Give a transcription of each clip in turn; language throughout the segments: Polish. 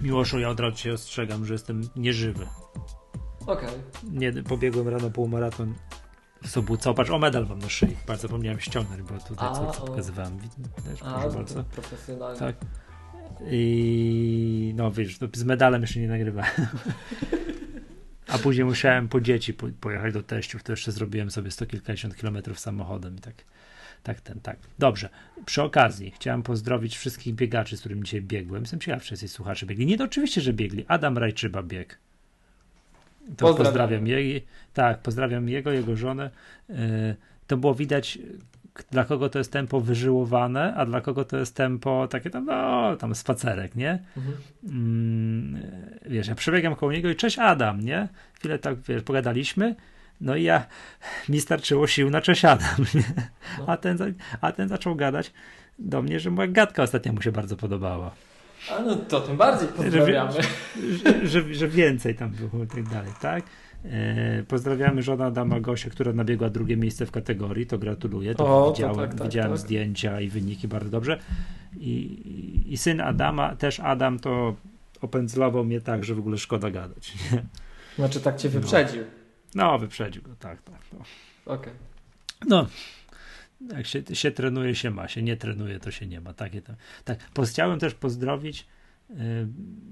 Miłoszu, ja od razu cię ostrzegam, że jestem nieżywy. Okej. Nie, pobiegłem rano półmaraton w Sobótce. Patrz, o medal mam na szyi. Bardzo zapomniałem ściągnąć, bo tutaj A, co, co o. pokazywałem. Też, A, proszę bardzo. profesjonalnie. Tak. I no wiesz, z medalem jeszcze nie nagrywałem. A później musiałem po dzieci po, pojechać do teściów, to jeszcze zrobiłem sobie sto kilkadziesiąt kilometrów samochodem i tak, tak ten, tak. Dobrze, przy okazji chciałem pozdrowić wszystkich biegaczy, z którymi dzisiaj biegłem. Jestem ciekaw, czy jacyś słuchacze biegli. Nie, to oczywiście, że biegli. Adam Rajczyba bieg. To Pozdrawiam. pozdrawiam jej. Tak, pozdrawiam jego, jego żonę. Yy, to było widać, dla kogo to jest tempo wyżyłowane, a dla kogo to jest tempo takie tam, no, tam spacerek, nie? Mhm. Mm, wiesz, ja przebiegam koło niego i cześć Adam, nie? Chwilę tak, wiesz, pogadaliśmy, no i ja, mi starczyło sił na cześć Adam, nie? No. A ten, a ten zaczął gadać do mnie, że moja gadka ostatnio mu się bardzo podobała. A no to tym bardziej pozdrawiamy. że, że, że więcej tam było i tak dalej, tak? E, pozdrawiamy żona Adama Gosia, która nabiegła drugie miejsce w kategorii, to gratuluję, to O, to widziałem, tak, tak, widziałem tak. zdjęcia i wyniki bardzo dobrze. I, i, syn Adama, też Adam to opędzlował mnie tak, że w ogóle szkoda gadać. Znaczy tak cię wyprzedził. No, wyprzedził go, tak, tak. No, Okej. no jak się, się trenuje, się ma, się nie trenuje, to się nie ma. Takie to, tak. Chciałem też pozdrowić y,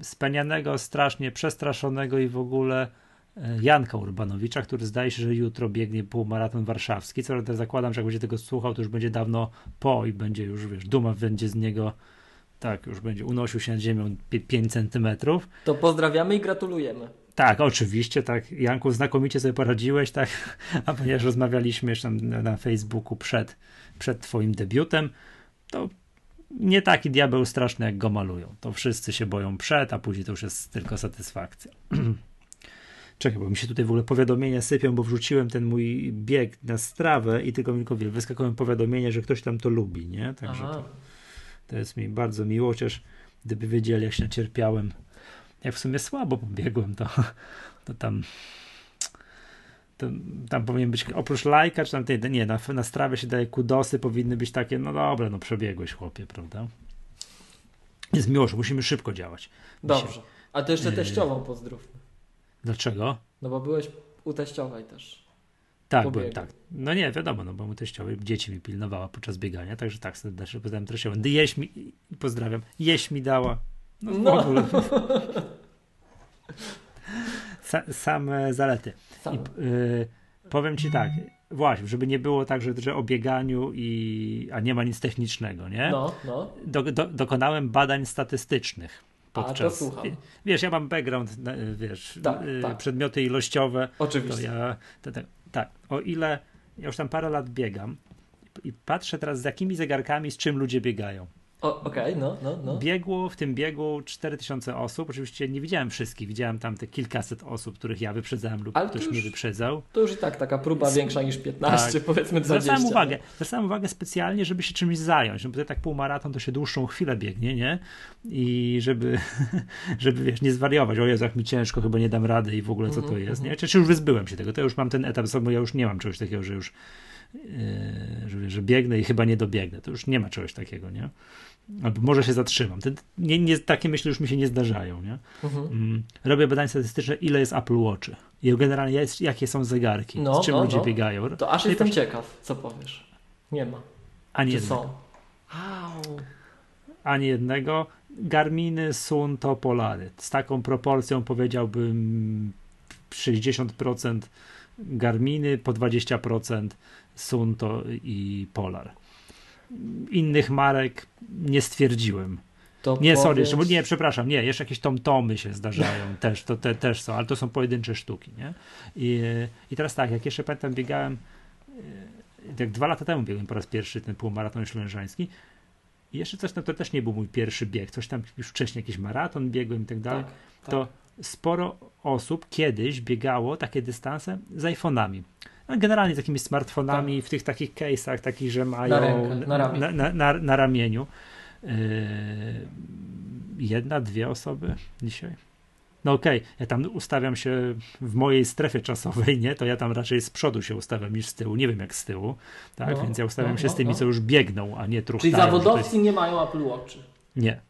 spenianego, strasznie przestraszonego i w ogóle y, Janka Urbanowicza, który zdaje się, że jutro biegnie półmaraton warszawski. Co prawda zakładam, że jak będzie tego słuchał, to już będzie dawno po i będzie już, wiesz, duma będzie z niego, tak, już będzie unosił się nad ziemią 5 centymetrów. To pozdrawiamy i gratulujemy. Tak, oczywiście, tak. Janku, znakomicie sobie poradziłeś, tak. A ponieważ rozmawialiśmy jeszcze na, na Facebooku przed, przed Twoim debiutem, to nie taki diabeł straszny, jak go malują. To wszyscy się boją przed, a później to już jest tylko satysfakcja. Czekaj, bo mi się tutaj w ogóle powiadomienia sypią, bo wrzuciłem ten mój bieg na strawę i tylko mi wie, wyskakują powiadomienia, że ktoś tam to lubi, nie? Także to, to jest mi bardzo miło, chociaż gdyby wiedzieli, jak się nacierpiałem, jak w sumie słabo pobiegłem, to, to tam to, tam powinien być oprócz lajka, czy tam tej, nie, na, na strawie się daje kudosy, powinny być takie, no dobra, no przebiegłeś chłopie, prawda? Jest miło, że musimy szybko działać. Dobrze. A to jeszcze Yy. teściową pozdrówmy. Dlaczego? No bo byłeś u teściowej też. Tak, byłem, tak. No nie, wiadomo, no bo mu teściowej dzieci mi pilnowała podczas biegania, także tak, serdecznie pozdrawiam treściową. Jeść mi, pozdrawiam, jeść mi dała. No, w No. ogóle. Sa, same zalety. Sam. I, y, powiem ci tak, właśnie, żeby nie było tak, że, że o bieganiu i, a nie ma nic technicznego, nie? No, no. Do, do, dokonałem badań statystycznych. A, to Podczas, słucham. Wiesz, ja mam background, wiesz, Tak, y, tak. przedmioty ilościowe, to Oczywiście. ja, to, tak, tak, o ile ja już tam parę lat biegam i patrzę teraz z jakimi zegarkami, z czym ludzie biegają. Okej, no, no, no. Biegło w tym biegu 4000 osób, oczywiście nie widziałem wszystkich, widziałem tam te kilkaset osób, których ja wyprzedzałem lub Ale to ktoś już mnie wyprzedzał. To już i tak taka próba większa niż 15, Tak. powiedzmy 20. Zwracałem uwagę, zwracałem uwagę specjalnie, żeby się czymś zająć, no bo tak półmaraton to się dłuższą chwilę biegnie, nie? I żeby, żeby wiesz, nie zwariować, o Jezu, jak mi ciężko, chyba nie dam rady i w ogóle co to Mhm, jest, mhm. nie? Czy, czy już wyzbyłem się tego, to już mam ten etap sobą, ja już nie mam czegoś takiego, że już yy, że, że biegnę i chyba nie dobiegnę, to już nie ma czegoś takiego, nie? Albo może się zatrzymam. Te, nie, nie, takie myśli już mi się nie zdarzają, nie? Mhm. Mm, robię badania statystyczne, ile jest Apple Watchy i generalnie jest, jakie są zegarki, No, z czym no, ludzie no. biegają. To aż No jestem ciekaw, co powiesz. Nie ma. Ani Czy jednego. są? Au. ani jednego. Garminy, Sun to Polary. Z taką proporcją powiedziałbym 60% Garminy, po 20% Sun to i Polar. Innych marek nie stwierdziłem. To Nie, sorry, powiedz- jeszcze, nie, przepraszam, nie, jeszcze jakieś tomtomy się zdarzają też, to te, też są, ale to są pojedyncze sztuki, nie? I, i teraz tak, jak jeszcze pamiętam, biegałem, e, jak dwa lata temu biegłem po raz pierwszy ten półmaraton ślężański i jeszcze coś tam, to też nie był mój pierwszy bieg, coś tam już wcześniej jakiś maraton biegłem i tak dalej, Tak, tak. to sporo osób kiedyś biegało takie dystanse z iPhone'ami. No, generalnie z takimi smartfonami w tych takich case'ach, takich, że mają Tak. rękę, na ramię. na, na, na, na ramieniu. Yy, jedna, dwie osoby dzisiaj. No okej, ja tam ustawiam się w mojej strefie czasowej, nie? To ja tam raczej z przodu się ustawiam niż z tyłu. Nie wiem jak z tyłu, tak? No, Więc ja ustawiam no, się z no, tymi, no. co już biegną, a nie truchtają. Czyli to jest- zawodowcy nie mają Apple Watchy. Nie.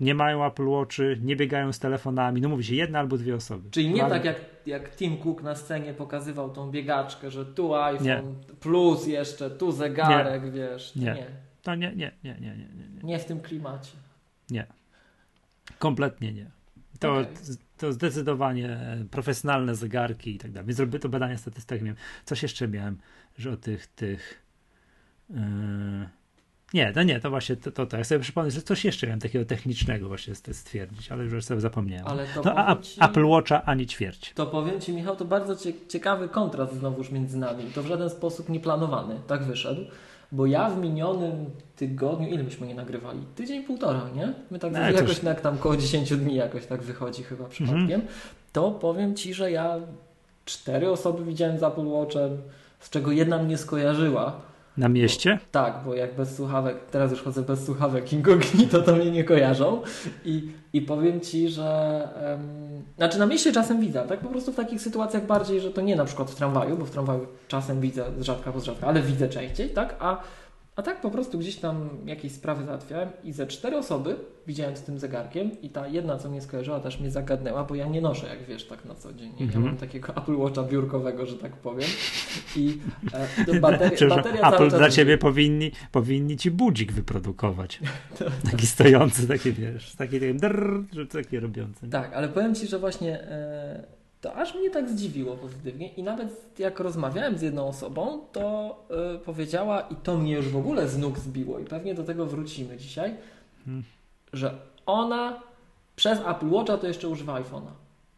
Nie mają Apple Watchy, nie biegają z telefonami. No mówi się jedna albo dwie osoby. Czyli nie Ale- tak jak, jak Tim Cook na scenie pokazywał tą biegaczkę, że tu iPhone Nie. plus jeszcze, tu zegarek, wiesz. Nie. nie. To nie, nie, nie, nie, nie, nie. nie. Nie w tym klimacie. Kompletnie nie. To, Okej. to zdecydowanie profesjonalne zegarki i tak dalej. Więc robię to badania statystyczne. Miałem. Coś jeszcze miałem, że o tych, tych. Yy... Nie, to nie, to właśnie to, to, to. Ja sobie przypomnę, że coś jeszcze miałem takiego technicznego właśnie st- stwierdzić, ale już sobie zapomniałem. Ale to no, a, ci- Apple Watcha ani ćwierć. To powiem Ci, Michał, to bardzo cie ciekawy kontrast znowuż między nami. To w żaden sposób nieplanowany, tak wyszedł. Bo ja w minionym tygodniu, ile myśmy nie nagrywali? Tydzień, półtora, nie? My tak No, jakoś jakoś- tak tam koło 10 dni jakoś tak wychodzi chyba przypadkiem. To powiem Ci, że ja cztery osoby widziałem z Apple Watchem, z czego jedna mnie skojarzyła. Na mieście? Tak, bo jak bez słuchawek, teraz już chodzę bez słuchawek incognito, to mnie nie kojarzą. I, i powiem Ci, że. em, znaczy na mieście czasem widzę, tak po prostu w takich sytuacjach bardziej, że to nie na przykład w tramwaju, bo w tramwaju czasem widzę z rzadka po rzadka, ale widzę częściej, tak? A, a tak po prostu gdzieś tam jakieś sprawy załatwiałem i ze cztery osoby widziałem z tym zegarkiem i ta jedna, co mnie skojarzyła, też mnie zagadnęła, bo ja nie noszę, jak wiesz, tak na co dzień. Ja Mhm. mam takiego Apple Watcha biurkowego, że tak powiem. I e, bateria, bateria Apple dla ciebie powinni, powinni ci budzik wyprodukować. taki stojący, taki wiesz, taki, taki drrr, taki robiący. Tak, ale powiem Ci, że właśnie e, to aż mnie tak zdziwiło pozytywnie i nawet jak rozmawiałem z jedną osobą, to e, powiedziała i to mnie już w ogóle z nóg zbiło i pewnie do tego wrócimy dzisiaj, Hmm. że ona przez Apple Watcha to jeszcze używa iPhone'a.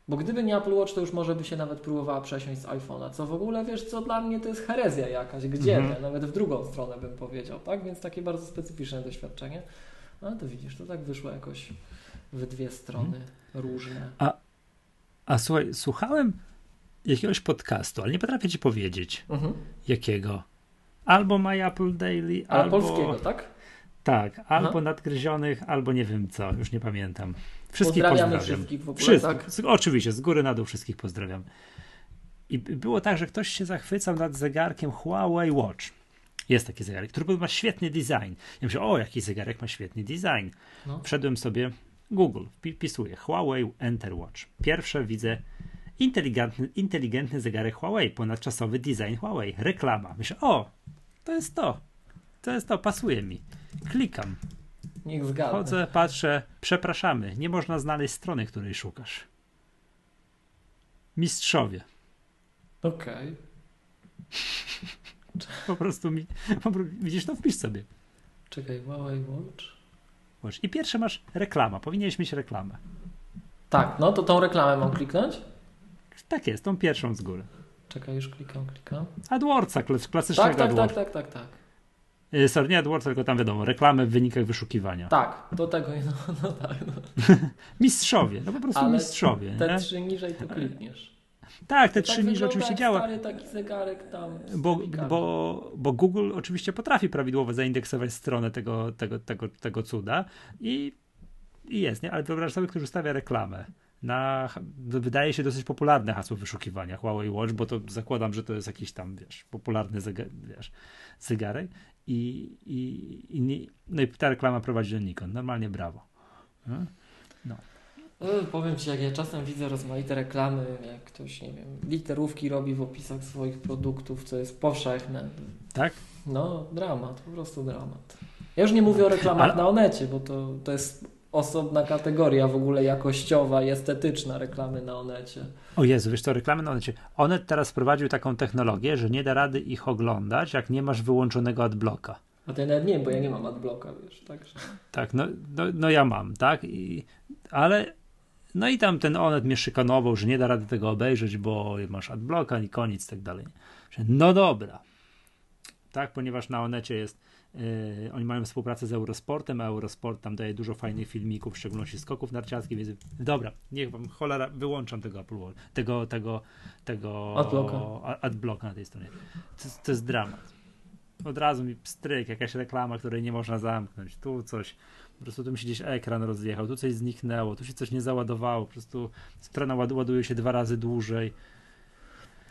Bo gdyby nie Apple Watch, to już może by się nawet próbowała przesiąść z iPhone'a, co w ogóle, wiesz, co dla mnie to jest herezja jakaś, gdzie Mhm. nawet w drugą stronę bym powiedział, tak? Więc takie bardzo specyficzne doświadczenie. No to widzisz, to tak wyszło jakoś w dwie strony różne. A słuchaj, słuchałem jakiegoś podcastu, ale nie potrafię ci powiedzieć Mhm. jakiego. Albo My Apple Daily, Ale albo... polskiego, tak? Tak, albo Aha. nadgryzionych, albo nie wiem co, już nie pamiętam. Wszystkich Pozdrawiamy pozdrawiam. wszystkich w ogóle, Wszystkich, tak? oczywiście, z góry na dół wszystkich pozdrawiam. I było tak, że ktoś się zachwycał nad zegarkiem Huawei Watch. Jest taki zegarek, który ma świetny design. Ja myślę, o, jaki zegarek ma świetny design. No. Wszedłem sobie, Google, wpisuję Huawei Enter Watch. Pierwsze widzę inteligentny, inteligentny zegarek Huawei, ponadczasowy design Huawei, reklama. Myślę, o, to jest to, to jest to, pasuje mi. Klikam, Niech zgadnę. chodzę, patrzę, przepraszamy, nie można znaleźć strony, której szukasz. Mistrzowie. Okej. Po prostu mi, po, widzisz, to wpisz sobie. Czekaj, Huawei Watch. I pierwsze masz reklama, powinieneś mieć reklamę. Tak, no to tą reklamę mam kliknąć? Tak jest, tą pierwszą z góry. Czekaj, już klikam, klikam. AdWordsa, klas- klasycznego Tak, tak, tak, AdWords. tak, tak, tak. Y, Sorry, nie AdWords, tylko tam wiadomo, reklamy w wynikach wyszukiwania. Tak, do tego, no, no tak. No. Mistrzowie, no po prostu Ale mistrzowie. Te nie? trzy niżej to klikniesz. Tak, te To trzy tak oczywiście działa, Stary taki zegarek tam. bo, bo, bo Google oczywiście potrafi prawidłowo zaindeksować stronę tego, tego, tego, tego cuda i, i jest, nie? Ale wyobraź sobie, ktoś ustawia reklamę na, wydaje się dosyć popularne hasło wyszukiwania Huawei Watch, bo to zakładam, że to jest jakiś tam, wiesz, popularny zegar, wiesz, zegarek i, i, i nie, no i ta reklama prowadzi do Nikon. Normalnie brawo. Hmm? E, Powiem Ci, jak ja czasem widzę rozmaite reklamy, jak ktoś, nie wiem, literówki robi w opisach swoich produktów, co jest powszechne. Tak? No, dramat, po prostu dramat. Ja już nie mówię o reklamach Ale- na Onecie, bo to, to jest osobna kategoria w ogóle jakościowa i estetyczna reklamy na Onecie. O Jezu, wiesz co, reklamy na Onecie. Onet teraz wprowadził taką technologię, że nie da rady ich oglądać, jak nie masz wyłączonego adblocka. A to ja nawet nie wiem, bo ja nie mam adblocka, wiesz, także... Tak, no, no, no ja mam, tak? I, ale no i tam ten Onet mnie szykanował, że nie da rady tego obejrzeć, bo masz adblocka i koniec, tak dalej. No dobra. Tak, ponieważ na Onecie jest, yy, oni mają współpracę z Eurosportem, a Eurosport tam daje dużo fajnych filmików, w szczególności skoków narciarskich, więc dobra, niech wam cholera, wyłączam tego Apple Watch, tego, tego, tego Adblocka. adblocka na tej stronie. To, to jest dramat. Od razu mi pstryk, jakaś reklama, której nie można zamknąć, tu coś, po prostu tu mi się gdzieś ekran rozjechał, tu coś zniknęło, tu się coś nie załadowało, po prostu strona ład- ładuje się dwa razy dłużej.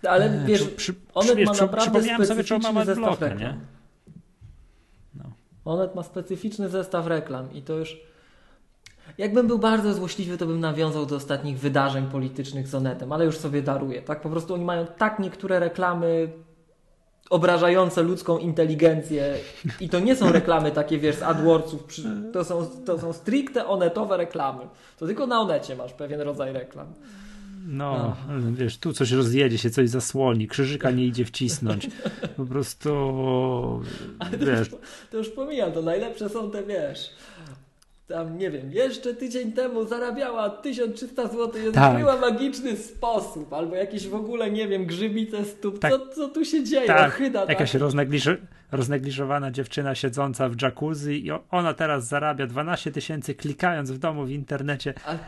Ale Eee, wiesz, przy, Onet wiesz, ma naprawdę przypomniałem sobie, czy on ma reklam. nie? No. Onet ma specyficzny zestaw reklam i to już Jakbym był bardzo złośliwy, to bym nawiązał do ostatnich wydarzeń politycznych z Onetem, ale już sobie daruję. Tak po prostu oni mają tak niektóre reklamy obrażające ludzką inteligencję i to nie są reklamy takie, wiesz, z AdWordsów, to są, to są stricte onetowe reklamy. To tylko na Onecie masz pewien rodzaj reklam. No, no, wiesz, tu coś rozjedzie się, coś zasłoni, krzyżyka nie idzie wcisnąć. Po prostu, wiesz. To już, to już pomijam, to najlepsze są te, wiesz, tam nie wiem, jeszcze tydzień temu zarabiała 1300 zł i odkryła tak. magiczny sposób, albo jakieś w ogóle, nie wiem, grzybice stóp. Tak. Co, co tu się dzieje? Tak. Jakaś tak. roznegliż roznegliżowana dziewczyna siedząca w jacuzzi i ona teraz zarabia 12 tysięcy klikając w domu w internecie. Ale,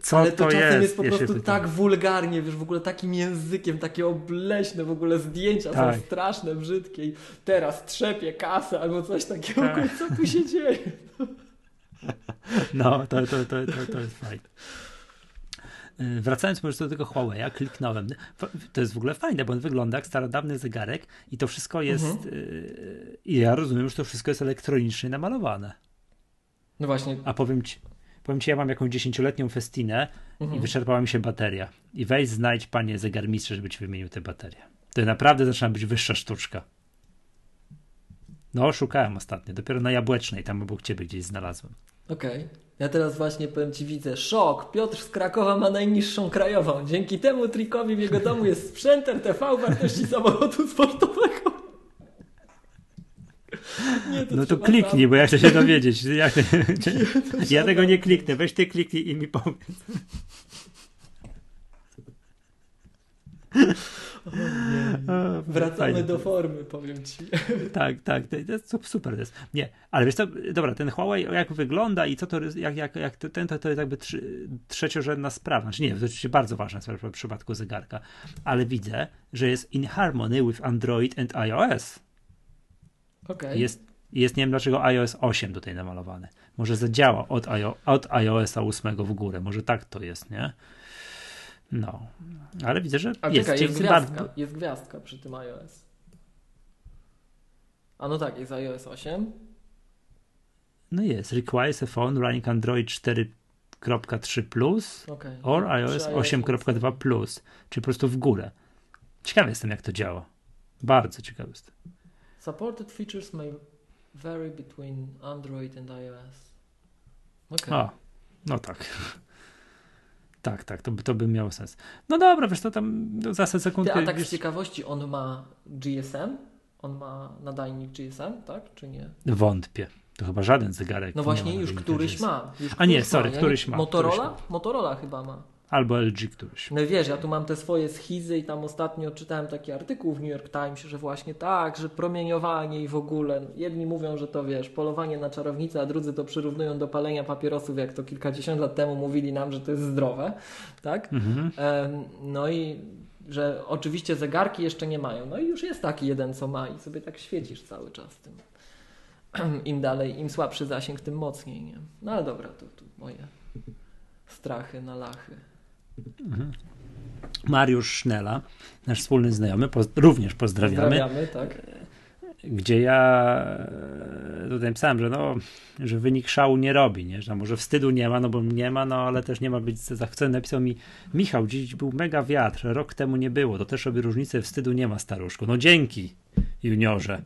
co ale to, to czasem jest? jest po prostu tak wulgarnie, wiesz, w ogóle takim językiem, takie obleśne w ogóle zdjęcia tak. są straszne, brzydkie i teraz trzepie kasę albo coś takiego. Tak. Co tu się dzieje? No, to, to, to, to, jest fajne. Y, wracając może do tego Huawei'a, kliknąłem. To jest w ogóle fajne, bo on wygląda jak starodawny zegarek i to wszystko jest. Mhm. Y, I ja rozumiem, że to wszystko jest elektronicznie namalowane. No właśnie. A powiem ci, powiem ci, ja mam jakąś dziesięcioletnią festinę mhm. i wyczerpała mi się bateria. I weź znajdź panie zegarmistrze, żeby ci wymienił tę baterię. To naprawdę zaczyna być wyższa sztuczka. No, szukałem ostatnio, dopiero na Jabłecznej, tam obok ciebie gdzieś znalazłem. Okej. Okay. Ja teraz właśnie powiem Ci, widzę, szok. Piotr z Krakowa ma najniższą krajową. Dzięki temu trikowi w jego domu jest sprzęt RTV wartości samochodu sportowego. Nie, to no to kliknij, bo ja chcę się dowiedzieć. Ja, ja tego nie kliknę. Weź ty kliknij i mi powiedz. Wracamy Fajnie. do formy, powiem ci. Tak, tak, to jest super. To jest. Nie, ale wiesz co, dobra, ten Huawei jak wygląda i co to, jak, jak, jak to, ten, to, to jest jakby trzy, trzeciorzędna sprawa. Znaczy nie, to oczywiście bardzo ważna sprawa w przypadku zegarka, ale widzę, że jest in harmony with Android and iOS. Okay. Jest, jest, nie wiem dlaczego iOS 8 tutaj namalowany. Może zadziała od, od iOS 8 w górę, może tak to jest, nie? No, ale widzę, że A jest, czekaj, jest, gwiazdka, jest gwiazdka przy tym iOS. A no tak, jest iOS 8. No jest, requires a phone running Android 4.3 plus okay. or iOS 8.2 plus, czyli po prostu w górę. Ciekawy jestem, jak to działa. Bardzo ciekawy jestem. Supported features may vary between Android and iOS. Okay. A, no tak. Tak, tak, to, to by miało sens. No dobra, wiesz, to tam no, za sekundkę... Ty, a tak wiesz... z ciekawości, on ma GSM? On ma nadajnik GSM, tak, czy nie? Wątpię. To chyba żaden zegarek. No właśnie, już któryś ma. Już a nie, sorry, któryś ma. Motorola? Któryś ma. Motorola chyba ma. Albo LG któryś. No wiesz, ja tu mam te swoje schizy i tam ostatnio czytałem taki artykuł w New York Times, że właśnie tak, że promieniowanie i w ogóle. Jedni mówią, że to wiesz, polowanie na czarownicę, a drudzy to przyrównują do palenia papierosów, jak to kilkadziesiąt lat temu mówili nam, że to jest zdrowe, tak? Mhm. No i że oczywiście zegarki jeszcze nie mają. No i już jest taki jeden, co ma i sobie tak świecisz cały czas tym. Im dalej, im słabszy zasięg, tym mocniej, nie? No ale dobra, to, to moje strachy na lachy. Mhm. Mariusz Sznela, nasz wspólny znajomy, poz również pozdrawiamy. Pozdrawiamy, tak. Gdzie ja e, tutaj pisałem, że no, że wynik szału nie robi, nie? że może wstydu nie ma, no bo nie ma, no ale też nie ma być zachwycony. Napisał mi, Michał, dziś był mega wiatr, rok temu nie było, to też robi różnicę, wstydu nie ma, staruszku. No dzięki, juniorze.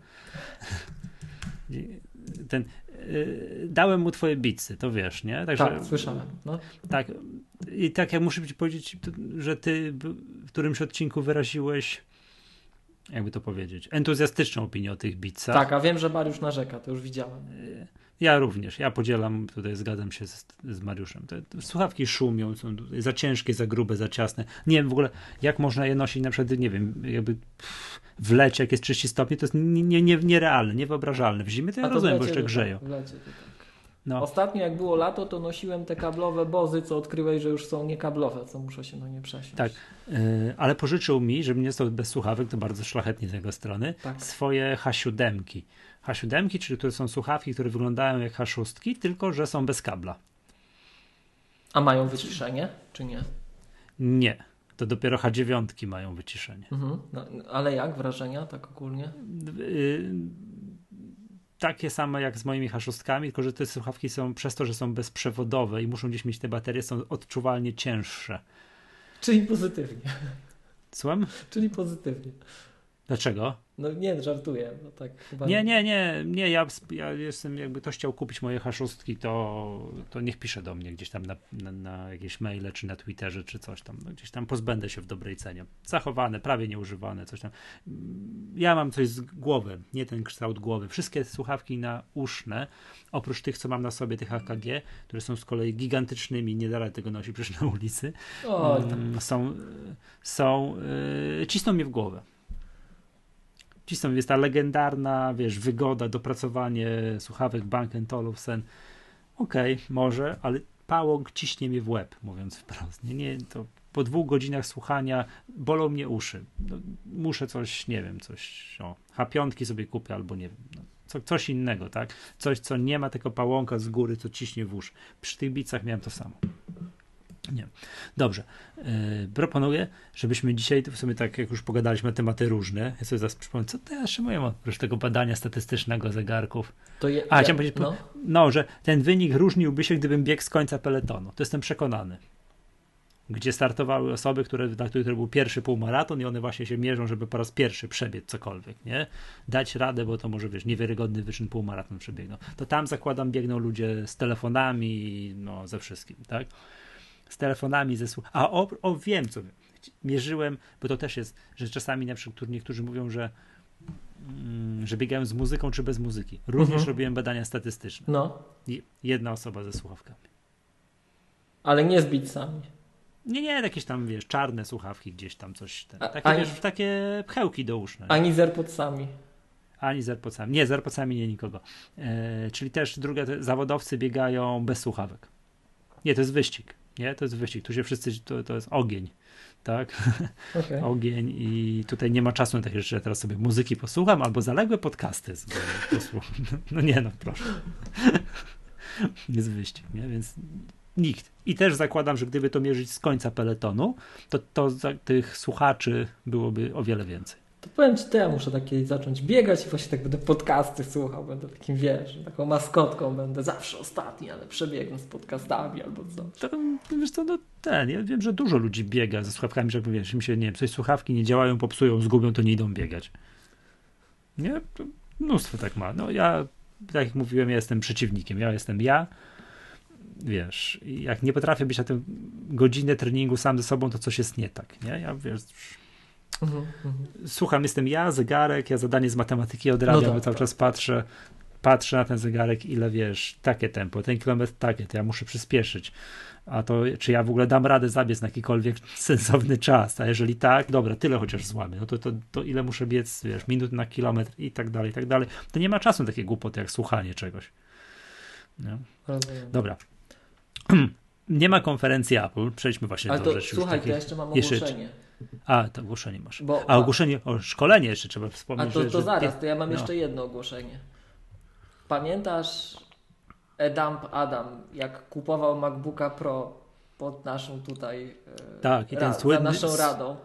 Ten, Y, dałem mu twoje bitsy, to wiesz, nie? Także, tak, słyszałem. No. Tak. I tak jak muszę ci powiedzieć, że ty w którymś odcinku wyraziłeś jakby to powiedzieć, entuzjastyczną opinię o tych bitsach. Tak, a wiem, że Mariusz narzeka, to już widziałem. Ja również, ja podzielam, tutaj zgadzam się z, z Mariuszem. Te, słuchawki szumią, są za ciężkie, za grube, za ciasne. Nie wiem w ogóle, jak można je nosić na przykład, nie wiem, jakby w lecie, jak jest 30 stopni, to jest nie, nie, nierealne, niewyobrażalne. W zimie to ja to rozumiem, bo jeszcze grzeją. W lecie tak. No. Ostatnio jak było lato, to nosiłem te kablowe bozy, co odkryłeś, że już są niekablowe, co muszę się na nie przesiąść. Tak, yy, ale pożyczył mi, żeby nie stał bez słuchawek, to bardzo szlachetnie z jego strony, tak. swoje H7. H7, czyli to są słuchawki, które wyglądają jak H6, tylko że są bez kabla. A mają wyciszenie, czy nie? Nie. To dopiero H9 mają wyciszenie. Mhm. No, ale jak wrażenia tak ogólnie? Y, takie same jak z moimi haszustkami, tylko że te słuchawki są przez to, że są bezprzewodowe i muszą gdzieś mieć te baterie, są odczuwalnie cięższe. Czyli pozytywnie. Słucham? Czyli pozytywnie. Dlaczego? No nie, żartuję. No tak chyba... Nie, nie, nie, nie, ja, ja jestem, jakby ktoś chciał kupić moje haszustki, to, to niech pisze do mnie gdzieś tam na, na, na jakieś maile, czy na Twitterze, czy coś tam, no, gdzieś tam pozbędę się w dobrej cenie. Zachowane, prawie nieużywane, coś tam. Ja mam coś z głowy, nie ten kształt głowy. Wszystkie słuchawki na uszne, oprócz tych, co mam na sobie, tych AKG, które są z kolei gigantycznymi, nie da tego nosić przecież na ulicy, O, mm, są, są, yy, cisną mnie w głowę cisną, jest ta legendarna, wiesz, wygoda, dopracowanie słuchawek Bank Olufsen. Okej, okay, może, ale pałąk ciśnie mnie w łeb, mówiąc wprost. Nie, nie, to po dwóch godzinach słuchania bolą mnie uszy. No, muszę coś, nie wiem, coś, o, H5 sobie kupię albo nie wiem, no, co, coś innego, tak? Coś, co nie ma tego pałąka z góry, co ciśnie w uszy. Przy tych bicach miałem to samo. Nie. Dobrze. Yy, proponuję, żebyśmy dzisiaj, w sumie tak jak już pogadaliśmy na tematy różne, ja sobie zaraz przypomnę, co to ja mówię oprócz tego badania statystycznego zegarków. To je, A, ja, chciałem powiedzieć, no. no, że ten wynik różniłby się, gdybym biegł z końca peletonu. To jestem przekonany. Gdzie startowały osoby, które, na których był pierwszy półmaraton i one właśnie się mierzą, żeby po raz pierwszy przebiec cokolwiek, nie? Dać radę, bo to może, wiesz, niewiarygodny wyczyn półmaraton przebiegną. To tam zakładam biegną ludzie z telefonami, no, ze wszystkim, tak? Z telefonami, ze A o, o wiem, co mierzyłem, bo to też jest, że czasami na przykład niektórzy mówią, że, mm, że biegają z muzyką czy bez muzyki. Również mhm. robiłem badania statystyczne. No. Jedna osoba ze słuchawkami. Ale nie z bitsami. Nie, nie, jakieś tam, wiesz, czarne słuchawki gdzieś tam, coś. Ten, takie, ani, wiesz, takie pchełki do uszne. Ani z AirPodsami. Ani z AirPodsami. Nie, z AirPodsami nie nikogo. E, czyli też drugie, zawodowcy biegają bez słuchawek. Nie, to jest wyścig. Nie, to jest wyścig. Tu się wszyscy, to, to jest ogień. Tak? Okay. Ogień i tutaj nie ma czasu na takie rzeczy. Ja teraz sobie muzyki posłucham albo zaległe podcasty posłucham. No nie, no proszę. jest wyścig, nie? Więc nikt. I też zakładam, że gdyby to mierzyć z końca peletonu, to, to tych słuchaczy byłoby o wiele więcej. To powiem Ci, to ja muszę takie zacząć biegać i właśnie tak będę podcasty słuchał, będę takim, wiesz, taką maskotką będę zawsze ostatni, ale przebiegnę z podcastami albo co. To, wiesz co, no ten, ja wiem, że dużo ludzi biega ze słuchawkami, że wiesz, im się, nie wiem, coś słuchawki nie działają, popsują, zgubią, to nie idą biegać. Nie? Mnóstwo tak ma. No ja, tak jak mówiłem, ja jestem przeciwnikiem, ja jestem ja, wiesz, jak nie potrafię być na tym godzinę treningu sam ze sobą, to coś jest nie tak, nie? Ja, wiesz Mhm. Słucham, jestem ja, zegarek, ja zadanie z matematyki odrabiam, no tak, cały tak. czas patrzę, patrzę na ten zegarek, ile wiesz, takie tempo, ten kilometr takie, to ja muszę przyspieszyć. A to, czy ja w ogóle dam radę zabiec na jakikolwiek sensowny czas? A jeżeli tak, dobra, tyle chociaż złamy, no to, to, to ile muszę biec, wiesz, minut na kilometr i tak dalej, i tak dalej. To nie ma czasu na takie głupoty jak słuchanie czegoś. No. Dobra. Nie ma konferencji Apple. Przejdźmy właśnie Ale do to, rzeczy. Słuchaj, to ja jeszcze mam ogłoszenie. Jeszcze, a, to ogłoszenie masz. Bo, a ogłoszenie, o szkolenie jeszcze trzeba wspomnieć. A to, to że, zaraz, to ja mam no. jeszcze jedno ogłoszenie. Pamiętasz Edamp Adam, jak kupował MacBooka Pro pod naszą tutaj e, tak, i ten ra, słynny, naszą radą.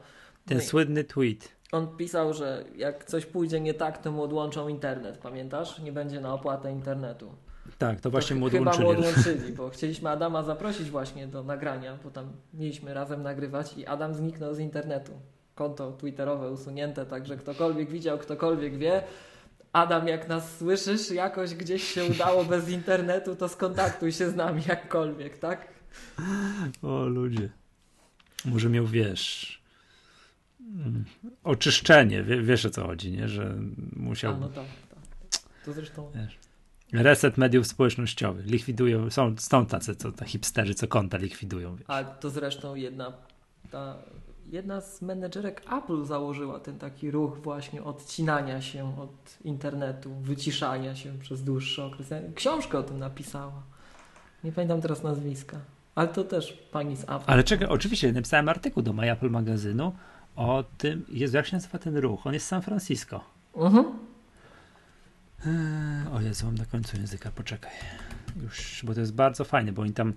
Ten no słynny tweet. On pisał, że jak coś pójdzie nie tak, to mu odłączą internet, pamiętasz? Nie będzie na opłatę internetu. Tak, to właśnie to mu odłączyli. Chyba mu odłączyli, bo chcieliśmy Adama zaprosić właśnie do nagrania, bo tam mieliśmy razem nagrywać i Adam zniknął z internetu. Konto twitterowe usunięte, także ktokolwiek widział, ktokolwiek wie. Adam, jak nas słyszysz, jakoś gdzieś się udało bez internetu, to skontaktuj się z nami jakkolwiek, tak? O ludzie. Może miał, wiesz, mm, oczyszczenie, wiesz o co chodzi, nie? Że musiał... A, no tak, tak. To zresztą... Wiesz. Reset mediów społecznościowych. Likwidują, są, są tacy, co ta hipsterzy, co konta likwidują. Wiesz. A to zresztą jedna, ta, jedna z menedżerek Apple założyła ten taki ruch właśnie odcinania się od internetu, wyciszania się przez dłuższy okres. Książkę o tym napisała. Nie pamiętam teraz nazwiska. Ale to też pani z Apple. Ale czekaj, oczywiście napisałem artykuł do My Apple magazynu o tym, jest, jak się nazywa ten ruch. On jest z San Francisco. Mhm. Eee, o Jezu, mam na końcu języka, poczekaj. Już, bo to jest bardzo fajne, bo oni tam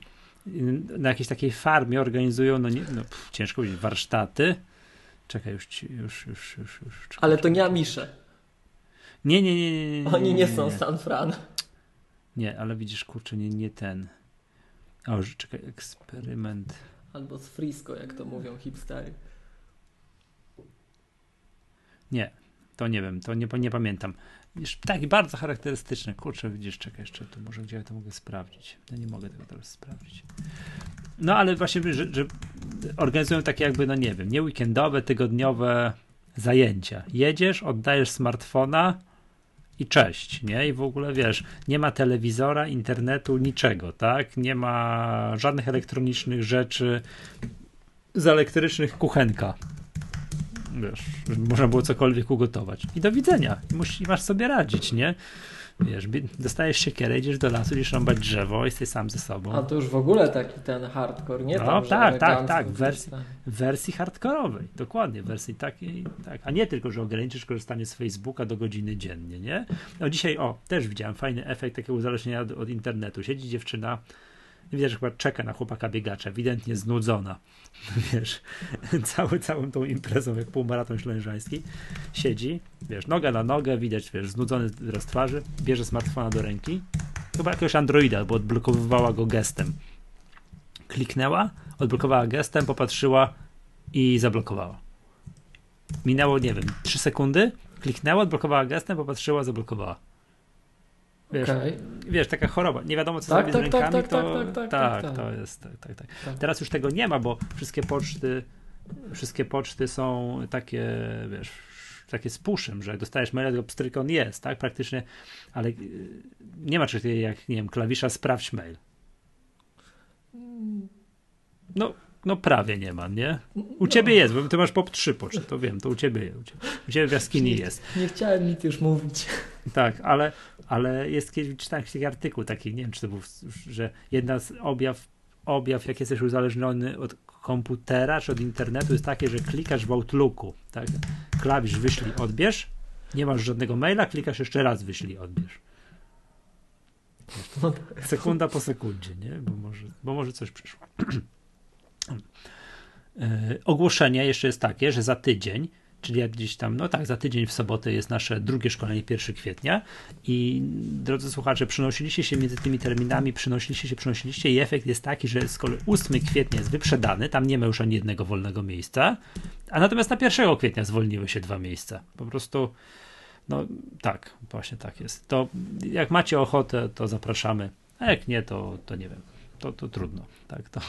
na jakiejś takiej farmie organizują, no, nie, no pff, ciężko powiedzieć, warsztaty. Czekaj, już, już, już, już, już. Ale to nie Amisze. Nie, nie, nie, nie, nie. Oni nie są San Fran. Nie, ale widzisz, kurczę, nie, nie ten. O, czekaj, eksperyment. Albo z Frisco, jak to mówią hipstery. Nie, to nie wiem, to nie, nie pamiętam. Wiesz, taki bardzo charakterystyczny. Kurczę, widzisz, czekaj jeszcze, tu może gdzie ja to mogę sprawdzić. No nie mogę tego teraz sprawdzić. No ale właśnie, że, że organizują takie jakby, no nie wiem, nie weekendowe, tygodniowe zajęcia. Jedziesz, oddajesz smartfona i cześć, nie? I w ogóle wiesz, nie ma telewizora, internetu, niczego, tak? Nie ma żadnych elektronicznych rzeczy, z elektrycznych kuchenka. Wiesz, żeby można było cokolwiek ugotować. I do widzenia. I musi, masz sobie radzić, nie? Wiesz, dostajesz siekierę, idziesz do lasu, idziesz rąbać drzewo, jesteś sam ze sobą. A to już w ogóle taki ten hardcore, nie? No, Tam, że tak, tak, elegancko tak, wersji-. W wersji hardkorowej, dokładnie, w wersji takiej, tak. A nie tylko, że ograniczysz korzystanie z Facebooka do godziny dziennie, nie? No dzisiaj, o, też widziałem fajny efekt takiego uzależnienia od, od internetu. Siedzi dziewczyna, widać, że chyba czeka na chłopaka biegacza, ewidentnie znudzona, wiesz, cały, całą tą imprezą, jak półmaraton ślężański, siedzi, wiesz, noga na nogę, widać, wiesz, znudzony wyraz twarzy, bierze smartfona do ręki, chyba jakiegoś androida, bo odblokowywała go gestem. Kliknęła, odblokowała gestem, popatrzyła i zablokowała. Minęło, nie wiem, 3 sekundy, kliknęła, odblokowała gestem, popatrzyła, zablokowała. Wiesz, Okej. wiesz, taka choroba. Nie wiadomo, co Tak, zrobić z tak, tak, rękami, tak, to tak, tak, tak, tak. to jest tak, tak, tak. Tak. Teraz już tego nie ma, bo wszystkie poczty wszystkie poczty są takie, wiesz, takie z puszem, że dostajesz maila, to pstryk on jest, tak, praktycznie, ale y, nie ma czegoś takiego jak, nie wiem, klawisza sprawdź mail. No, no prawie nie ma, nie? U ciebie jest, bo ty masz POP 3 poczty, to wiem, to u ciebie jest. U ciebie, u ciebie w jaskini jest. Nie chciałem nic już mówić. Tak, ale, ale jest kiedyś czytałem jakiś taki artykuł taki, nie wiem czy to był, że jedna z objaw, objaw jak jesteś uzależniony od komputera czy od internetu jest takie, że klikasz w Outlooku, tak? Klawisz wyślij, odbierz, nie masz żadnego maila, klikasz jeszcze raz wyślij, odbierz. No Sekunda po sekundzie, nie? Bo może, bo może coś przyszło. E, Ogłoszenie jeszcze jest takie, że za tydzień, czyli jak gdzieś tam, no tak, za tydzień w sobotę jest nasze drugie szkolenie 1 kwietnia i drodzy słuchacze, przenosiliście się między tymi terminami, przenosiliście się, przenosiliście i efekt jest taki, że z kolei 8 kwietnia jest wyprzedany, tam nie ma już ani jednego wolnego miejsca, a natomiast na 1 kwietnia zwolniły się dwa miejsca. Po prostu no tak, właśnie tak jest. To jak macie ochotę, to zapraszamy, a jak nie, to, to nie wiem. To, to trudno, tak, to,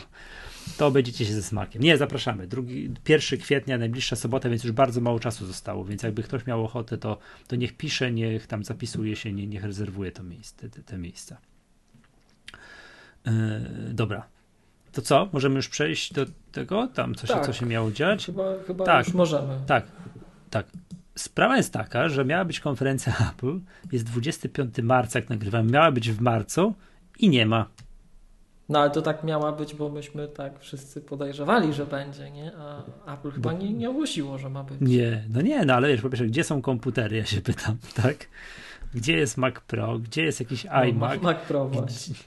to będziecie się ze smakiem. Nie, zapraszamy. Drugi, 1 kwietnia, najbliższa sobota, więc już bardzo mało czasu zostało, więc jakby ktoś miał ochotę, to, to niech pisze, niech tam zapisuje się, nie, niech rezerwuje to miejsce, te, te miejsca. Yy, dobra. To co? Możemy już przejść do tego, tam co, się, Tak. co się miało dziać? Chyba, chyba Tak. już możemy. Tak, tak. Sprawa jest taka, że miała być konferencja Apple, jest 25 marca, jak nagrywam, miała być w marcu i nie ma. No ale to tak miała być, bo myśmy tak wszyscy podejrzewali, że będzie, nie? A Apple chyba Bo- nie, nie ogłosiło, że ma być. Nie, no nie, no ale wiesz, po pierwsze, gdzie są komputery, ja się pytam, tak? Gdzie jest Mac Pro, gdzie jest jakiś No, iMac, Mac Pro właśnie. gdzie,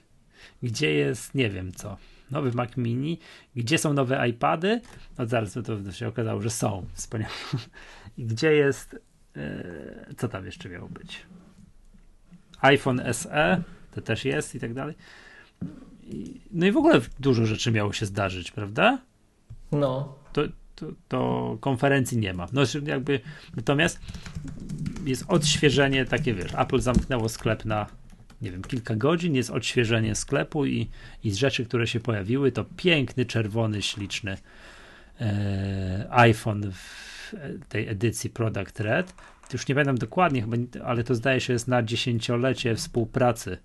gdzie jest, nie wiem co, nowy Mac Mini, gdzie są nowe iPady, no zaraz no to, się okazało, że są, wspaniałe. I gdzie jest, e, co tam jeszcze miało być? iPhone SE, to też jest i tak dalej. No i w ogóle dużo rzeczy miało się zdarzyć, prawda? No. to, to, to konferencji nie ma. No jakby, natomiast jest odświeżenie takie, wiesz, Apple zamknęło sklep na nie wiem, kilka godzin, jest odświeżenie sklepu i, i z rzeczy, które się pojawiły, to piękny, czerwony, śliczny e, iPhone w tej edycji Product Red. Już nie pamiętam dokładnie, chyba, ale to zdaje się jest na dziesięciolecie współpracy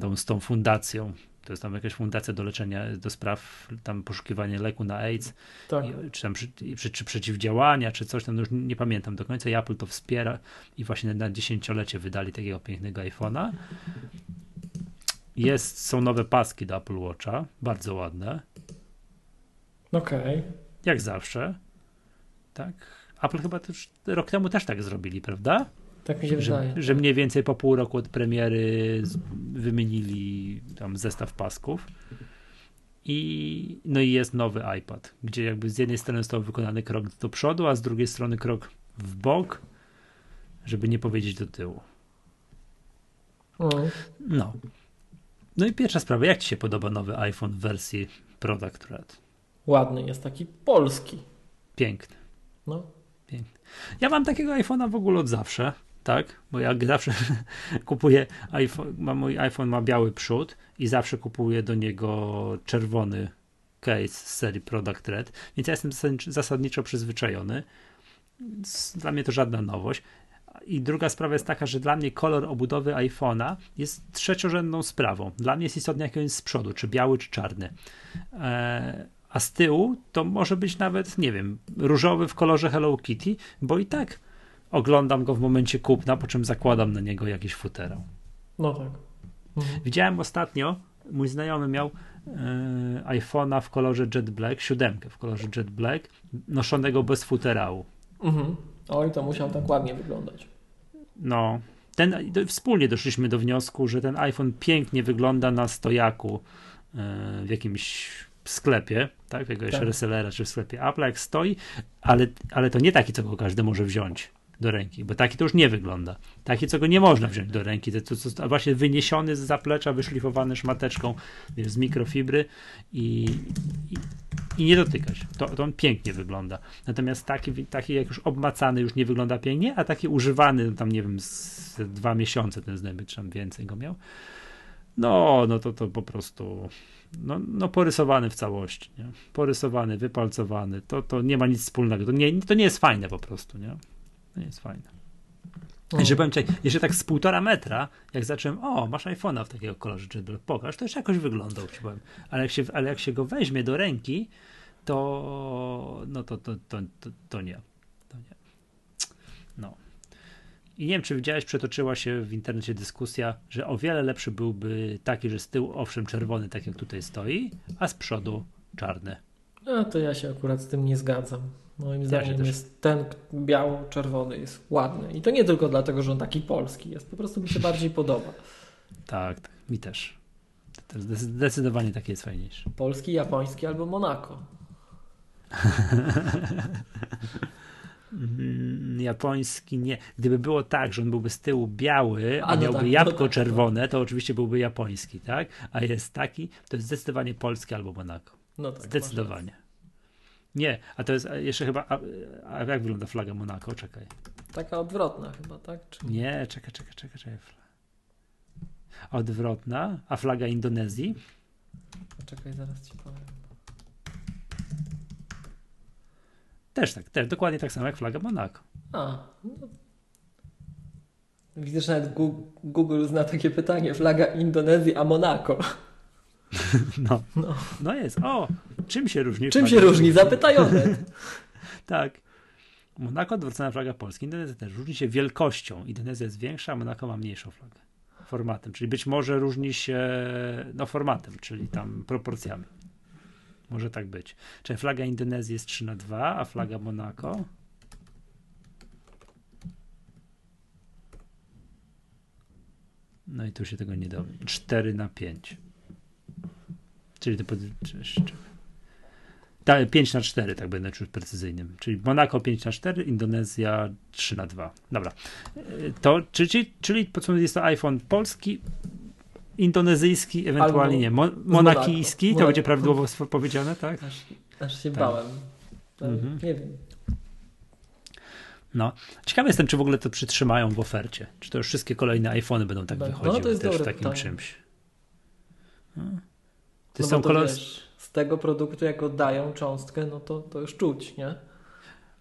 tą, z tą fundacją. To jest tam jakaś fundacja do leczenia, do spraw tam poszukiwania leku na AIDS, Tak. i, czy tam przy, czy przeciwdziałania, czy coś tam, no już nie pamiętam do końca. I Apple to wspiera i właśnie na dziesięciolecie wydali takiego pięknego iPhone'a. Jest, są nowe paski do Apple Watcha, bardzo ładne, Okej. jak zawsze. Tak. Apple chyba też rok temu też tak zrobili, prawda? Tak mi się wydaje. Że, że mniej więcej po pół roku od premiery wymienili tam zestaw pasków. I, no i jest nowy iPad, gdzie jakby z jednej strony został wykonany krok do przodu, a z drugiej strony krok w bok. żeby nie powiedzieć do tyłu. No. No i pierwsza sprawa, jak Ci się podoba nowy iPhone w wersji Product Red? Ładny jest, taki polski. Piękny. No. Piękny. Ja mam takiego iPhone'a w ogóle od zawsze, tak? Bo jak zawsze kupuję iPhone, mój iPhone ma biały przód i zawsze kupuję do niego czerwony case z serii Product Red, więc ja jestem zasadniczo, przyzwyczajony. Dla mnie to żadna nowość. I druga sprawa jest taka, że dla mnie kolor obudowy iPhone'a jest trzeciorzędną sprawą. Dla mnie jest istotny jak on jest z przodu, czy biały, czy czarny. Eee, a z tyłu to może być nawet, nie wiem, różowy w kolorze Hello Kitty, bo i tak oglądam go w momencie kupna, po czym zakładam na niego jakiś futerał. No tak. Mhm. Widziałem ostatnio, mój znajomy miał e, iPhone'a w kolorze Jet Black, siódemkę w kolorze Jet Black, noszonego bez futerału. Mhm. Oj, to musiał tak ładnie wyglądać. No, ten, do, wspólnie doszliśmy do wniosku, że ten iPhone pięknie wygląda na stojaku e, w jakimś sklepie, tak, jakiegoś Tak. resellera czy w sklepie Apple, jak stoi, ale, ale to nie taki, co go każdy może wziąć do ręki, bo taki to już nie wygląda. Taki, co go nie można wziąć do ręki, to, to, to, właśnie wyniesiony z zaplecza, wyszlifowany szmateczką wiesz, z mikrofibry i, i, i nie dotykać. To, to on pięknie wygląda. Natomiast taki, taki jak już obmacany już nie wygląda pięknie, a taki używany, tam nie wiem, z dwa miesiące ten znajomy, czy tam więcej go miał, no, no to to po prostu no, no porysowany w całości, nie? porysowany, wypalcowany, to, to nie ma nic wspólnego, to nie, to nie jest fajne po prostu, nie? To nie jest fajne. No. Jeszcze powiem, czekaj, jeszcze tak z półtora metra, jak zacząłem, o, masz iPhone'a w takiego kolorze, Black, pokaż, to jeszcze jakoś wyglądał, ci powiem. Ale jak się, ale jak się go weźmie do ręki, to no to, to, to, to, to nie. To nie. No. I nie wiem, czy widziałeś, przetoczyła się w internecie dyskusja, że o wiele lepszy byłby taki, że z tyłu owszem czerwony, tak jak tutaj stoi, a z przodu czarny. No to ja się akurat z tym nie zgadzam. Moim się zdaniem jest ten biało-czerwony jest ładny. I to nie tylko dlatego, że on taki polski jest. Po prostu mi się bardziej podoba. Tak, tak mi też. To Zdecydowanie taki jest fajniejszy. Polski, japoński albo Monako. Mm, japoński nie. Gdyby było tak, że on byłby z tyłu biały, a, A, no miałby tak, no jabłko tak, czerwone, to oczywiście byłby japoński, tak? A jest taki, to jest zdecydowanie polski albo Monako. No tak, Zdecydowanie. Nie, a to jest jeszcze chyba. A, a jak wygląda flaga Monako? Czekaj. Taka odwrotna chyba, tak? Czy... Nie, czekaj, czekaj, czekaj, czekaj. Odwrotna. A flaga Indonezji? Czekaj, zaraz ci powiem. Też tak, też dokładnie tak samo jak flaga Monako. A, no. Widzę, że nawet Google zna takie pytanie. Flaga Indonezji, a Monako. No, No. no jest. O, czym się różni? Czym się różni? Zapytajony. Tak. Monako odwrócona flaga Polski. Indonezja też różni się wielkością. Indonezja jest większa, a Monako ma mniejszą flagę. Formatem, czyli być może różni się no formatem, czyli tam proporcjami. Może tak być. Czyli flaga Indonezji jest 3 na 2, a flaga Monako No i tu się tego nie dowiem. 4 na 5. Czyli to pod... tak, 5 na 4, tak będę czuł precyzyjnym. Czyli Monako 5 na 4, Indonezja 3 na 2. Dobra. Y, To, czyli, czyli podsumowując, jest to iPhone polski, indonezyjski, ewentualnie nie, mo, z monakijski, to będzie prawidłowo powiedziane, tak? Aż, aż się Tak. bałem. Mhm. Nie wiem. No. Ciekawy jestem, czy w ogóle to przytrzymają w ofercie. Czy to już wszystkie kolejne iPhony będą tak No, wychodziły to jest też w dobre takim pytanie. czymś. No. No są bo to kolor... wiesz, z tego produktu, jak oddają cząstkę, no to, to już czuć, nie?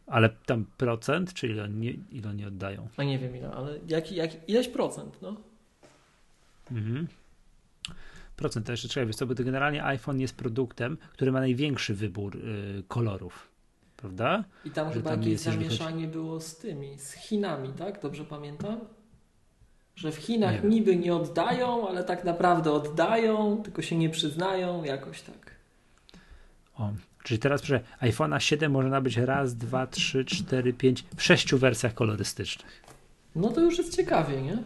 Ale tam procent, czy ile nie, ile nie oddają? A nie wiem ile, ale jaki, jak, ileś procent, no? Mhm. Procent to jeszcze trzeba, wiesz bo to generalnie iPhone jest produktem, który ma największy wybór y, kolorów, prawda? I tam Że chyba tam jakieś zamieszanie było z tymi, z Chinami, tak? Dobrze pamiętam? Że w Chinach Nie niby nie oddają, ale tak naprawdę oddają, tylko się nie przyznają, jakoś tak. O, czyli teraz proszę, iPhone'a 7 może nabyć raz, dwa, trzy, cztery, pięć, w sześciu wersjach kolorystycznych. No to już jest ciekawie, nie?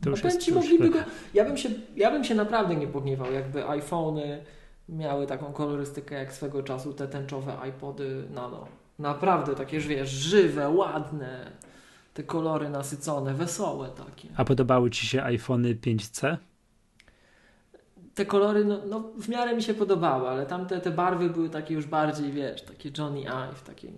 To już jest ci, mogliby go... Ja bym, się, ja bym się naprawdę nie pogniewał, jakby iPhony miały taką kolorystykę jak swego czasu te tęczowe iPody Nano. Naprawdę takie, że wiesz, żywe, ładne. Te kolory nasycone, wesołe takie. A podobały Ci się iPhony 5C? Te kolory, no, no w miarę mi się podobały, ale tamte te barwy były takie już bardziej, wiesz, takie Johnny Ive, takie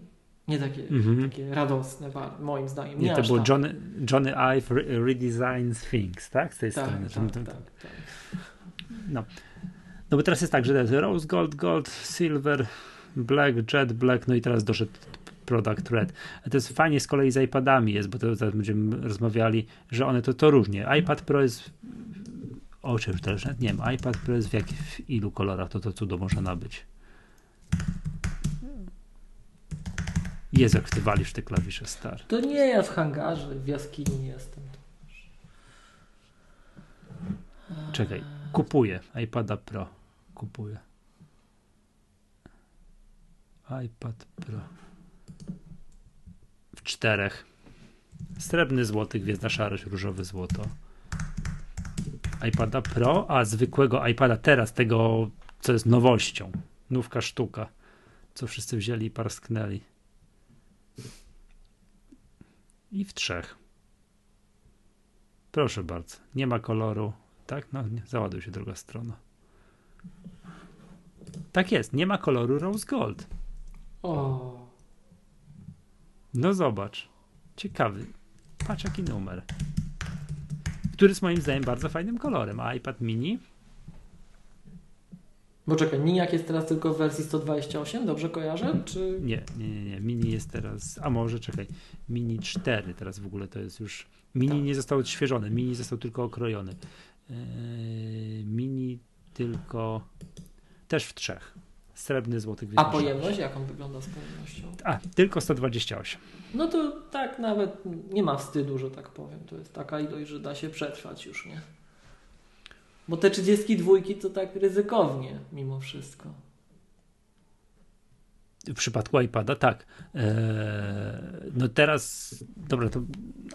nie takie, Mhm. takie radosne barwy, moim zdaniem. Nie, to aż był tak. Johnny, Johnny Ive Re- Redesigns Things, tak? Z tej Tak, strony. tak, Tam- tak, tam- tak. No. no bo teraz jest tak, że to jest Rose Gold, Gold, Silver, Black, Jet Black, no i teraz doszedł Product Red. A to jest fajnie z kolei z iPadami jest, bo to zaraz będziemy rozmawiali, że one to, to różnie. iPad Pro jest o czym też nie wiem, iPad Pro jest w, jak, w ilu kolorach to to cudo może nabyć. Jest jak ty walisz te klawisze stare. To nie ja w hangarze, w jaskini jestem. Czekaj, kupuję iPada Pro. Kupuję. iPad Pro. Czterech. Srebrny, złoty, gwiezdna szarość, różowy, złoto. iPada Pro, a zwykłego iPada teraz, tego co jest nowością. Nówka sztuka. Co wszyscy wzięli i parsknęli. I w trzech. Proszę bardzo. Nie ma koloru. Tak? No, nie. załaduj się druga strona. Tak jest. Nie ma koloru Rose Gold. O, No zobacz. Ciekawy. Patrz jaki numer. Który jest moim zdaniem bardzo fajnym kolorem. A iPad mini? bo czekaj, Miniak jest teraz tylko w wersji 128, dobrze kojarzę? Czy... Nie, nie, nie, nie. Mini jest teraz. A może czekaj. Mini 4 teraz w ogóle to jest już. Mini Tak. nie został odświeżony. Mini został tylko okrojony. Yy, mini tylko. Też w trzech. Srebrny, złoty, A gwiezdny szarość. pojemność, jak on wygląda z pojemnością? A, tylko 128. No to tak nawet nie ma wstydu, że tak powiem. To jest taka ilość, że da się przetrwać już, nie? Bo te 32 to tak ryzykownie mimo wszystko. W przypadku iPada tak. Eee, no teraz, dobra, to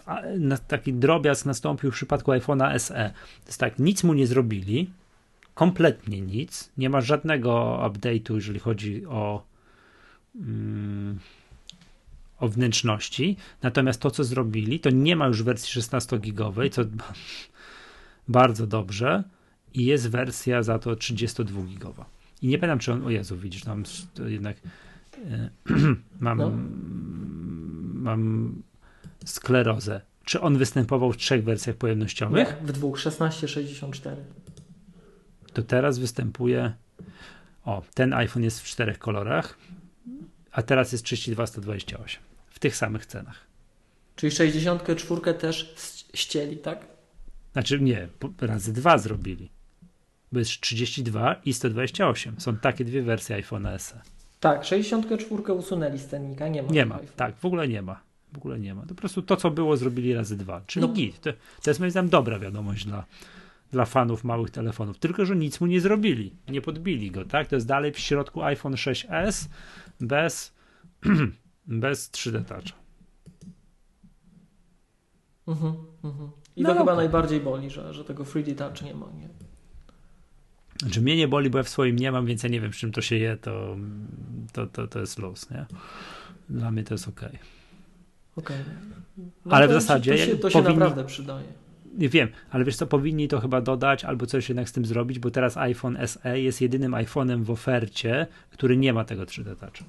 a, taki drobiazg nastąpił w przypadku iPhone'a SE. To jest tak, nic mu nie zrobili, kompletnie nic. Nie ma żadnego update'u, jeżeli chodzi o, mm, o wnętrzności. Natomiast to, co zrobili, to nie ma już wersji 16-gigowej, co bardzo dobrze. I jest wersja za to 32-gigowa. I nie pamiętam, czy on. O Jezu, widzisz, tam jednak. e, mam, No. mam sklerozę. Czy on występował w trzech wersjach pojemnościowych? Nie, w dwóch, 16-64. To teraz występuje. O, ten iPhone jest w czterech kolorach, a teraz jest 32-128. W tych samych cenach. Czyli 64 też ścieli, tak? Znaczy nie, razy dwa zrobili. Bo jest 32 i 128. Są takie dwie wersje iPhone'a SE. Tak, 64 usunęli z cennika, nie ma. Nie ma, iPhone'a. tak, w ogóle nie ma. W ogóle nie ma. To po prostu to, co było, zrobili razy dwa. Czyli No. git. To, to jest moim zdaniem dobra wiadomość dla, dla fanów małych telefonów. Tylko, że nic mu nie zrobili. Nie podbili go, tak? To jest dalej w środku iPhone 6s bez, bez 3D Toucha. Mhm, mhm. I No to chyba najbardziej boli, że, że tego 3D Touch nie ma. Nie? Znaczy mnie nie boli, bo ja w swoim nie mam, więc ja nie wiem, z czym to się je, to, to, to, to jest luz, nie? Dla mnie to jest ok. Okej. Ale w ci, zasadzie To się, to się powinni- naprawdę przydaje. Nie wiem, ale wiesz co, powinni to chyba dodać albo coś jednak z tym zrobić, bo teraz iPhone SE jest jedynym iPhone'em w ofercie, który nie ma tego 3D Touch.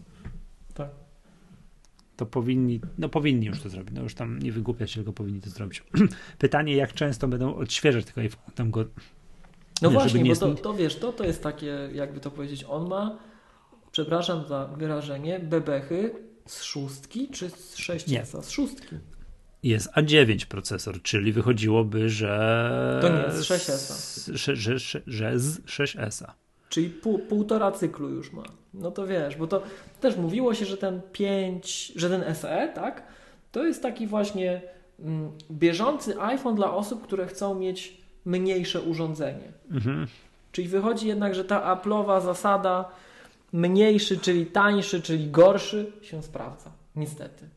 Tak. To powinni, no powinni już to zrobić, no już tam nie wygłupiać się, tylko powinni to zrobić. Pytanie, jak często będą odświeżać tego iPhone, tam go, No Nie, właśnie, żeby bo nie to, to wiesz, to, to jest takie, jakby to powiedzieć, on ma, przepraszam za wyrażenie, bebechy z szóstki czy z sześciesa? Z szóstki. Jest A9 procesor, czyli wychodziłoby, że... To nie, z 6S-a. z- Że, że, że, że z 6S-a. Czyli pół, półtora cyklu już ma. No to wiesz, bo to też mówiło się, że ten 5, że ten SE, tak, to jest taki właśnie mm, bieżący iPhone dla osób, które chcą mieć mniejsze urządzenie. Mhm. Czyli wychodzi jednak, że ta Apple'owa zasada mniejszy, czyli tańszy, czyli gorszy się sprawdza. Niestety.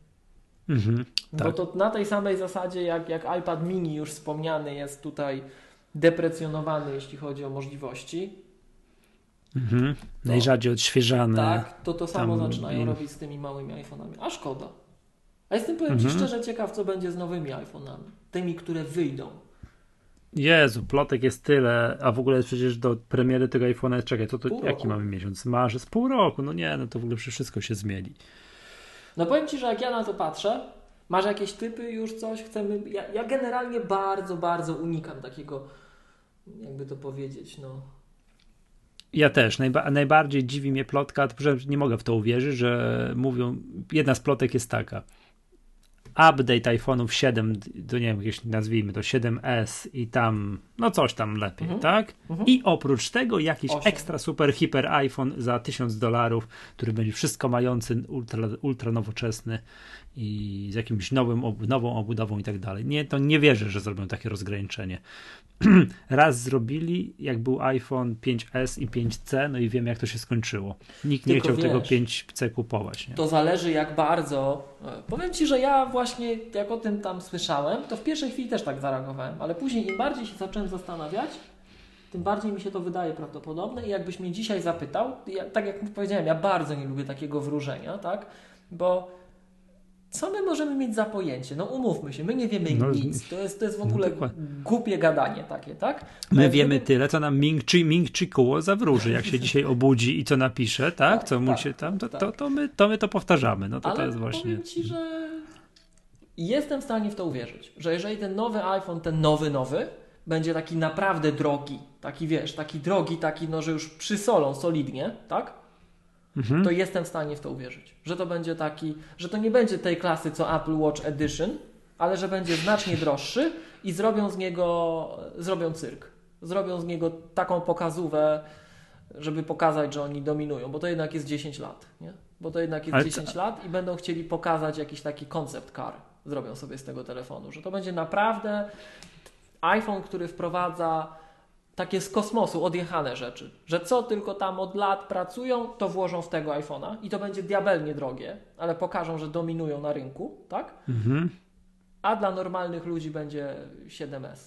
Mhm. Bo Tak. to na tej samej zasadzie, jak, jak iPad mini już wspomniany jest tutaj deprecjonowany, jeśli chodzi o możliwości, Mhm. Najrzadziej odświeżane. tak, to to samo tam zaczynają robić z tymi małymi iPhone'ami. A szkoda. A jestem, powiem mhm. Ci szczerze, ciekaw, co będzie z nowymi iPhone'ami. Tymi, które wyjdą. Jezu, plotek jest tyle, a w ogóle przecież do premiery tego iPhone'a, czekaj, to, to jaki mamy miesiąc? Marzec, pół roku, no nie, no to w ogóle wszystko się zmieni. No powiem Ci, że jak ja na to patrzę, masz jakieś typy już coś, chcemy, ja, ja generalnie bardzo, bardzo unikam takiego, jakby to powiedzieć, no... Ja też. Najba najbardziej dziwi mnie plotka, nie mogę w to uwierzyć, że mówią, jedna z plotek jest taka – update iPhone'ów 7 do nie wiem, jakieś nazwijmy to 7S i tam, no coś tam lepiej, mhm. tak? Mhm. I oprócz tego jakiś 8. ekstra super hiper iPhone za 1000 dolarów, który będzie wszystko mający, ultra, ultra nowoczesny i z jakimś nowym, nową obudową i tak dalej. Nie, to nie wierzę, że zrobią takie rozgraniczenie. Raz zrobili, jak był iPhone 5S i 5C, no i wiem, jak to się skończyło. Nikt Tylko nie chciał wiesz, tego 5C kupować. Nie? To zależy, jak bardzo. E, powiem Ci, że ja właśnie, jak o tym tam słyszałem, to w pierwszej chwili też tak zareagowałem, ale później im bardziej się zacząłem zastanawiać, tym bardziej mi się to wydaje prawdopodobne i jakbyś mnie dzisiaj zapytał, ja, tak jak powiedziałem, ja bardzo nie lubię takiego wróżenia, tak? Bo co my możemy mieć za pojęcie? No umówmy się, my nie wiemy no, nic. To jest, to jest w ogóle no, głupie gadanie takie, tak? My wiemy tyle, co nam Ming Chi, Ming Chi Kuo zawróży, jak się dzisiaj obudzi i co napisze, tak? Co mu tak, się tam, to, tak. to, to, my, to my to powtarzamy. No to, Ale to jest właśnie... powiem Ci, że jestem w stanie w to uwierzyć, że jeżeli ten nowy iPhone, ten nowy, nowy, będzie taki naprawdę drogi, taki wiesz, taki drogi, taki no, że już przysolą solidnie, tak? Mhm. to jestem w stanie w to uwierzyć. Że to będzie taki, że to nie będzie tej klasy co Apple Watch Edition, ale że będzie znacznie droższy i zrobią z niego, zrobią cyrk. Zrobią z niego taką pokazówę, żeby pokazać, że oni dominują, bo to jednak jest 10 lat, nie? Bo to jednak jest ale 10 to... lat i będą chcieli pokazać jakiś taki koncept car. Zrobią sobie z tego telefonu, że to będzie naprawdę iPhone, który wprowadza takie z kosmosu odjechane rzeczy, że co tylko tam od lat pracują, to włożą w tego iPhone'a i to będzie diabelnie drogie, ale pokażą, że dominują na rynku, tak? Mhm. A dla normalnych ludzi będzie 7S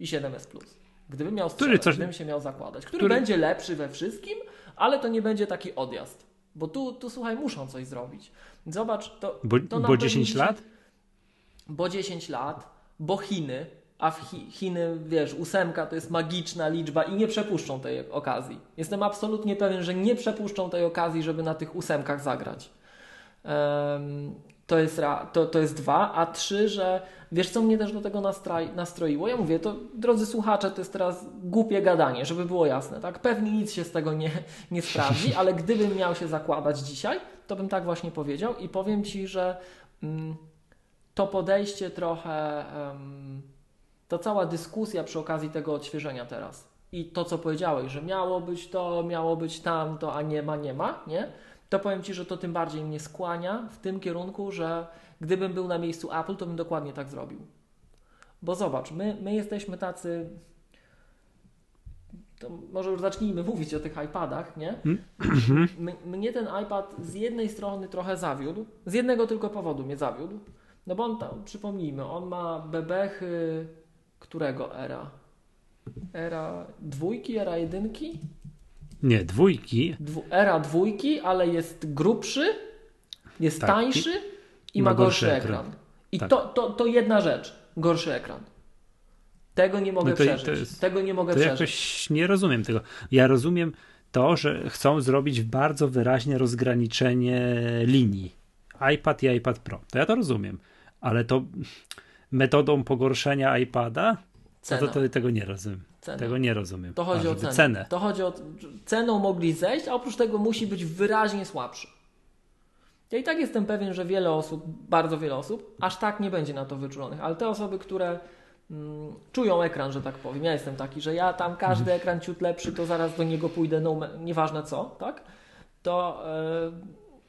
i 7S Plus. Gdybym miał strzelać, coś... gdybym się miał zakładać, który, który, będzie lepszy we wszystkim, ale to nie będzie taki odjazd. Bo tu, tu słuchaj, muszą coś zrobić. Zobacz, to. Bo, to bo 10 lat? Bo 10 lat, bo Chiny, a w Chiny, wiesz, ósemka to jest magiczna liczba i nie przepuszczą tej okazji. Jestem absolutnie pewien, że nie przepuszczą tej okazji, żeby na tych ósemkach zagrać. Um, to jest, to, to jest dwa, a trzy, że wiesz co mnie też do tego nastroi, nastroiło? Ja mówię, to drodzy słuchacze, to jest teraz głupie gadanie, żeby było jasne, tak? Pewnie nic się z tego nie, nie sprawdzi, ale gdybym miał się zakładać dzisiaj, to bym tak właśnie powiedział i powiem Ci, że mm, to podejście trochę... Um, ta cała dyskusja przy okazji tego odświeżenia teraz i to, co powiedziałeś, że miało być to, miało być tamto, a nie ma, nie ma, nie? To powiem Ci, że to tym bardziej mnie skłania w tym kierunku, że gdybym był na miejscu Apple, to bym dokładnie tak zrobił. Bo zobacz, my, my jesteśmy tacy. To może już zacznijmy mówić o tych iPadach, nie? Mm. mnie ten iPad z jednej strony trochę zawiódł, z jednego tylko powodu mnie zawiódł. No bo on tam, przypomnijmy, on ma bebechy którego era? Era dwójki, era jedynki? Nie, dwójki. Dwu, era dwójki, ale jest grubszy, jest tak. tańszy i, i ma, gorszy, gorszy ekran. ekran. I tak. to, to, to jedna rzecz, gorszy ekran. Tego nie mogę no to, przeżyć. To jest, tego nie mogę to przeżyć. Jakoś nie rozumiem tego. Ja rozumiem to, że chcą zrobić bardzo wyraźnie rozgraniczenie linii. iPad i iPad Pro. To ja to rozumiem. Ale to metodą pogorszenia iPada? Cena. No to, to tego nie rozumiem. Cena. Tego nie rozumiem. To chodzi A, o cenę. cenę. To chodzi o ceną mogli zejść, a oprócz tego musi być wyraźnie słabszy. Ja i tak jestem pewien, że wiele osób, bardzo wiele osób, aż tak nie będzie na to wyczulonych, ale te osoby, które mm, czują ekran, że tak powiem, ja jestem taki, że ja tam każdy mhm. ekran ciut lepszy, to zaraz do niego pójdę, no, nieważne co, tak? To,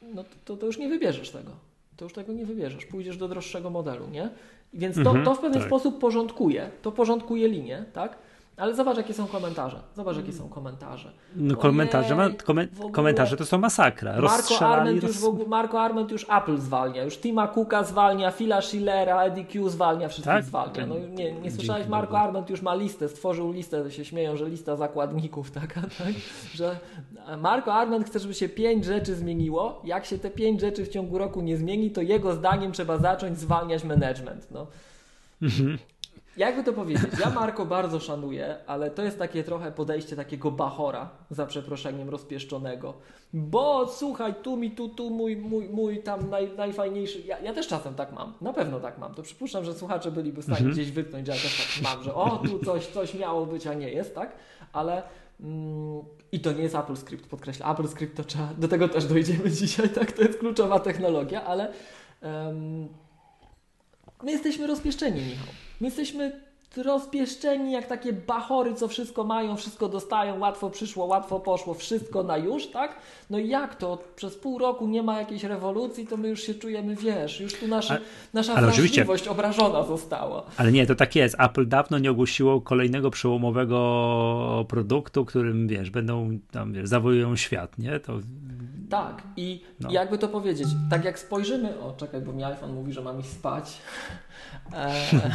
yy, no, to, to już nie wybierzesz tego. To już tego nie wybierzesz. Pójdziesz do droższego modelu, nie? Więc to, mhm, to w pewien tak. sposób porządkuje, to porządkuje linię, tak? Ale zobacz, jakie są komentarze. Zobacz, jakie są komentarze. No, komentarze, ma, komen, komentarze to są masakra. Marco Arment, roz... już w ogóle, Marco Arment już Apple zwalnia, już Tima Cooka zwalnia, Phila Schillera, Eddie Q zwalnia, wszystkich tak? zwalnia. No, nie, nie słyszałeś, Marco Arment już ma listę, stworzył listę, się śmieją, że lista zakładników taka, tak? Że Marco Arment chce, żeby się pięć rzeczy zmieniło. Jak się te pięć rzeczy w ciągu roku nie zmieni, to jego zdaniem trzeba zacząć zwalniać management. No. Mhm. Jakby to powiedzieć, ja Marko bardzo szanuję, ale to jest takie trochę podejście takiego bachora, za przeproszeniem rozpieszczonego. Bo słuchaj, tu mi, tu, tu mój, mój, mój tam naj, najfajniejszy. Ja, ja też czasem tak mam, na pewno tak mam. To przypuszczam, że słuchacze byliby w stanie mhm. gdzieś wypnąć, że ja też tak mam, że o, tu coś, coś miało być, a nie jest, tak? Ale mm, i to nie jest Apple Script, podkreślam. Apple Script to trzeba, do tego też dojdziemy dzisiaj, tak? To jest kluczowa technologia, ale um, my jesteśmy rozpieszczeni, Michał. My jesteśmy rozpieszczeni jak takie bachory, co wszystko mają, wszystko dostają, łatwo przyszło, łatwo poszło, wszystko na już, tak? No i jak to? Przez pół roku nie ma jakiejś rewolucji, to my już się czujemy, wiesz, już tu nasza, nasza ale wrażliwość obrażona została. Ale nie, to tak jest. Apple dawno nie ogłosiło kolejnego przełomowego produktu, którym, wiesz, będą tam, wiesz, zawojują świat, nie? To... Tak i no. jakby to powiedzieć, tak jak spojrzymy, o czekaj, bo mi iPhone mówi, że mam iść spać, e,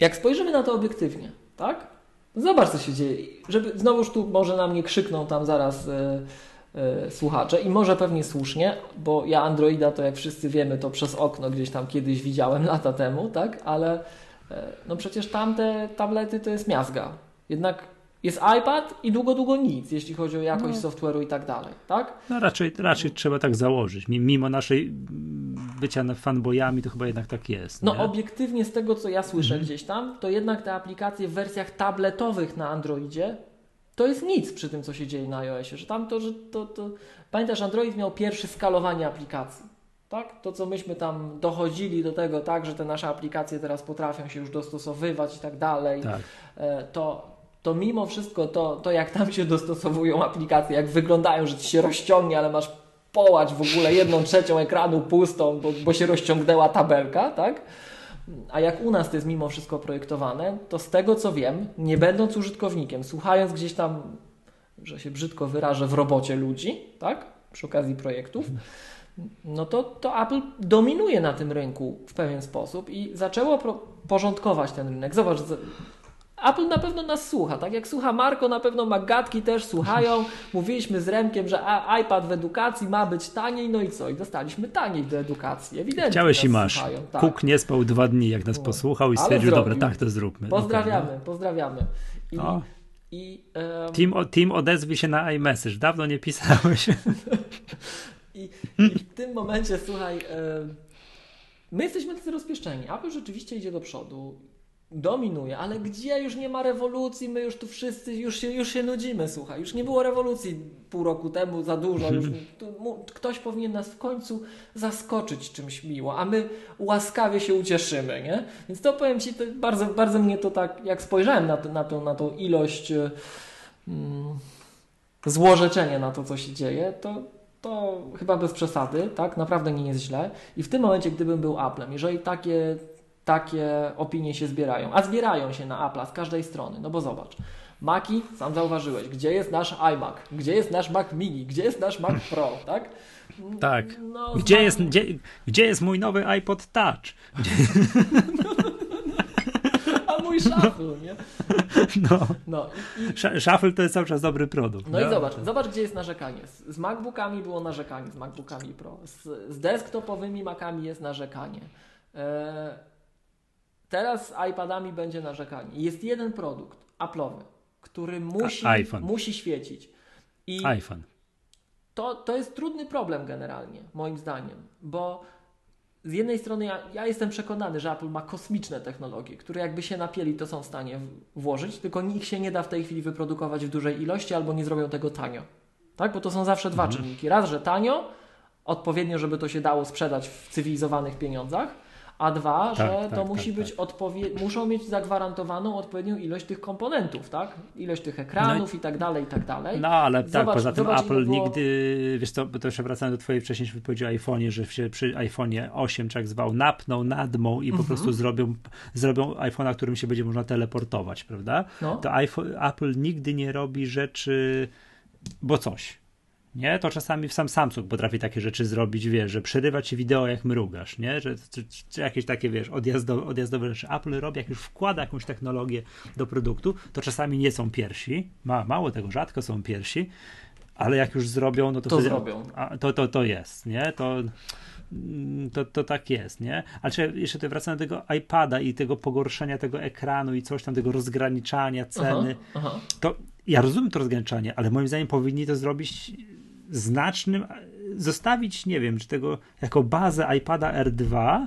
jak spojrzymy na to obiektywnie, tak? Zobacz, co się dzieje. Żeby znowuż tu może na mnie krzykną tam zaraz e, e, słuchacze i może pewnie słusznie, bo ja Androida to jak wszyscy wiemy, to przez okno gdzieś tam kiedyś widziałem lata temu, tak? Ale e, no przecież tamte tablety to jest miazga. Jednak jest iPad i długo, długo nic, jeśli chodzi o jakość no. software'u i tak dalej, tak? No raczej, raczej trzeba tak założyć. Mimo naszej bycia fanboyami, to chyba jednak tak jest. No nie? obiektywnie z tego, co ja słyszę mhm. gdzieś tam, to jednak te aplikacje w wersjach tabletowych na Androidzie to jest nic przy tym, co się dzieje na iOSie, że tam to, że to, to... Pamiętasz, Android miał pierwszy skalowanie aplikacji. Tak? To, co myśmy tam dochodzili do tego, tak, że te nasze aplikacje teraz potrafią się już dostosowywać i tak dalej, tak. E, to, to mimo wszystko to, to, jak tam się dostosowują aplikacje, jak wyglądają, że ci się rozciągnie, ale masz połać w ogóle jedną trzecią ekranu pustą, bo, bo się rozciągnęła tabelka, tak? A jak u nas to jest mimo wszystko projektowane, to z tego co wiem, nie będąc użytkownikiem, słuchając gdzieś tam, że się brzydko wyrażę, w robocie ludzi, tak? Przy okazji projektów, no to, to Apple dominuje na tym rynku w pewien sposób i zaczęło porządkować ten rynek. Zobacz, Apple na pewno nas słucha, tak jak słucha Marko, na pewno Magatki też słuchają. Mówiliśmy z Remkiem, że iPad w edukacji ma być taniej, no i co? I dostaliśmy taniej do edukacji, ewidentnie. Chciałeś i masz. Słuchają, tak. Kuk nie spał dwa dni, jak nas no. posłuchał i stwierdził, dobra, tak to zróbmy. Pozdrawiamy, okay, no. pozdrawiamy. I, no. i um... team, team odezwij się na iMessage, dawno nie pisałeś. I, I, w tym momencie, słuchaj, my jesteśmy tacy rozpieszczeni. Apple rzeczywiście idzie do przodu dominuje, ale gdzie już nie ma rewolucji, my już tu wszyscy, już się, już się nudzimy, słuchaj, już nie było rewolucji pół roku temu za dużo, już tu, ktoś powinien nas w końcu zaskoczyć czymś miło, a my łaskawie się ucieszymy, nie? Więc to powiem Ci, to bardzo, bardzo mnie to tak, jak spojrzałem na, to, na, to, na tą ilość mm, złorzeczenia na to, co się dzieje, to to chyba bez przesady, tak? Naprawdę nie jest źle. I w tym momencie, gdybym był Applem, jeżeli takie takie opinie się zbierają. A zbierają się na Apple z każdej strony. No bo zobacz. Maki, sam zauważyłeś, gdzie jest nasz iMac, gdzie jest nasz Mac Mini, gdzie jest nasz Mac Pro, tak? Tak. No, gdzie, jest, gdzie, gdzie jest mój nowy iPod Touch? Gdzie... A mój Shuffle, nie? No. no i, Shuffle to jest cały czas dobry produkt. No, no, i zobacz, zobacz gdzie jest narzekanie. Z, z MacBookami było narzekanie, z MacBookami Pro. Z, z desktopowymi Macami jest narzekanie. Eee, Teraz z iPadami będzie narzekanie. Jest jeden produkt Apple'owy, który musi, musi świecić. I iPhone. To, to jest trudny problem generalnie, moim zdaniem, bo z jednej strony ja, ja, jestem przekonany, że Apple ma kosmiczne technologie, które jakby się napieli, to są w stanie włożyć, tylko nikt się nie da w tej chwili wyprodukować w dużej ilości albo nie zrobią tego tanio. Tak? Bo to są zawsze dwa mhm. czynniki. Raz, że tanio, odpowiednio, żeby to się dało sprzedać w cywilizowanych pieniądzach, a dwa, tak, że tak, to tak, musi tak, być odpowie- muszą mieć zagwarantowaną odpowiednią ilość tych komponentów, tak? Ilość tych ekranów no i, tak dalej, i tak dalej. No ale tak, zobacz, tak, poza tym Apple było... nigdy, wiesz to, to jeszcze wracając do twojej wcześniejszej wypowiedzi o iPhone'ie, że się przy iPhone'ie 8, czy jak zwał, napną, nadmą i po mhm. prostu zrobią, zrobią iPhone'a, którym się będzie można teleportować, prawda? No. To iPhone, Apple nigdy nie robi rzeczy, bo coś nie? To czasami w sam Samsung potrafi takie rzeczy zrobić, wiesz, że przerywa ci wideo jak mrugasz, nie? Że, czy, czy jakieś takie, wiesz, odjazdo, odjazdowe rzeczy. Apple robi, jak już wkłada jakąś technologię do produktu, to czasami nie są pierwsi, ma, mało tego, rzadko są pierwsi, ale jak już zrobią, no to, to wtedy, zrobią. A, to, to, to jest, nie? To, to, to tak jest, nie? Ale jeszcze tutaj wracam do tego iPada i tego pogorszenia tego ekranu i coś tam, tego rozgraniczania ceny. Aha, aha. To ja rozumiem to rozgraniczanie, ale moim zdaniem powinni to zrobić znacznym, zostawić, nie wiem, czy tego jako bazę iPada R2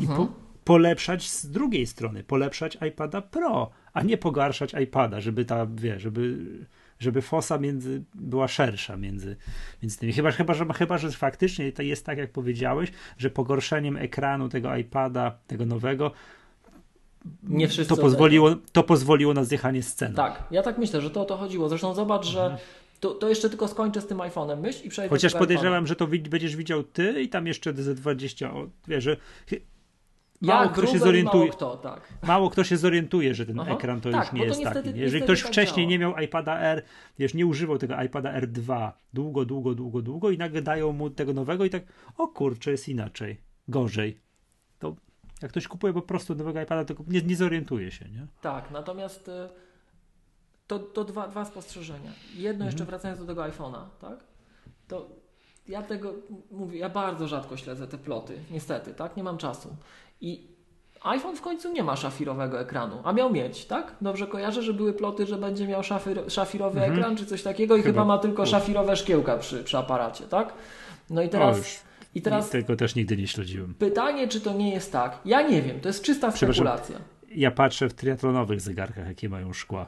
i po, mhm. polepszać z drugiej strony, polepszać iPada Pro, a nie pogarszać iPada, żeby ta, wie, żeby, żeby fosa między, była szersza między, między tymi. Chyba, chyba, że, chyba, że faktycznie to jest tak, jak powiedziałeś, że pogorszeniem ekranu tego iPada, tego nowego, nie wszyscy to pozwoliło, to pozwoliło na zjechanie sceny. Tak, ja tak myślę, że to o to chodziło. Zresztą zobacz, że mhm. To, to jeszcze tylko skończę z tym iPhone'em, myśl i przejdę Chociaż podejrzewam, że to będziesz widział ty i tam jeszcze Z20, wiesz, że Mało ja, kto się zorientuje. Mało kto, tak. Mało kto się zorientuje, że ten Aha, ekran to tak, już nie jest niestety, taki. Jeżeli ktoś tak wcześniej działa. nie miał iPada R, wiesz, nie używał tego iPada R2 długo, długo, długo, długo i nagle dają mu tego nowego i tak, o kurczę, jest inaczej, gorzej. To jak ktoś kupuje po prostu nowego iPada, to nie, nie zorientuje się, nie? Tak, natomiast y, to, to dwa, dwa spostrzeżenia. Jedno mhm. jeszcze wracając do tego iPhone'a, tak? To ja tego mówię, ja bardzo rzadko śledzę te ploty, niestety, tak? Nie mam czasu. I iPhone w końcu nie ma szafirowego ekranu, a miał mieć, tak? Dobrze kojarzę, że były ploty, że będzie miał szafir, szafirowy mhm. ekran czy coś takiego i chyba, chyba ma tylko szafirowe szkiełka przy, przy aparacie, tak? No i teraz. O, I teraz tego też nigdy nie śledziłem. Pytanie, czy to nie jest tak? Ja nie wiem, to jest czysta spekulacja. Ja patrzę w triatlonowych zegarkach, jakie mają szkła.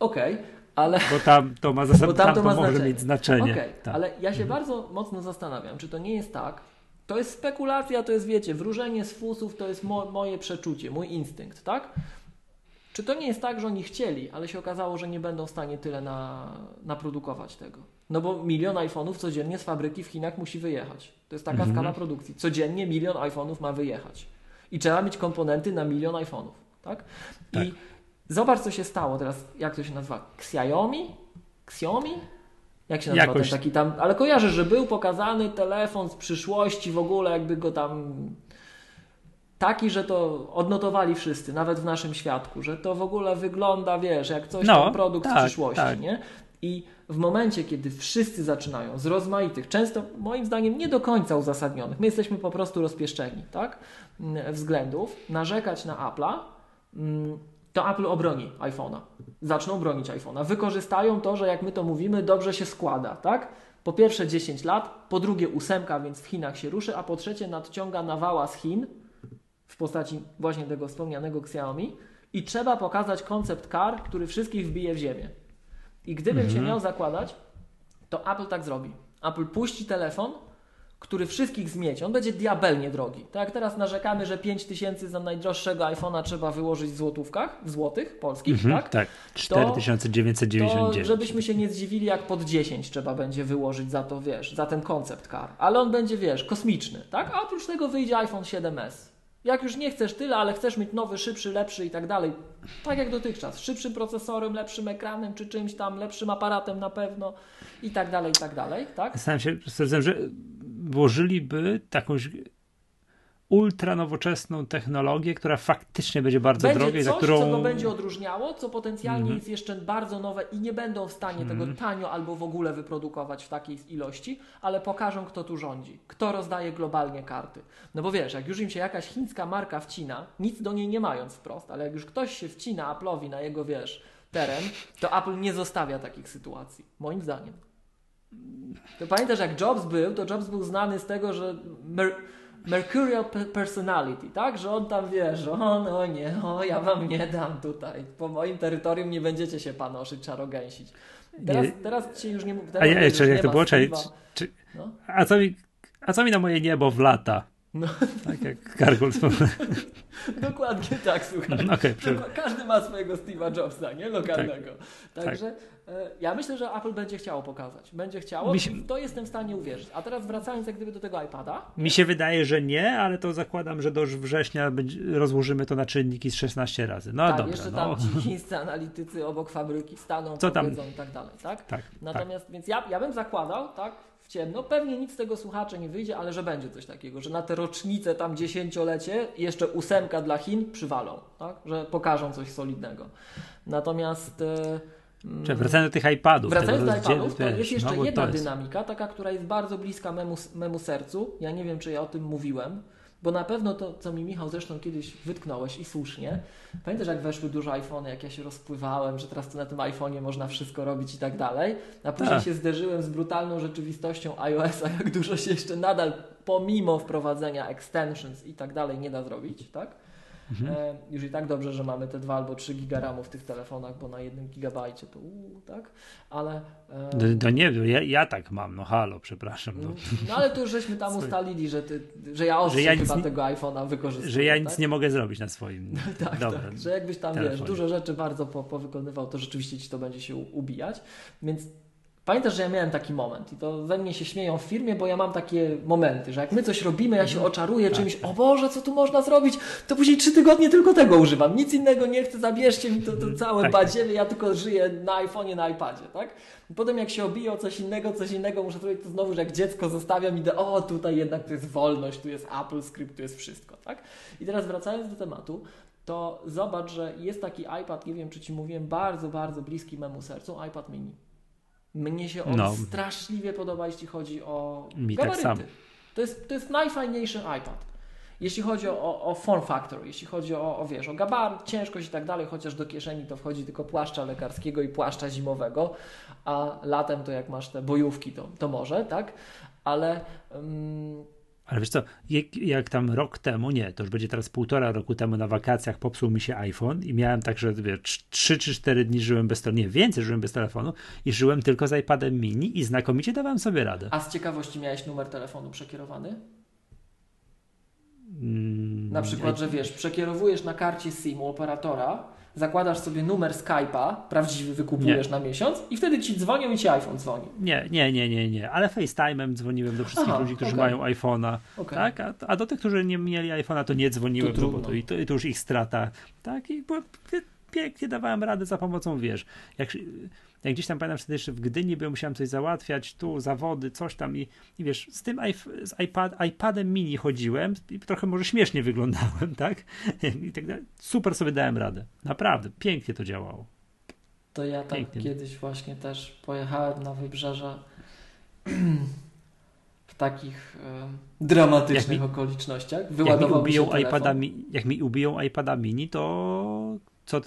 Okej, okay, ale. Bo tam to ma, zasad... tam to ma może znaczenie. mieć znaczenie. Okay, tak. Ale ja się mhm. bardzo mocno zastanawiam, czy to nie jest tak. To jest spekulacja, to jest, wiecie, wróżenie z fusów to jest mo moje przeczucie, mój instynkt, tak? Czy to nie jest tak, że oni chcieli, ale się okazało, że nie będą w stanie tyle na, naprodukować tego? No bo milion iPhone'ów codziennie z fabryki w Chinach musi wyjechać. To jest taka mhm. skala produkcji. Codziennie milion iPhone'ów ma wyjechać. I trzeba mieć komponenty na milion iPhone'ów, tak? tak. I Zobacz, co się stało teraz. Jak to się nazywa? Xiaomi? Xiaomi? Jak się nazywa Jakoś... ten taki tam? Ale kojarzę, że był pokazany telefon z przyszłości w ogóle, jakby go tam taki, że to odnotowali wszyscy, nawet w naszym świadku, że to w ogóle wygląda, wiesz, jak coś no, tam produkt tak, z przyszłości, tak. nie? I w momencie, kiedy wszyscy zaczynają z rozmaitych, często moim zdaniem nie do końca uzasadnionych, my jesteśmy po prostu rozpieszczeni, tak? Względów, narzekać na Apple'a, mm, to Apple obroni iPhone'a. Zaczną bronić iPhone'a. Wykorzystają to, że jak my to mówimy, dobrze się składa, tak? Po pierwsze 10 lat, po drugie ósemka, więc w Chinach się ruszy, a po trzecie nadciąga nawała z Chin w postaci właśnie tego wspomnianego Xiaomi i trzeba pokazać koncept car, który wszystkich wbije w ziemię. I gdybym mhm. się miał zakładać, to Apple tak zrobi. Apple puści telefon, który wszystkich zmieci. On będzie diabelnie drogi. Tak jak teraz narzekamy, że 5 tysięcy za najdroższego iPhone'a trzeba wyłożyć w złotówkach, w złotych polskich, mhm, tak? Tak, 4999. To, żebyśmy się nie zdziwili, jak pod 10 trzeba będzie wyłożyć za to, wiesz, za ten koncept car. Ale on będzie, wiesz, kosmiczny, tak? A oprócz tego wyjdzie iPhone 7s. Jak już nie chcesz tyle, ale chcesz mieć nowy, szybszy, lepszy i tak dalej, tak jak dotychczas, szybszym procesorem, lepszym ekranem czy czymś tam, lepszym aparatem na pewno i tak dalej, i tak dalej, tak? Zastanawiam się, stwierdzam, że włożyliby takąś ultra nowoczesną technologię, która faktycznie będzie bardzo będzie droga i za którą... co go będzie odróżniało, co potencjalnie mm -hmm. jest jeszcze bardzo nowe i nie będą w stanie mm tego mhm. tanio albo w ogóle wyprodukować w takiej ilości, ale pokażą kto tu rządzi, kto rozdaje globalnie karty. No bo wiesz, jak już im się jakaś chińska marka wcina, nic do niej nie mając wprost, ale jak już ktoś się wcina Apple'owi na jego, wiesz, teren, to Apple nie zostawia takich sytuacji, moim zdaniem. To pamiętasz, jak Jobs był, to Jobs był znany z tego, że mer Mercurial personality, tak? Że on tam wie, że o no nie, o ja wam nie dam tutaj. Po moim terytorium nie będziecie się panoszyć, czarogęsić. Teraz, nie. teraz ci już nie mówię. A ja jak to było? No? a, co mi, a co mi na moje niebo w lata? No. Tak jak Gargold. Dokładnie tak, słuchaj. No, okay, Każdy ma swojego Steve'a Jobsa, nie? Lokalnego. Tak. Także tak. ja myślę, że Apple będzie chciało pokazać. Będzie chciało, się... to jestem w stanie uwierzyć. A teraz wracając jak gdyby do tego iPada. Mi się wydaje, że nie, ale to zakładam, że do września rozłożymy to na czynniki z 16 razy. No tak, dobra. jeszcze no. tam ci chińscy analitycy obok fabryki staną, Co tam? i tak dalej, tak? Tak. Natomiast, tak. więc ja, ja bym zakładał, tak, ciemno. Pewnie nic z tego słuchacza nie wyjdzie, ale że będzie coś takiego, że na te rocznice tam dziesięciolecie jeszcze ósemka dla Chin przywalą, tak? że pokażą coś solidnego. Natomiast... E, Czy wracając do tych iPadów. Wracając do iPadów, to jest jeszcze no, jedna jest... dynamika, taka, która jest bardzo bliska memu, memu sercu. Ja nie wiem, czy ja o tym mówiłem. Bo na pewno to, co mi Michał zresztą kiedyś wytknąłeś i słusznie, pamiętasz jak weszły duże iPhony, jak ja się rozpływałem, że teraz to na tym iPhone'ie można wszystko robić i tak dalej, a później tak. się zderzyłem z brutalną rzeczywistością iOS-a, jak dużo się jeszcze nadal pomimo wprowadzenia extensions i tak dalej nie da zrobić, tak? Mhm. E, już i tak dobrze, że mamy te 2 albo 3 giga w tych telefonach, bo na jednym gigabajcie to uu, tak? Ale... E... No, nie wiem, ja, ja, tak mam, no halo, przepraszam. No, no ale to już żeśmy tam ustalili, że, ty, że ja ostrzej ja chyba tego iPhone'a wykorzystuję. Że ja nic tak? nie mogę zrobić na swoim tak, Dobra, tak, że jakbyś tam, telefonie. wiesz, dużo rzeczy bardzo po, powykonywał, to rzeczywiście ci to będzie się ubijać, więc Pamiętasz, że ja miałem taki moment i to ze mnie się śmieją w firmie, bo ja mam takie momenty, że jak my coś robimy, ja się mhm. oczaruję tak. czymś, o Boże, co tu można zrobić, to później trzy tygodnie tylko tego używam, nic innego nie chcę, zabierzcie mi to, to całe tak. badziewie, ja tylko żyję na iPhone'ie, na iPadzie, tak? I potem jak się obiję o coś innego, coś innego muszę zrobić, to znowu, że jak dziecko zostawiam, idę, o tutaj jednak tu jest wolność, tu jest Apple Script, tu jest wszystko, tak? I teraz wracając do tematu, to zobacz, że jest taki iPad, nie wiem czy Ci mówiłem, bardzo, bardzo bliski memu sercu, iPad mini. Mnie się on no. straszliwie podoba, jeśli chodzi o Mi tak gabaryty. Tak. To, jest, to jest najfajniejszy iPad. Jeśli chodzi o, o form factor, jeśli chodzi o, o, wiesz, o gabaryt, ciężkość i tak dalej, chociaż do kieszeni to wchodzi tylko płaszcza lekarskiego i płaszcza zimowego, a latem to jak masz te bojówki, to, to może, tak? Ale... Um, ale wiesz co, jak, jak, tam rok temu, nie, to już będzie teraz półtora roku temu na wakacjach popsuł mi się iPhone i miałem tak, że wiesz, 3 czy 4 dni żyłem bez telefonu, nie, więcej żyłem bez telefonu i żyłem tylko z iPadem mini i znakomicie dawałem sobie radę. A z ciekawości miałeś numer telefonu przekierowany? Mm, na przykład, że wiesz, przekierowujesz na karcie SIM u operatora, zakładasz sobie numer Skype'a, prawdziwy wykupujesz nie. na miesiąc i wtedy ci dzwonią i ci iPhone dzwoni. Nie, nie, nie, nie, nie, ale FaceTime'em dzwoniłem do wszystkich Aha, ludzi, którzy okay. mają iPhone'a, okay. tak? A, a, do tych, którzy nie mieli iPhone'a, to nie dzwoniłem, to, no bo to, i to, to już ich strata, tak? I pięknie dawałem radę za pomocą, wiesz, jak jak gdzieś tam pamiętam wtedy jeszcze w Gdyni byłem, musiałem coś załatwiać, tu zawody, coś tam i, i wiesz, z tym z iPad, iPadem mini chodziłem i trochę może śmiesznie wyglądałem, tak? I tak dalej. Super sobie dałem radę. Naprawdę, pięknie to działało. To ja tam pięknie. kiedyś właśnie też pojechałem na wybrzeże w takich e, dramatycznych mi, okolicznościach. Wyładował jak mi ubiją iPada, jak mi ubiją iPada mini, to co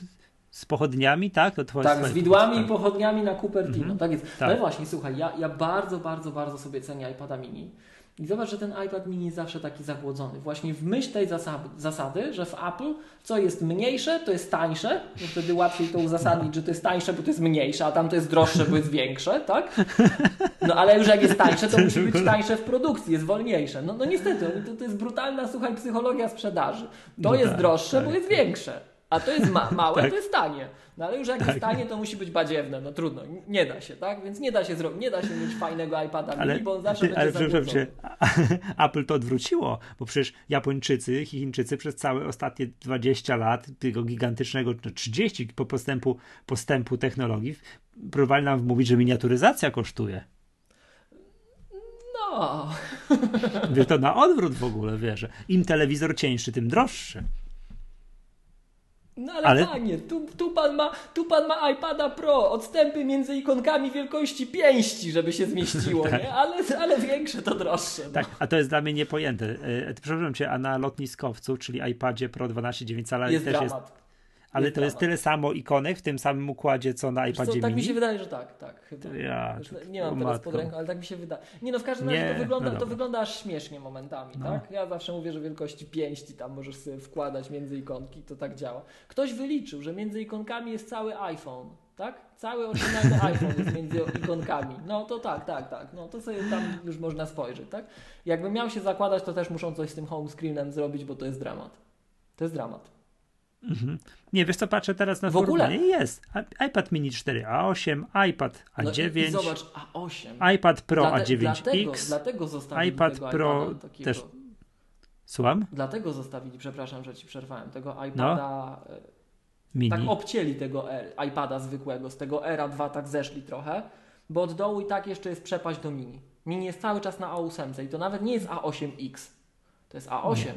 z pochodniami, tak? To tak, z widłami tak. i pochodniami na Cupertino. Mm -hmm. Tak jest. Tak. No właśnie, słuchaj, ja, ja bardzo, bardzo, bardzo sobie cenię iPada mini. I zobacz, że ten iPad mini jest zawsze taki zagłodzony. Właśnie w myśl tej zasady, zasady, że w Apple co jest mniejsze, to jest tańsze, bo wtedy łatwiej to uzasadnić, że to jest tańsze, bo to jest mniejsze, a tam to jest droższe, bo jest większe, tak? No ale już jak jest tańsze, to musi być tańsze w produkcji, jest wolniejsze. No, no niestety, to, to jest brutalna, słuchaj, psychologia sprzedaży. To no jest tak, droższe, tak. bo jest większe. A to jest ma małe, tak. to jest tanie. No ale już jak tak. jest tanie, to musi być badziewne. No trudno, nie da się, tak? Więc nie da się zrobić, nie da się mieć fajnego iPada ale, mini, bo on zawsze ty, będzie ale cię, Apple to odwróciło, bo przecież Japończycy, Chińczycy przez całe ostatnie 20 lat tego gigantycznego, 30 no po postępu, postępu technologii, próbowali nam wmówić, że miniaturyzacja kosztuje. No. Wiesz, to na odwrót w ogóle, wiesz, im telewizor cieńszy, tym droższy. No ale, ale... panie, tu, tu, pan ma, tu pan ma iPada Pro, odstępy między ikonkami wielkości pięści, żeby się zmieściło, tak. nie? Ale, ale większe to droższe. No. Tak, a to jest dla mnie niepojęte. E, przepraszam cię, a na lotniskowcu, czyli iPadzie Pro 12,9 cala jest też dramat. jest ale to jest tyle samo ikonek w tym samym układzie, co na iPadzie co, Tak mini? mi się wydaje, że tak, tak. Chyba. Ja, nie mam teraz pod ręką, ale tak mi się wydaje. Nie no, w każdym razie to, wygląda, no to wygląda aż śmiesznie momentami, no. tak? Ja zawsze mówię, że wielkości pięści tam możesz sobie wkładać między ikonki, to tak działa. Ktoś wyliczył, że między ikonkami jest cały iPhone tak? Cały oryginalny iPhone jest między ikonkami. No to tak, tak, tak. No to sobie tam już można spojrzeć, tak? Jakbym miał się zakładać, to też muszą coś z tym home screenem zrobić, bo to jest dramat. To jest dramat. Mhm. Nie, wiesz co, patrzę teraz na w ogóle jest. iPad mini 4, A8, iPad A9. No zobacz, A8. iPad Pro Dlate, A9X. Dlatego, dlatego zostawili iPad Pro takiego, też. Słucham? Dlatego zostawili, przepraszam, że ci przerwałem, tego iPada. No. Mini. Tak obcięli tego iPada zwykłego, z tego Era 2 tak zeszli trochę, bo od dołu i tak jeszcze jest przepaść do mini. Mini jest cały czas na A8 i to nawet nie jest A8X, to jest A8. Nie.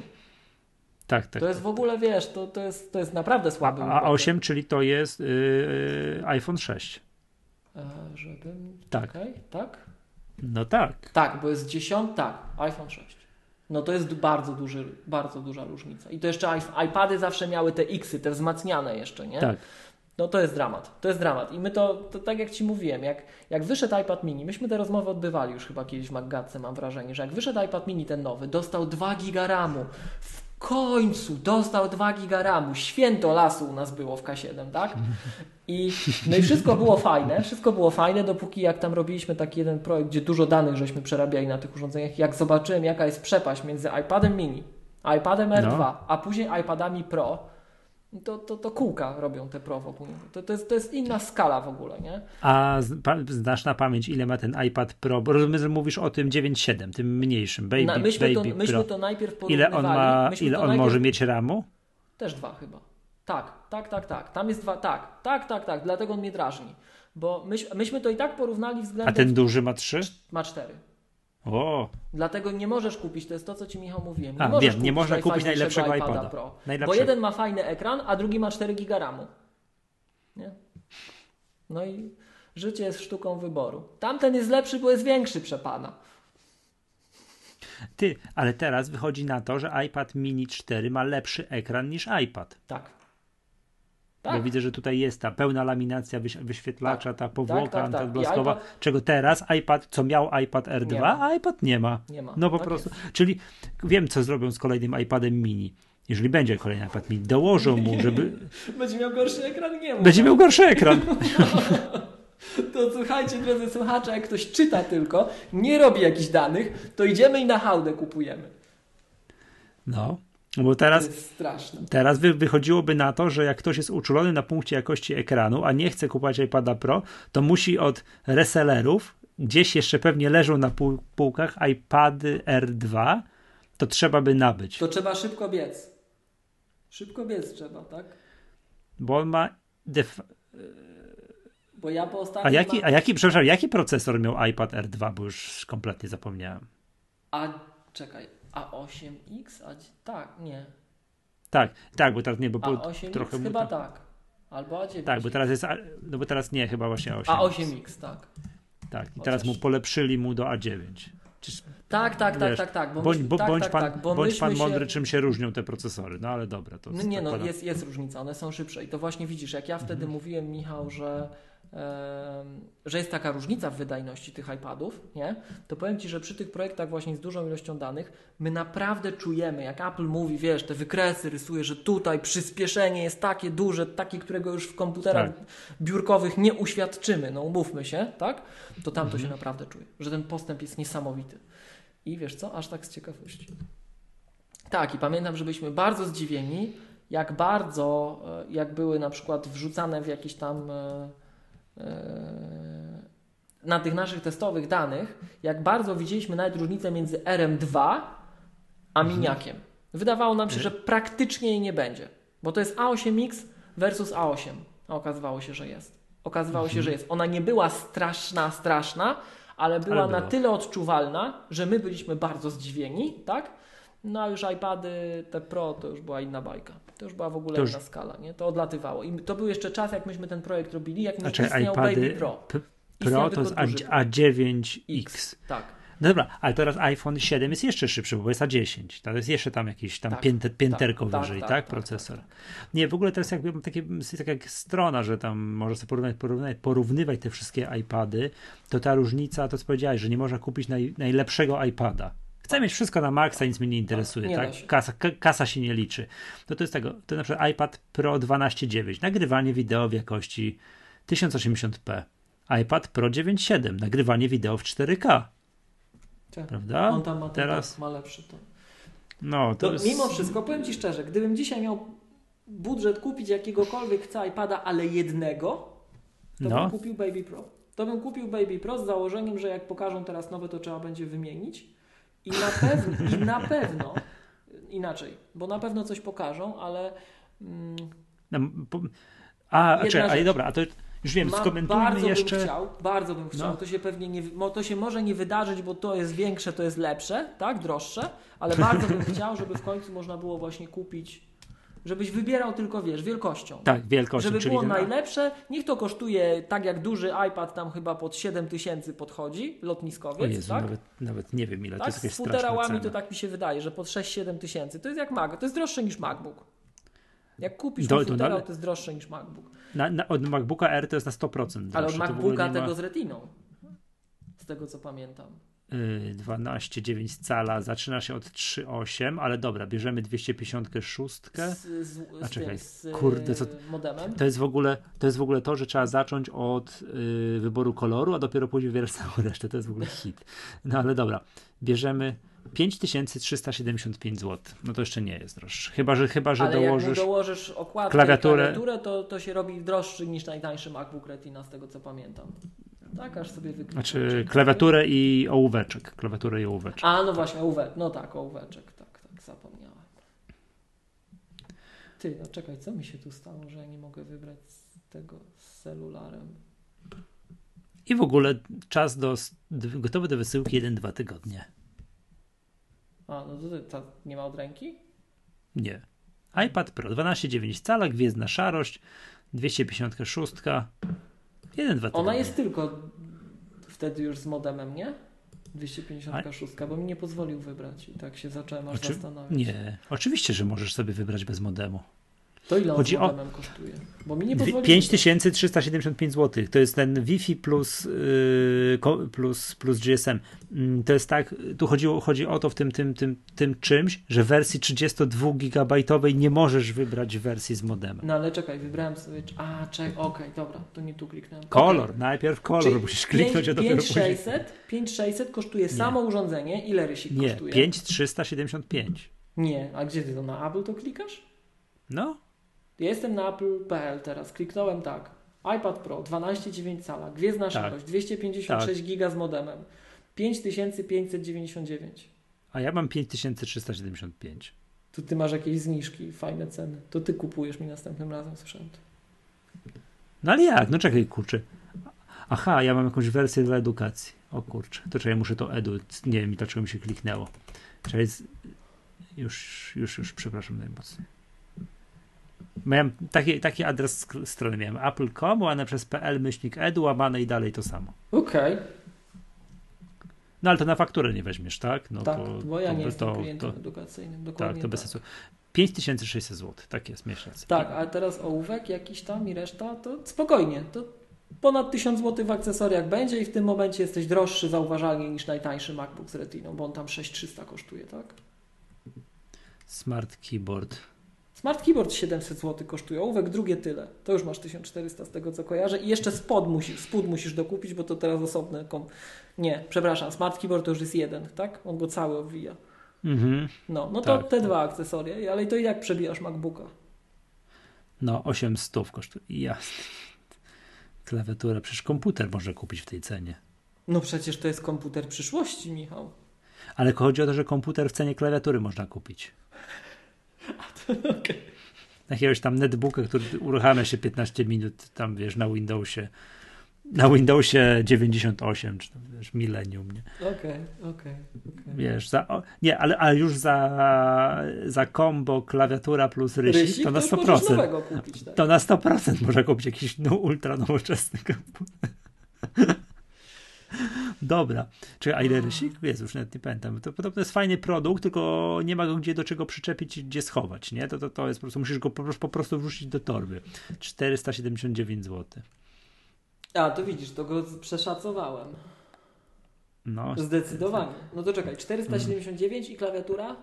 Tak, tak. To jest tak, w ogóle, tak. wiesz, to, to, jest, to jest naprawdę słaby. A, a 8, czyli to jest yy, iPhone 6. E, żebym... Tak. Okay, tak? No tak. Tak, bo jest 10, tak, iPhone 6. No to jest bardzo, duży, bardzo duża różnica. I to jeszcze iPady zawsze miały te Xy, te wzmacniane jeszcze, nie? Tak. No to jest dramat, to jest dramat. I my to, to tak jak Ci mówiłem, jak, jak wyszedł iPad mini, myśmy te rozmowy odbywali już chyba kiedyś w Maggatce, mam wrażenie, że jak wyszedł iPad mini ten nowy, dostał 2 giga RAMu, w końcu dostał 2 giga RAMu. Święto lasu u nas było w K7, tak? I, no i wszystko było fajne, wszystko było fajne, dopóki jak tam robiliśmy taki jeden projekt, gdzie dużo danych żeśmy przerabiali na tych urządzeniach, jak zobaczyłem jaka jest przepaść między iPadem mini, iPadem R2, no. a później iPadami Pro, to, to, to kółka robią te Pro wokół to, to, jest, to jest inna skala w ogóle, nie? A znasz na pamięć, ile ma ten iPad Pro? Bo rozumiem, że mówisz o tym 9.7, tym mniejszym, Baby, na, myśmy baby to, myśmy to najpierw Ile on, ma, ile on najpierw... może mieć RAMu? Też dwa chyba. Tak, tak, tak, tak. Tam jest dwa, tak, tak, tak, tak. Dlatego on mnie drażni. Bo myś, myśmy to i tak porównali względem... A ten duży ma trzy? Ma cztery. O. Dlatego nie możesz kupić, to jest to, co Ci Michał mówiłem. Nie a, możesz wiem, nie można kupić najlepszego iPada, iPada Pro. Bo jeden ma fajny ekran, a drugi ma 4 giga RAMu. Nie? No i życie jest sztuką wyboru. Tamten jest lepszy, bo jest większy, przepana. Ty, ale teraz wychodzi na to, że iPad mini 4 ma lepszy ekran niż iPad. Tak. Tak. Bo widzę, że tutaj jest ta pełna laminacja wyświetlacza, tak. ta powłoka tak, tak, tak. iPad... czego teraz iPad, co miał iPad R2, a iPad nie ma. Nie ma. No po tak prostu. Jest. Czyli wiem, co zrobią z kolejnym iPadem mini. Jeżeli będzie kolejny iPad mini, dołożą mu, żeby. Będzie miał gorszy ekran, nie Będzie miał gorszy ekran. To słuchajcie, drodzy słuchacze, jak ktoś czyta tylko, nie robi jakichś danych, to idziemy i na hałdę kupujemy. No. No bo teraz, teraz wy, wychodziłoby na to, że jak ktoś jest uczulony na punkcie jakości ekranu, a nie chce kupować iPada Pro, to musi od resellerów, gdzieś jeszcze pewnie leżą na pół, półkach iPady R2, to trzeba by nabyć. To trzeba szybko biec. Szybko biec trzeba, tak? Bo on ma. Def... Bo ja po a jaki, a jaki, przepraszam, jaki procesor miał iPad R2, bo już kompletnie zapomniałem. A czekaj, a8X? A, tak, nie. Tak, tak, bo teraz nie, bo A8X trochę chyba to... tak. Albo A9. Tak, bo teraz jest, no bo teraz nie, chyba właśnie A8X. A8X, tak. Tak, i teraz mu polepszyli mu do A9. Czyż, tak, tak, tak, wiesz, tak, tak. Bo bądź, bo, tak, bądź tak, pan, tak, bo bądź pan mądry, się... czym się różnią te procesory, no ale dobra. To no nie, no, jest, jest różnica, one są szybsze i to właśnie widzisz, jak ja wtedy mhm. mówiłem, Michał, że że jest taka różnica w wydajności tych iPadów, nie? to powiem Ci, że przy tych projektach właśnie z dużą ilością danych my naprawdę czujemy, jak Apple mówi, wiesz, te wykresy rysuje, że tutaj przyspieszenie jest takie duże, takie, którego już w komputerach tak. biurkowych nie uświadczymy, no umówmy się, tak? To tam to się mhm. naprawdę czuje, że ten postęp jest niesamowity. I wiesz co, aż tak z ciekawości. Tak, i pamiętam, że byliśmy bardzo zdziwieni, jak bardzo, e, jak były na przykład wrzucane w jakieś tam E, na tych naszych testowych danych, jak bardzo widzieliśmy nawet różnicę między RM2 a mhm. miniakiem. Wydawało nam się, że praktycznie jej nie będzie, bo to jest A8X versus A8, a okazywało się, że jest. Okazywało się, że jest. Ona nie była straszna, straszna, ale była ale na tyle odczuwalna, że my byliśmy bardzo zdziwieni, tak? No a już iPady, te Pro, to już była inna bajka. To już była w ogóle już... inna skala, nie? To odlatywało. I to był jeszcze czas, jak myśmy ten projekt robili, jak znaczy, istniał iPady Baby Pro. Pro to jest A9X. Tak. No dobra, ale teraz iPhone 7 jest jeszcze szybszy, bo jest A10. To jest jeszcze tam jakiś tam tak, pięter, pięterko tak, wyżej, tak, tak, tak procesor. Tak, tak. Nie, w ogóle teraz jakby takie, taka jak strona, że tam może sobie porównać, porównać, porównywać te wszystkie iPady, to ta różnica, to co powiedziałeś, że nie można kupić naj, najlepszego iPada. Chcę mieć wszystko na maksa, nic mnie nie interesuje, nie tak? Kasa, kasa się nie liczy. To to jest tego, to na przykład iPad Pro 12.9, nagrywanie wideo w jakości 1080p. iPad Pro 9.7, nagrywanie wideo w 4K. Tak. Prawda? On tam ma, Teraz- tak, ma lepszy to. No, to To jest... mimo wszystko, powiem Ci szczerze, gdybym dzisiaj miał budżet kupić jakiegokolwiek chcę iPada, ale jednego, to No. bym kupił Baby Pro. To bym kupił Baby Pro z założeniem, że jak pokażą teraz nowe, to trzeba będzie wymienić. I na pewno, i na pewno inaczej, bo na pewno coś pokażą, ale mm, No. A, a, czekaj, ale dobra, a to już wiem, ma, skomentujmy bardzo jeszcze. bym chciał, bardzo bym chciał, No. to się pewnie nie, to się może nie wydarzyć, bo to jest większe, to jest lepsze, tak, droższe, ale bardzo bym chciał, żeby w końcu można było właśnie kupić, żebyś wybierał tylko, wiesz, wielkością. Tak, wielkością, Żeby było najlepsze, niech to kosztuje tak jak duży iPad tam chyba pod 7 tysięcy podchodzi, lotniskowiec, Jezu, tak? nawet, nawet nie wiem ile, to tak, jest z jakaś straszna futerałami to tak mi się wydaje, że pod 6-7 tysięcy. To jest jak Mac, to jest droższe niż MacBook. Jak kupisz Do- do, to futerał, na- to jest droższe niż MacBook. Na, na, od MacBooka R to jest na 100%. Ale od droższe, to w ogóle MacBooka ma- tego z retiną. Z tego co pamiętam. Y, 12,9 cala, zaczyna się od 3,8, ale dobra, bierzemy 256. Z, z, A czekaj, z kurde, co- y, modemem. To jest w ogóle to, jest w ogóle to że trzeba zacząć od y, wyboru koloru, a dopiero później wybierać całą resztę. To jest w ogóle hit. No ale dobra, bierzemy 5375 zł. No to jeszcze nie jest droższe. Chyba, że, chyba, że Ale jak mu dołożysz. dołożysz okładkę klawiaturę, klawiaturę to, to się robi droższy niż najtańszy MacBook Retina, z tego co pamiętam. Tak, aż sobie wyklikam. Znaczy klawiaturę i ołóweczek. Klawiaturę i ołóweczek. A, no właśnie, ołówek. No tak, ołóweczek. Tak, tak, zapomniałem. Ty, no czekaj, co mi się tu stało, że ja nie mogę wybrać z tego z celularem? I w ogóle czas do, gotowy do wysyłki 1-2 tygodnie. A, no to, to, to nie ma od ręki? Nie. iPad Pro 12,9 cala, gwiezdna szarość, 256. 1-2 tygodnie. Ona jest tylko wtedy już z modemem, nie? 256, bo mi nie pozwolił wybrać i tak się zacząłem aż Oczy- zastanawiać. Nie, oczywiście, że możesz sobie wybrać bez modemu. To ile Chodzi o- kosztuje? Bo mi nie Dwie- pozwolił 5375 zł. To jest ten Wi-Fi plus, yy, plus, plus GSM. Mm, To jest tak, tu chodziło, chodzi o to w tym, tym, tym, tym czymś, że w wersji 32-gigabajtowej nie możesz wybrać wersji z modemem. No ale czekaj, wybrałem sobie. A, czekaj, okej, dobra, to nie tu kliknąłem. Kolor, najpierw kolor, Czyli musisz kliknąć, a dopiero później. 5600, 5600 kosztuje samo urządzenie. Ile rysik Nie, kosztuje? 5375. Nie, a gdzie ty to na Apple to klikasz? No, jestem na apple.pl teraz, kliknąłem tak. iPad Pro 12,9 cala, gwiezdna szarość, 256 giga z modemem, 5599. a ja mam 5375. Tu ty masz jakieś zniżki, fajne ceny. To ty kupujesz mi następnym razem sprzęt. No ale jak? No czekaj, kurczę. Aha, ja mam jakąś wersję dla edukacji. O kurczę, to czekaj, muszę to edu. Nie wiem, dlaczego mi się kliknęło. Czekaj, już, już, już, przepraszam najmocniej. Miałem taki, taki adres strony miałem apple.com, łamane przez pl, myślnik edu, łamane i dalej to samo. Okej, No ale to na fakturę nie weźmiesz, tak? No tak, to, bo ja to, nie to, jestem klientem to, edukacyjnym, dokładnie Tak, to bez tak. sensu. 5600 zł, tak jest, miesiąc. Tak, a teraz ołówek jakiś tam i reszta, to spokojnie, to ponad 1000 zł w akcesoriach będzie i w tym momencie jesteś droższy zauważalnie niż najtańszy MacBook z Retiną, bo on tam 6300 kosztuje, tak? Smart keyboard. Smart Keyboard 700 zł kosztuje, ołówek drugie tyle. To już masz 1400 z tego co kojarzę i jeszcze spod musisz, spód musisz dokupić, bo to teraz osobne. Kom... Nie, przepraszam, Smart Keyboard to już jest jeden, tak? On go cały obwija. Mhm. No, no to Tak, te tak. dwa akcesoria, ale to i jak przebijasz MacBooka. No, 800 kosztuje. Jasne. Klawiatura, przecież komputer można kupić w tej cenie. No przecież to jest komputer przyszłości, Michał. Ale chodzi o to, że komputer w cenie klawiatury można kupić. Jakiegoś tam netbooka, który uruchamia się 15 minut tam, wiesz, na Windowsie. Na Windowsie 98, czy tam, wiesz, Millennium, nie? Okej, okej. okej. Wiesz, za, o, nie, ale a już za, za combo klawiatura plus rysik, Rysik to na już możesz 100%. nowego kupić, tak? To na 100% można kupić jakiś no, ultra nowoczesny komputer. Dobra. Czy a ile rysik? Jest, już nawet nie pamiętam. To podobno jest fajny produkt, tylko nie ma go gdzie do czego przyczepić i gdzie schować, nie? To, to, to jest po prostu, musisz go po, prostu- po prostu wrzucić do torby. 479 zł. A, to widzisz, to go przeszacowałem. No, Zdecydowanie. No to czekaj, 479 i klawiatura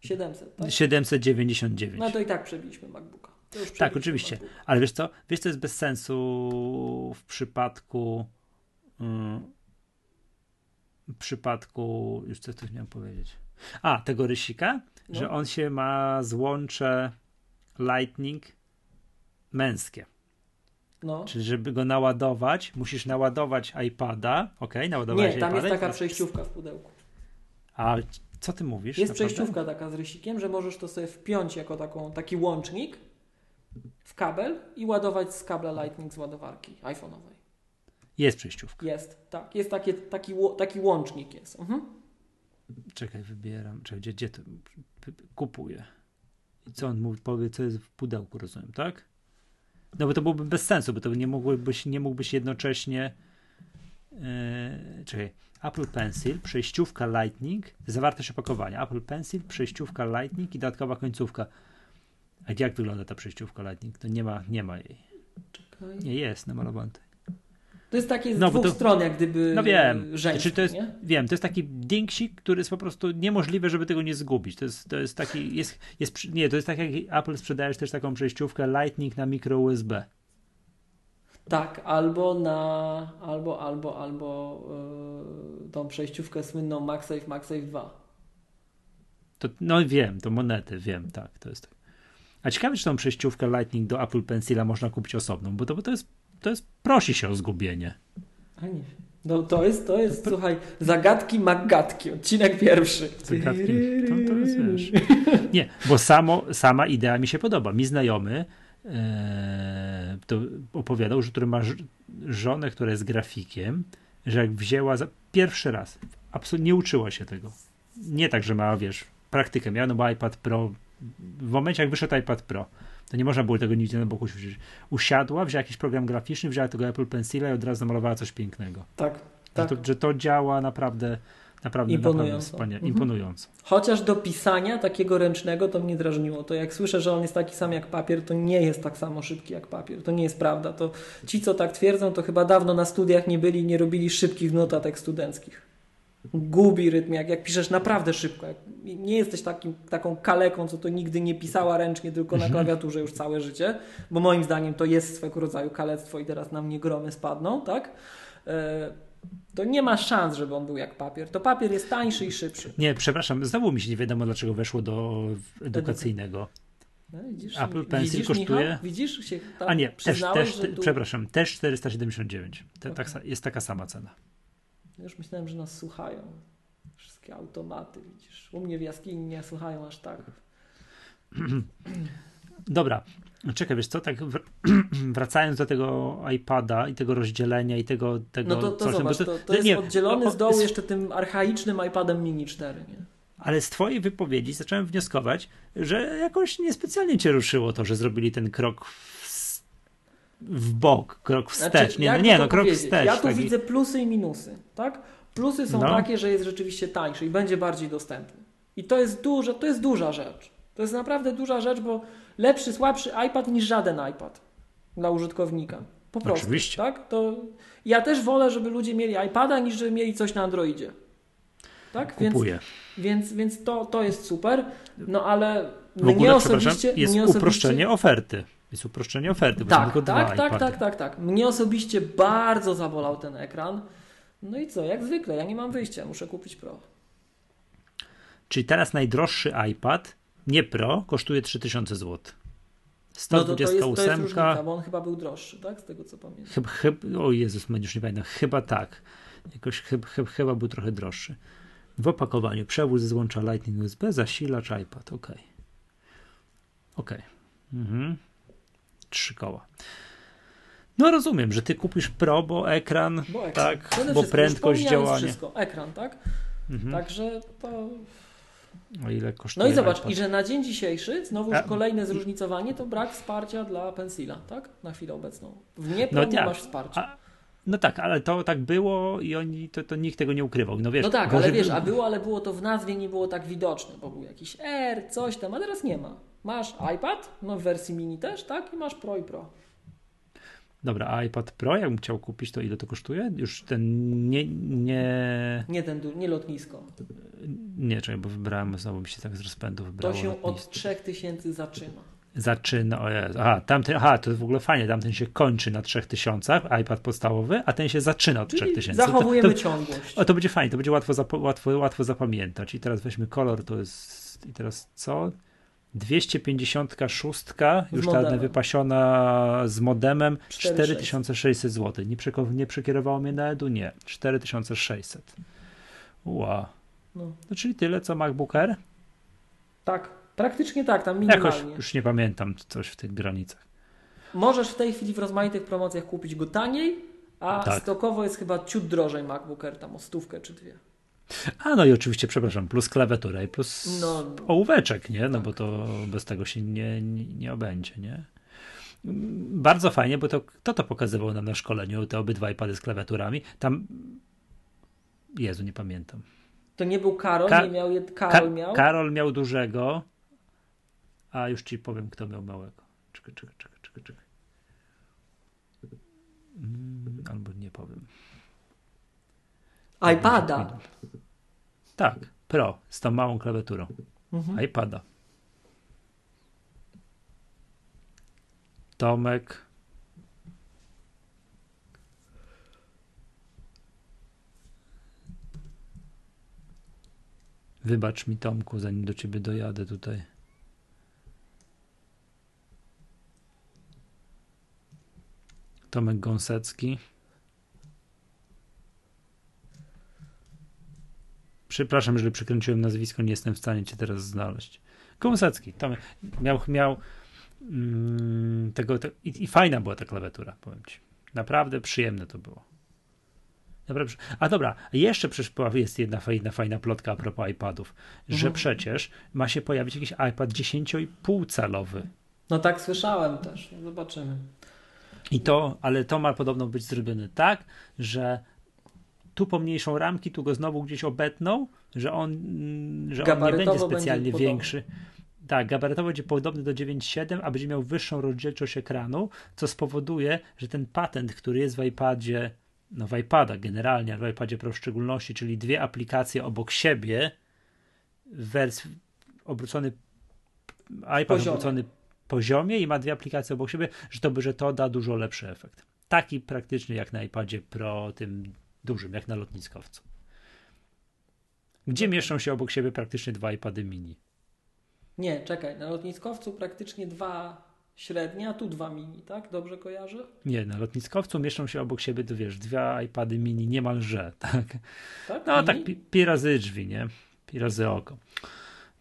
700, tak? 799. No to i tak przebiliśmy MacBooka. Tak, oczywiście. Ale wiesz co? Wiesz, co jest bez sensu w przypadku. Mm, przypadku. Już co coś miałem powiedzieć. A, tego rysika, no. że on się ma złącze Lightning męskie. No. Czyli żeby go naładować, musisz naładować iPada, ok, naładować Nie, tam jest taka przejściówka w pudełku. A co ty mówisz? Jest naprawdę? przejściówka taka z rysikiem, że możesz to sobie wpiąć jako taką, taki łącznik w kabel i ładować z kabla Lightning z ładowarki iPhone'owej. Jest przejściówka. Jest, tak. Jest taki, taki, taki łącznik jest. Mhm. Czekaj, wybieram. Czekaj, gdzie, gdzie to kupuję? I co on mówi, powie, co jest w pudełku, rozumiem, tak? No bo to byłoby bez sensu, bo to nie mógłbyś, nie mógłbyś jednocześnie yy, czekaj, Apple Pencil, przejściówka Lightning, zawartość opakowania, Apple Pencil, przejściówka Lightning i dodatkowa końcówka. A jak wygląda ta przejściówka Lightning? To nie ma, nie ma jej. Czekaj. Nie jest namalowane. To jest takie z no, dwóch to, stron, jak gdyby No wiem, żeński, to jest, nie? wiem, to jest taki dinksik, który jest po prostu niemożliwe, żeby tego nie zgubić. To jest, to jest taki, jest, jest, nie, to jest tak jak Apple sprzedajesz też taką przejściówkę Lightning na mikro USB. Tak, albo na, albo, albo, albo yy, tą przejściówkę słynną MagSafe, MagSafe 2. To, no wiem, to monety, wiem, tak, to jest tak. A ciekawe, czy tą przejściówkę Lightning do Apple Pencila można kupić osobną, bo to, bo to jest to jest, prosi się o zgubienie. A nie. No to jest, to jest, słuchaj, zagadki magatki, odcinek pierwszy. Zagadki, to, to jest, wiesz. Nie, bo samo, sama idea mi się podoba. Mi znajomy e, to opowiadał, że który ma żonę, która jest grafikiem, że jak wzięła za pierwszy raz, absolutnie nie uczyła się tego. Nie tak, że ma, wiesz, praktykę miała, no bo iPad Pro, w momencie jak wyszedł iPad Pro, to nie można było tego nigdzie na boku ćwiczyć. Usiadła, wzięła jakiś program graficzny, wzięła tego Apple Pencila i od razu namalowała coś pięknego. Tak, tak. Że to, że to działa naprawdę naprawdę, naprawdę wspaniale, mhm. imponująco. Chociaż do pisania takiego ręcznego to mnie drażniło. To jak słyszę, że on jest taki sam jak papier, to nie jest tak samo szybki jak papier. To nie jest prawda. To ci, co tak twierdzą, to chyba dawno na studiach nie byli, nie robili szybkich notatek studenckich gubi rytm, jak, jak piszesz naprawdę szybko. Jak nie jesteś takim, taką kaleką, co to nigdy nie pisała ręcznie, tylko na mhm. klawiaturze już całe życie, bo moim zdaniem to jest swego rodzaju kalectwo i teraz na mnie gromy spadną, tak? E, to nie ma szans, żeby on był jak papier. To papier jest tańszy i szybszy. Nie, przepraszam, znowu mi się nie wiadomo, dlaczego weszło do edukacyjnego. No, widzisz, Apple Pencil widzisz, kosztuje. Michał? Widzisz się A nie, też, też, tu... przepraszam, też 479. Te, okay. tak, jest taka sama cena. Już myślałem, że nas słuchają. Wszystkie automaty, widzisz. U mnie w jaskini nie słuchają aż tak. Dobra, czekaj, wiesz co, tak wracając do tego iPada i tego rozdzielenia i tego, tego No to, to coś, zobacz, to, to, to jest nie, oddzielony z dołu jeszcze tym archaicznym iPadem mini 4, nie? Ale z twojej wypowiedzi zacząłem wnioskować, że jakoś niespecjalnie cię ruszyło to, że zrobili ten krok w bok, krok wstecz. Znaczy, nie, no, nie no, krok wstecz. Ja tu taki... widzę plusy i minusy, tak? Plusy są no. takie, że jest rzeczywiście tańszy i będzie bardziej dostępny. I to jest duża, to jest duża rzecz. To jest naprawdę duża rzecz, bo lepszy, słabszy iPad niż żaden iPad dla użytkownika. Po prostu. Oczywiście. Tak? To ja też wolę, żeby ludzie mieli iPada, niż żeby mieli coś na Androidzie. Tak? Kupuję. Więc, więc, więc to, to jest super. No ale mnie osobiście. Jest mnie uproszczenie oferty. Jest uproszczenie oferty, bo tak, tylko tak, dwa tak, tak, tak, tak, tak. Mnie osobiście bardzo zabolał ten ekran. No i co, jak zwykle, ja nie mam wyjścia, muszę kupić Pro. Czyli teraz najdroższy iPad, nie Pro, kosztuje 3000 zł. 128, no to, to, jest, to jest różnica, bo on chyba był droższy, tak? Z tego co pamiętam. Chyba, chyba, o Jezus, już nie pamiętam, chyba tak. Jakoś chyba, chyba, chyba był trochę droższy. W opakowaniu przewód złącza Lightning USB, zasilacz iPad, ok. Ok. Mhm trzy koła. No rozumiem, że ty kupisz Pro, bo ekran, bo ekran. tak, bo prędkość działania. wszystko, ekran, tak? Mhm. Także to... O ile kosztuje No i zobacz, iPad. i że na dzień dzisiejszy, znowu już kolejne zróżnicowanie, to brak wsparcia dla Pensila, tak? Na chwilę obecną. W nie, no, nie masz wsparcia. A, no tak, ale to tak było i oni, to, to nikt tego nie ukrywał. No, wiesz, no tak, ale wiesz, a było, ale było to w nazwie nie było tak widoczne, bo był jakiś R, coś tam, a teraz nie ma. Masz iPad, no w wersji mini też, tak? I masz Pro i Pro. Dobra, a iPad Pro, jakbym chciał kupić, to ile to kosztuje? Już ten nie... Nie, nie ten, nie lotnisko. Nie, czekaj, bo wybrałem, znowu mi się tak z rozpędu wybrało To się lotnisko. od 3000 zaczyna. Zaczyna, aha, tamten, aha, to jest w ogóle fajnie, tamten się kończy na 3000, iPad podstawowy, a ten się zaczyna od Czyli 3000. Zachowujemy to, to, ciągłość. o, to będzie fajnie, to będzie łatwo, łatwo, łatwo zapamiętać. I teraz weźmy kolor, to jest, i teraz co? 256, już ta wypasiona z modemem, 4600 zł. Nie, nie przekierowało mnie na Edu? Nie, 4600. Wow. No. no czyli tyle co MacBook Air? Tak, praktycznie tak, tam minimalnie. Jakoś już nie pamiętam coś w tych granicach. Możesz w tej chwili w rozmaitych promocjach kupić go taniej, a tak. stokowo jest chyba ciut drożej MacBook Air, tam o stówkę czy dwie. A no i oczywiście, przepraszam, plus klawiatura i plus no, ołóweczek, nie? No tak. bo to bez tego się nie, nie, nie obędzie, nie? Bardzo fajnie, bo to kto to pokazywał nam na szkoleniu, te obydwa iPady z klawiaturami. Tam Jezu, nie pamiętam. To nie był Karol, Ka nie miał jed... Karol Ka miał? Karol miał dużego, a już ci powiem, kto miał małego. Czekaj, czekaj, czekaj, czekaj, czekaj. Mm, albo nie powiem. iPada. Tak, Pro, z tą małą klawiaturą. Mhm. iPada. Tomek. Wybacz mi, Tomku, zanim do ciebie dojadę tutaj. Tomek Gąsecki. Przepraszam, jeżeli przekręciłem nazwisko, nie jestem w stanie cię teraz znaleźć. Gąsecki. Tomek miał, miał mm, tego, te, i, i, fajna była ta klawiatura, powiem ci. Naprawdę przyjemne to było. Dobra, a dobra, jeszcze przecież jest jedna fajna, fajna plotka a propos iPadów, że mhm. przecież ma się pojawić jakiś iPad 10,5 calowy. No tak słyszałem też, zobaczymy. I to, ale to ma podobno być zrobione tak, że tu pomniejszą ramki, tu go znowu gdzieś obetną, że on, że on nie będzie specjalnie będzie większy. Tak, gabarytowo będzie podobny do 9.7, a będzie miał wyższą rozdzielczość ekranu, co spowoduje, że ten patent, który jest w iPadzie no w iPada generalnie, w iPadzie Pro w szczególności, czyli dwie aplikacje obok siebie w wersji obrócony iPad poziomie. obrócony poziomie i ma dwie aplikacje obok siebie, że to, że to da dużo lepszy efekt. Taki praktyczny jak na iPadzie Pro, tym dużym, jak na lotniskowcu. Gdzie mieszczą się obok siebie praktycznie dwa iPady mini? Nie, czekaj, na lotniskowcu praktycznie dwa średnia, a tu dwa mini, tak? Dobrze kojarzę? Nie, na lotniskowcu mieszczą się obok siebie, to wiesz, dwa iPady mini niemalże, tak? tak no mini? tak, pi, pi razy drzwi, nie? Pi razy oko.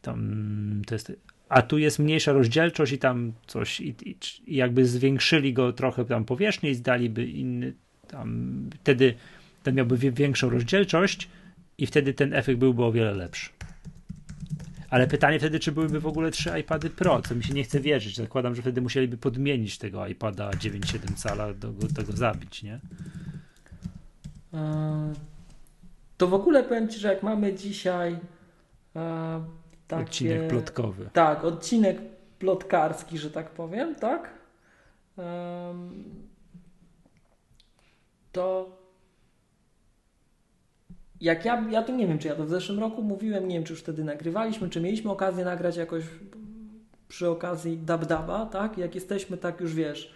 Tam to jest a tu jest mniejsza rozdzielczość i tam coś, i, i, i, jakby zwiększyli go trochę tam powierzchnię i zdaliby inny, tam wtedy ten miałby większą rozdzielczość i wtedy ten efekt byłby o wiele lepszy. Ale pytanie wtedy, czy byłyby w ogóle trzy iPady Pro, co mi się nie chce wierzyć. Zakładam, że wtedy musieliby podmienić tego iPada 9,7 cala, do, do tego zabić, nie? E, to w ogóle powiem Ci, że jak mamy dzisiaj e, takie, Odcinek plotkowy. Tak, odcinek plotkarski, że tak powiem, tak? to jak ja, ja to nie wiem, czy ja to w zeszłym roku mówiłem, nie wiem, czy już wtedy nagrywaliśmy, czy mieliśmy okazję nagrać jakoś przy okazji Dabdaba, tak? Jak jesteśmy, tak już wiesz,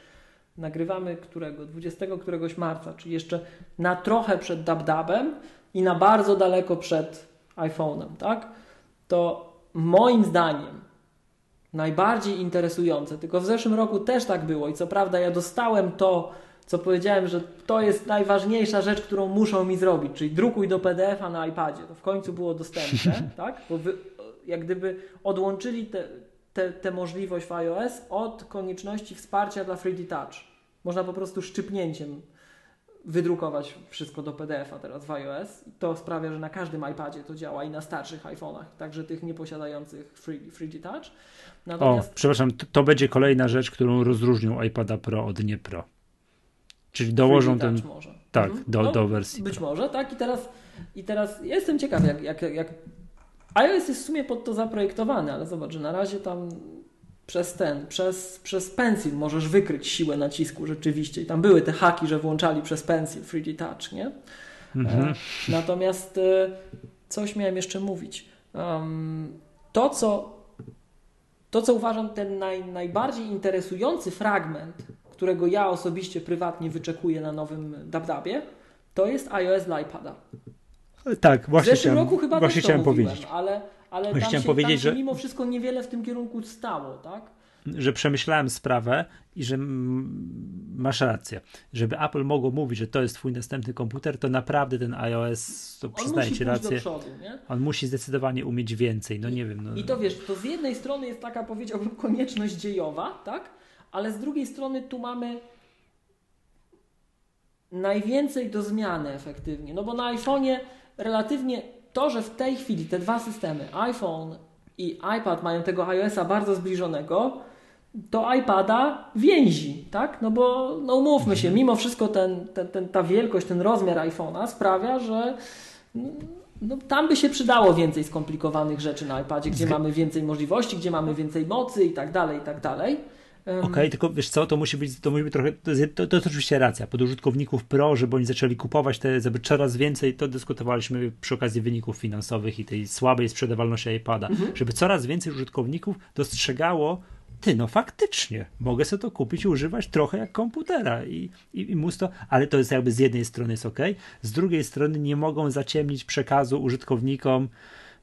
nagrywamy którego? 20 któregoś marca, czyli jeszcze na trochę przed Dabdabem i na bardzo daleko przed iPhone'em, tak? To moim zdaniem najbardziej interesujące, tylko w zeszłym roku też tak było i co prawda ja dostałem to co powiedziałem, że to jest najważniejsza rzecz, którą muszą mi zrobić, czyli drukuj do PDF-a na iPadzie. To w końcu było dostępne, tak? Bo wy, jak gdyby odłączyli tę te, te, te możliwość w iOS od konieczności wsparcia dla 3D Touch. Można po prostu szczypnięciem wydrukować wszystko do PDF-a teraz w iOS. To sprawia, że na każdym iPadzie to działa i na starszych iPhone'ach, także tych nieposiadających 3D, 3D Touch. Natomiast... O, przepraszam, to, będzie kolejna rzecz, którą rozróżnią iPada Pro od nie Pro. Czyli dołożą ten. Może. Tak, mhm. do, no, do wersji. Być może, tak. I teraz, i teraz jestem ciekaw, jak, jak, jak iOS jest w sumie pod to zaprojektowany, ale zobacz, że na razie tam przez ten, przez, przez pencil możesz wykryć siłę nacisku rzeczywiście. I tam były te haki, że włączali przez pencil 3D Touch, nie? Mhm. E, natomiast e, coś miałem jeszcze mówić. To, co to, co uważam ten naj, najbardziej interesujący fragment, którego ja osobiście prywatnie wyczekuję na nowym DabDabie, to jest iOS dla iPada. Tak, właśnie w zeszłym chciałem, roku chyba właśnie chciałem mówiłem, powiedzieć. ale, ale Właśnie tam, się, powiedzieć, tam się że- mimo wszystko niewiele w tym kierunku stało, tak? że przemyślałem sprawę i że masz rację. Żeby Apple mogło mówić, że to jest twój następny komputer, to naprawdę ten iOS, to przyznaję ci rację, przodu, on musi zdecydowanie umieć więcej. No nie wiem. No, I to wiesz, to z jednej strony jest taka, powiedziałbym, konieczność dziejowa, tak? Ale z drugiej strony tu mamy najwięcej do zmiany efektywnie. No bo na iPhone'ie relatywnie to, że w tej chwili te dwa systemy, iPhone i iPad mają tego iOS-a bardzo zbliżonego, to iPada więzi, tak? No bo no umówmy się, mimo wszystko ten, ten, ten, ta wielkość, ten rozmiar iPhone'a sprawia, że no, tam by się przydało więcej skomplikowanych rzeczy na iPadzie, gdzie mamy więcej możliwości, gdzie mamy więcej mocy i tak dalej, i tak dalej. Okej, tylko wiesz co, to musi być, to musi być trochę, to jest, to, to jest oczywiście racja, pod użytkowników pro, żeby oni zaczęli kupować te, żeby coraz więcej, to dyskutowaliśmy przy okazji wyników finansowych i tej słabej sprzedawalności iPada, żeby coraz więcej użytkowników dostrzegało, ty, no faktycznie, mogę sobie to kupić i używać trochę jak komputera i, i, i móc to, ale to jest jakby z jednej strony jest ok, z drugiej strony nie mogą zaciemnić przekazu użytkownikom,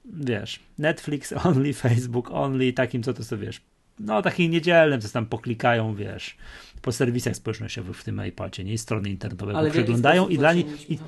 wiesz, Netflix only, Facebook only, takim co to sobie, wiesz, no takim niedzielnym, co tam poklikają, wiesz, po serwisach społecznościowych w tym iPadzie, nie, strony internetowe ale przeglądają i dla nich, i,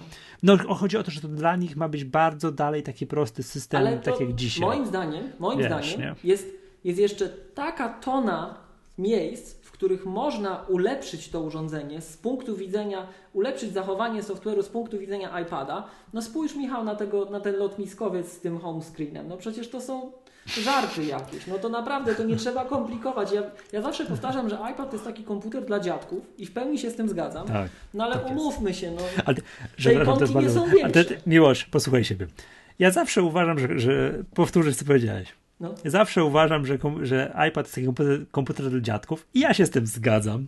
no chodzi o to, że to dla nich ma być bardzo dalej taki prosty system, Ale tak jak dzisiaj. Moim zdaniem, moim Wiesz, zdaniem nie? jest, jest jeszcze taka tona miejsc, w których można ulepszyć to urządzenie z punktu widzenia, ulepszyć zachowanie software'u z punktu widzenia iPada. No spójrz Michał na, tego, na ten lotniskowiec z tym home screenem. No przecież to są żarty jakieś. No to naprawdę to nie trzeba komplikować. Ja, ja zawsze powtarzam, że iPad to jest taki komputer dla dziadków i w pełni się z tym zgadzam. Tak. No ale tak umówmy się, no. Ale, Te przepraszam, to jest ikonki nie są większe. Miłosz, posłuchaj siebie. Ja zawsze uważam, że, że powtórzę, co powiedziałeś. no. Ja zawsze uważam, że, że iPad jest taki komputer, komputer dla dziadków i ja się z tym zgadzam.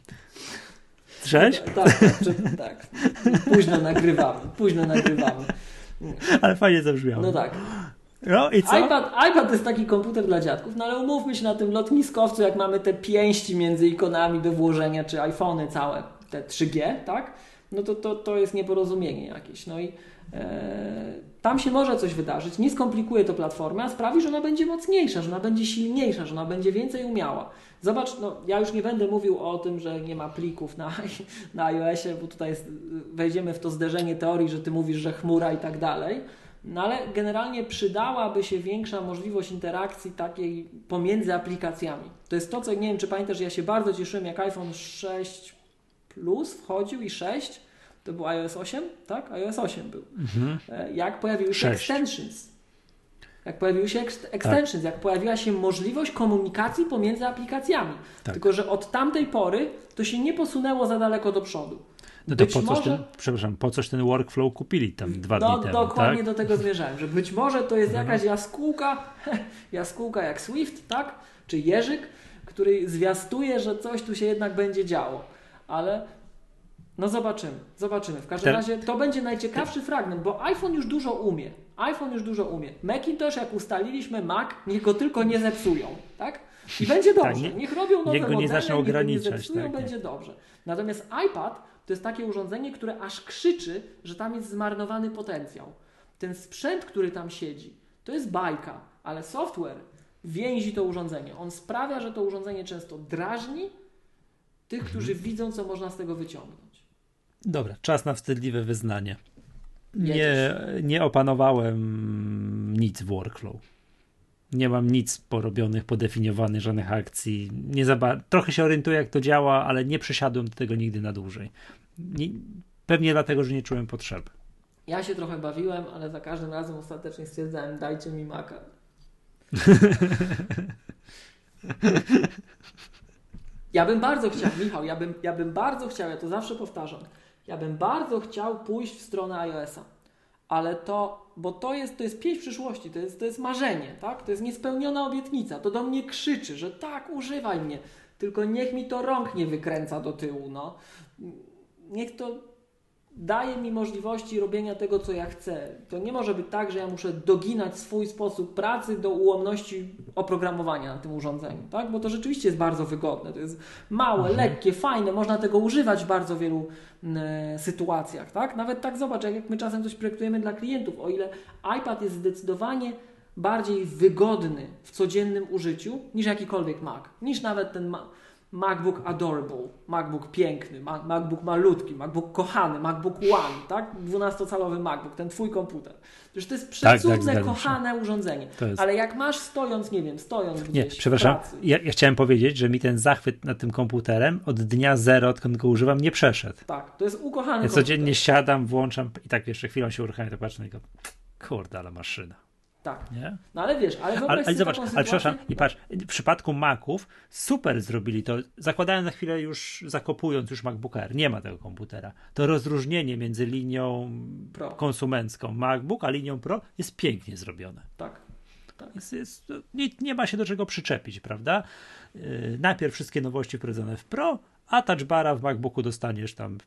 Cześć? Tak, tak, czy- tak. Późno nagrywamy, późno nagrywamy. Ale fajnie zabrzmiało. No tak. No i co? iPad, iPad jest taki komputer dla dziadków, no ale umówmy się na tym lotniskowcu, jak mamy te pięści między ikonami do włożenia, czy iPhony całe, te 3G, tak? No to, to, to jest nieporozumienie jakieś. No i e, tam się może coś wydarzyć. Nie skomplikuje to platformy, a sprawi, że ona będzie mocniejsza, że ona będzie silniejsza, że ona będzie więcej umiała. Zobacz, no ja już nie będę mówił o tym, że nie ma plików na, na iOSie, bo tutaj jest, wejdziemy w to zderzenie teorii, że ty mówisz, że chmura i tak dalej. No ale generalnie przydałaby się większa możliwość interakcji takiej pomiędzy aplikacjami. To jest to, co nie wiem, czy pamiętasz, ja się bardzo cieszyłem, jak iPhone 6 Plus wchodził i 6, to był iOS 8, tak? iOS 8 był. Mhm. E, Jak pojawiły się Sześć. extensions. Jak pojawiły się ex- extensions, jak pojawiła się możliwość komunikacji pomiędzy aplikacjami. Tak. Tylko, że od tamtej pory to się nie posunęło za daleko do przodu. No to Być po coś może- ten, przepraszam, po coś ten workflow kupili tam dwa No, dni temu, dokładnie tak? do tego zmierzałem, że być może to jest Mhm. jakaś jaskółka, jaskółka jak Swift, tak? Czy Jerzyk, który zwiastuje, że coś tu się jednak będzie działo. Ale no zobaczymy, zobaczymy. W każdym razie to będzie najciekawszy fragment, bo iPhone już dużo umie. iPhone już dużo umie. Macintosh, jak ustaliliśmy, Mac, niech go tylko nie zepsują, tak? I będzie dobrze. Tak, nie- niech robią nowe niech go nie modele, zaczną ograniczać, nie zepsują, tak, nie. będzie dobrze. Natomiast iPad to jest takie urządzenie, które aż krzyczy, że tam jest zmarnowany potencjał. Ten sprzęt, który tam siedzi, to jest bajka, ale software więzi to urządzenie. On sprawia, że to urządzenie często drażni tych, Mhm. którzy widzą, co można z tego wyciągnąć. Dobra, czas na wstydliwe wyznanie. Nie, nie opanowałem nic w workflow. Nie mam nic porobionych, podefiniowanych, żadnych akcji. Nie za ba- Trochę się orientuję, jak to działa, ale nie przesiadłem do tego nigdy na dłużej. Nie, pewnie dlatego, że nie czułem potrzeby. Ja się trochę bawiłem, ale za każdym razem ostatecznie stwierdzałem, dajcie mi maka. Ja bym bardzo chciał, Michał, ja bym, ja bym bardzo chciał, ja to zawsze powtarzam, ja bym bardzo chciał pójść w stronę iOS-a, ale to, bo to jest, to jest pieśń przyszłości, to jest, to jest marzenie, tak? To jest niespełniona obietnica, to do mnie krzyczy, że tak, używaj mnie, tylko niech mi to rąk nie wykręca do tyłu, no. Niech to daje mi możliwości robienia tego, co ja chcę. To nie może być tak, że ja muszę doginać swój sposób pracy do ułomności oprogramowania na tym urządzeniu, tak? Bo to rzeczywiście jest bardzo wygodne. To jest małe, mhm. lekkie, fajne, można tego używać w bardzo wielu y, sytuacjach, tak? Nawet tak zobacz, jak my czasem coś projektujemy dla klientów, o ile iPad jest zdecydowanie bardziej wygodny w codziennym użyciu niż jakikolwiek Mac, niż nawet ten Mac MacBook adorable, MacBook piękny, MacBook malutki, MacBook kochany, MacBook One, tak? 12-calowy MacBook, ten twój komputer. Przecież to jest przecudne, tak, tak, kochane urządzenie. Ale jak masz stojąc, nie wiem, stojąc gdzieś Nie, przepraszam, ja, ja, chciałem powiedzieć, że mi ten zachwyt nad tym komputerem od dnia zero, odkąd go używam, nie przeszedł. Tak, to jest ukochany ja komputer. codziennie siadam, włączam i tak jeszcze chwilą się uruchamia, to patrzę na niego, kurde, ale maszyna. Tak. Nie? No ale wiesz, ale ale, ale zobacz, ale przepraszam, i patrz, w przypadku Maców super zrobili to, zakładając na chwilę już, zakopując już MacBook Air, nie ma tego komputera. To rozróżnienie między linią Pro. konsumencką MacBook, a linią Pro jest pięknie zrobione. Tak. tak. Jest, jest, nie, nie, ma się do czego przyczepić, prawda? Yy, najpierw wszystkie nowości wprowadzone w Pro, a touchbara w MacBooku dostaniesz tam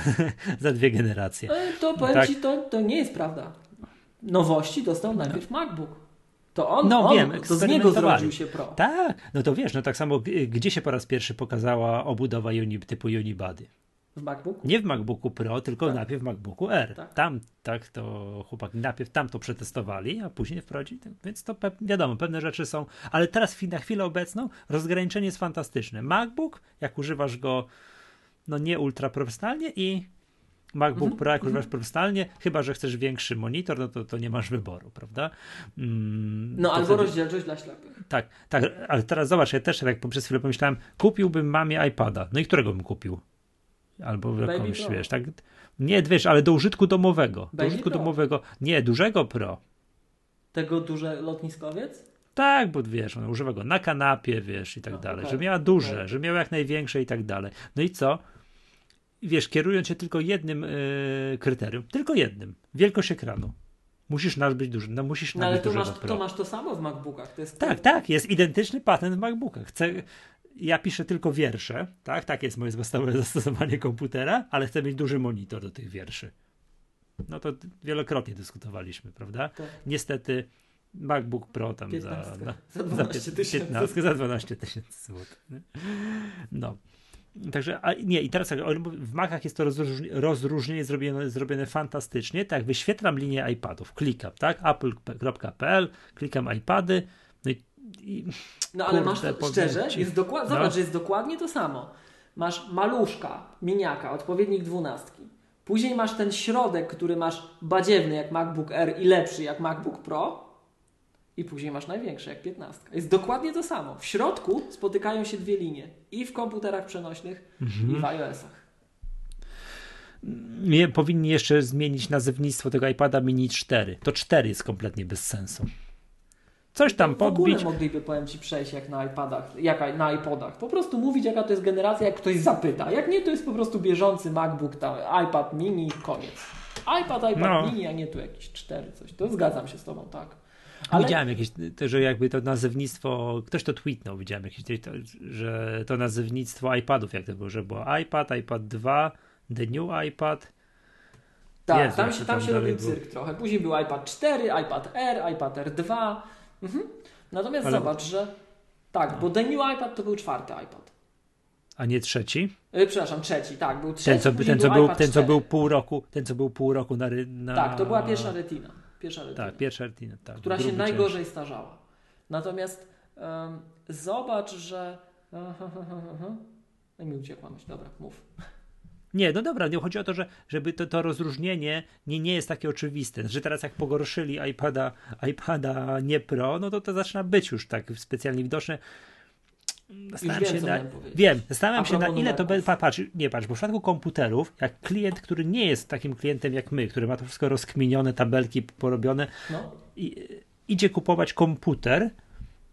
za dwie generacje. To powiem tak. ci, to, to nie jest prawda nowości dostał najpierw no. MacBook. To on, no, on, wiem, to z niego zrodził się Pro. Tak, no to wiesz, no tak samo, gdzie się po raz pierwszy pokazała obudowa uni, typu Unibody? W MacBooku? Nie w MacBooku Pro, tylko tak. najpierw w MacBooku R. Tak. Tam, tak, to chłopaki najpierw tam to przetestowali, a później wprowadzili, więc to pe wiadomo, pewne rzeczy są, ale teraz na chwilę obecną rozgraniczenie jest fantastyczne. MacBook, jak używasz go no nie ultra profesjonalnie i MacBook mhm. Pro, jak używasz profesjonalnie, chyba że chcesz większy monitor, no to, to nie masz wyboru, prawda? Mm, no albo wtedy... rozdzielczość dla ślepych. Tak, tak, ale teraz zobacz, ja też tak przez chwilę pomyślałem, kupiłbym mamie iPada. No i którego bym kupił? Albo jakąś, wiesz, tak? Nie, wiesz, ale do użytku domowego. Baby do użytku Pro. domowego. Nie, dużego Pro. Tego duże lotniskowiec? Tak, bo wiesz, on używa go na kanapie, wiesz, i tak no, dalej. Okay. Że miała duże, okay. że miała jak największe i tak dalej. No i co? Wiesz, kierując się tylko jednym yy, kryterium, tylko jednym, wielkość ekranu. Musisz nabyć duży, no musisz no, ale to masz, to masz to samo w MacBookach. To jest tak, tak, jest identyczny patent w MacBookach. Chcę, ja piszę tylko wiersze, tak, tak jest moje podstawowe zastosowanie komputera, ale chcę mieć duży monitor do tych wierszy. No to wielokrotnie dyskutowaliśmy, prawda? Tak. Niestety MacBook Pro tam za, za 12 tysięcy. Za 12 tysięcy złotych. No. Także, a nie, i teraz w Macach jest to rozróżnienie zrobione, zrobione fantastycznie. Tak, wyświetlam linię iPadów, klikam, tak, apple.pl, klikam iPady, no i, i No ale masz to, szczerze, jest dokład, no. zobacz, że jest dokładnie to samo. Masz maluszka, miniaka, odpowiednik dwunastki. Później masz ten środek, który masz badziewny jak MacBook Air i lepszy jak MacBook Pro i później masz największe, jak 15. Jest dokładnie to samo. W środku spotykają się dwie linie. I w komputerach przenośnych, mhm. i w iOS-ach. Nie, powinni jeszcze zmienić nazewnictwo tego iPada Mini 4. To 4 jest kompletnie bez sensu. Coś tam podbić. W ogóle mogliby, powiem Ci, przejść jak na iPadach, jak na iPodach. Po prostu mówić, jaka to jest generacja, jak ktoś zapyta. Jak nie, to jest po prostu bieżący MacBook, tam, iPad mini, koniec. iPad, iPad no. mini, a nie tu jakieś 4, coś. To zgadzam się z Tobą, tak. Ale... Widziałem jakieś, że jakby to nazewnictwo, ktoś to tweetnął, widziałem jakieś, że to nazewnictwo iPadów, jak to było, że było iPad, iPad 2, The New iPad. Tak, Jezu, tam się, tam, tam się robił był. cyrk trochę. Później był iPad 4, iPad R, iPad R2. Mhm. Natomiast Ale... zobacz, że tak, no. bo The New iPad to był czwarty iPad. A nie trzeci? Yy, przepraszam, trzeci, tak, był trzeci. Ten, co, ten, co był, ten, co był pół roku, ten, co był pół roku na, na... Tak, to była pierwsza retina. Pierwsza retina. Tak, pierwsza retina, tak. Która się najgorzej część. starzała. Natomiast um, zobacz, że... No mi uciekła myśl. Dobra, mów. Nie, no dobra, nie chodzi o to, że, żeby to, to rozróżnienie nie, nie jest takie oczywiste, że teraz jak pogorszyli iPada, iPada nie Pro, no to to zaczyna być już tak specjalnie widoczne. Zastanawiam się, na, wiem, zastanawiam się na ile to będzie, patrz, nie patrz, bo w przypadku komputerów, jak klient, który nie jest takim klientem jak my, który ma to wszystko rozkminione, tabelki porobione, no. i, idzie kupować komputer,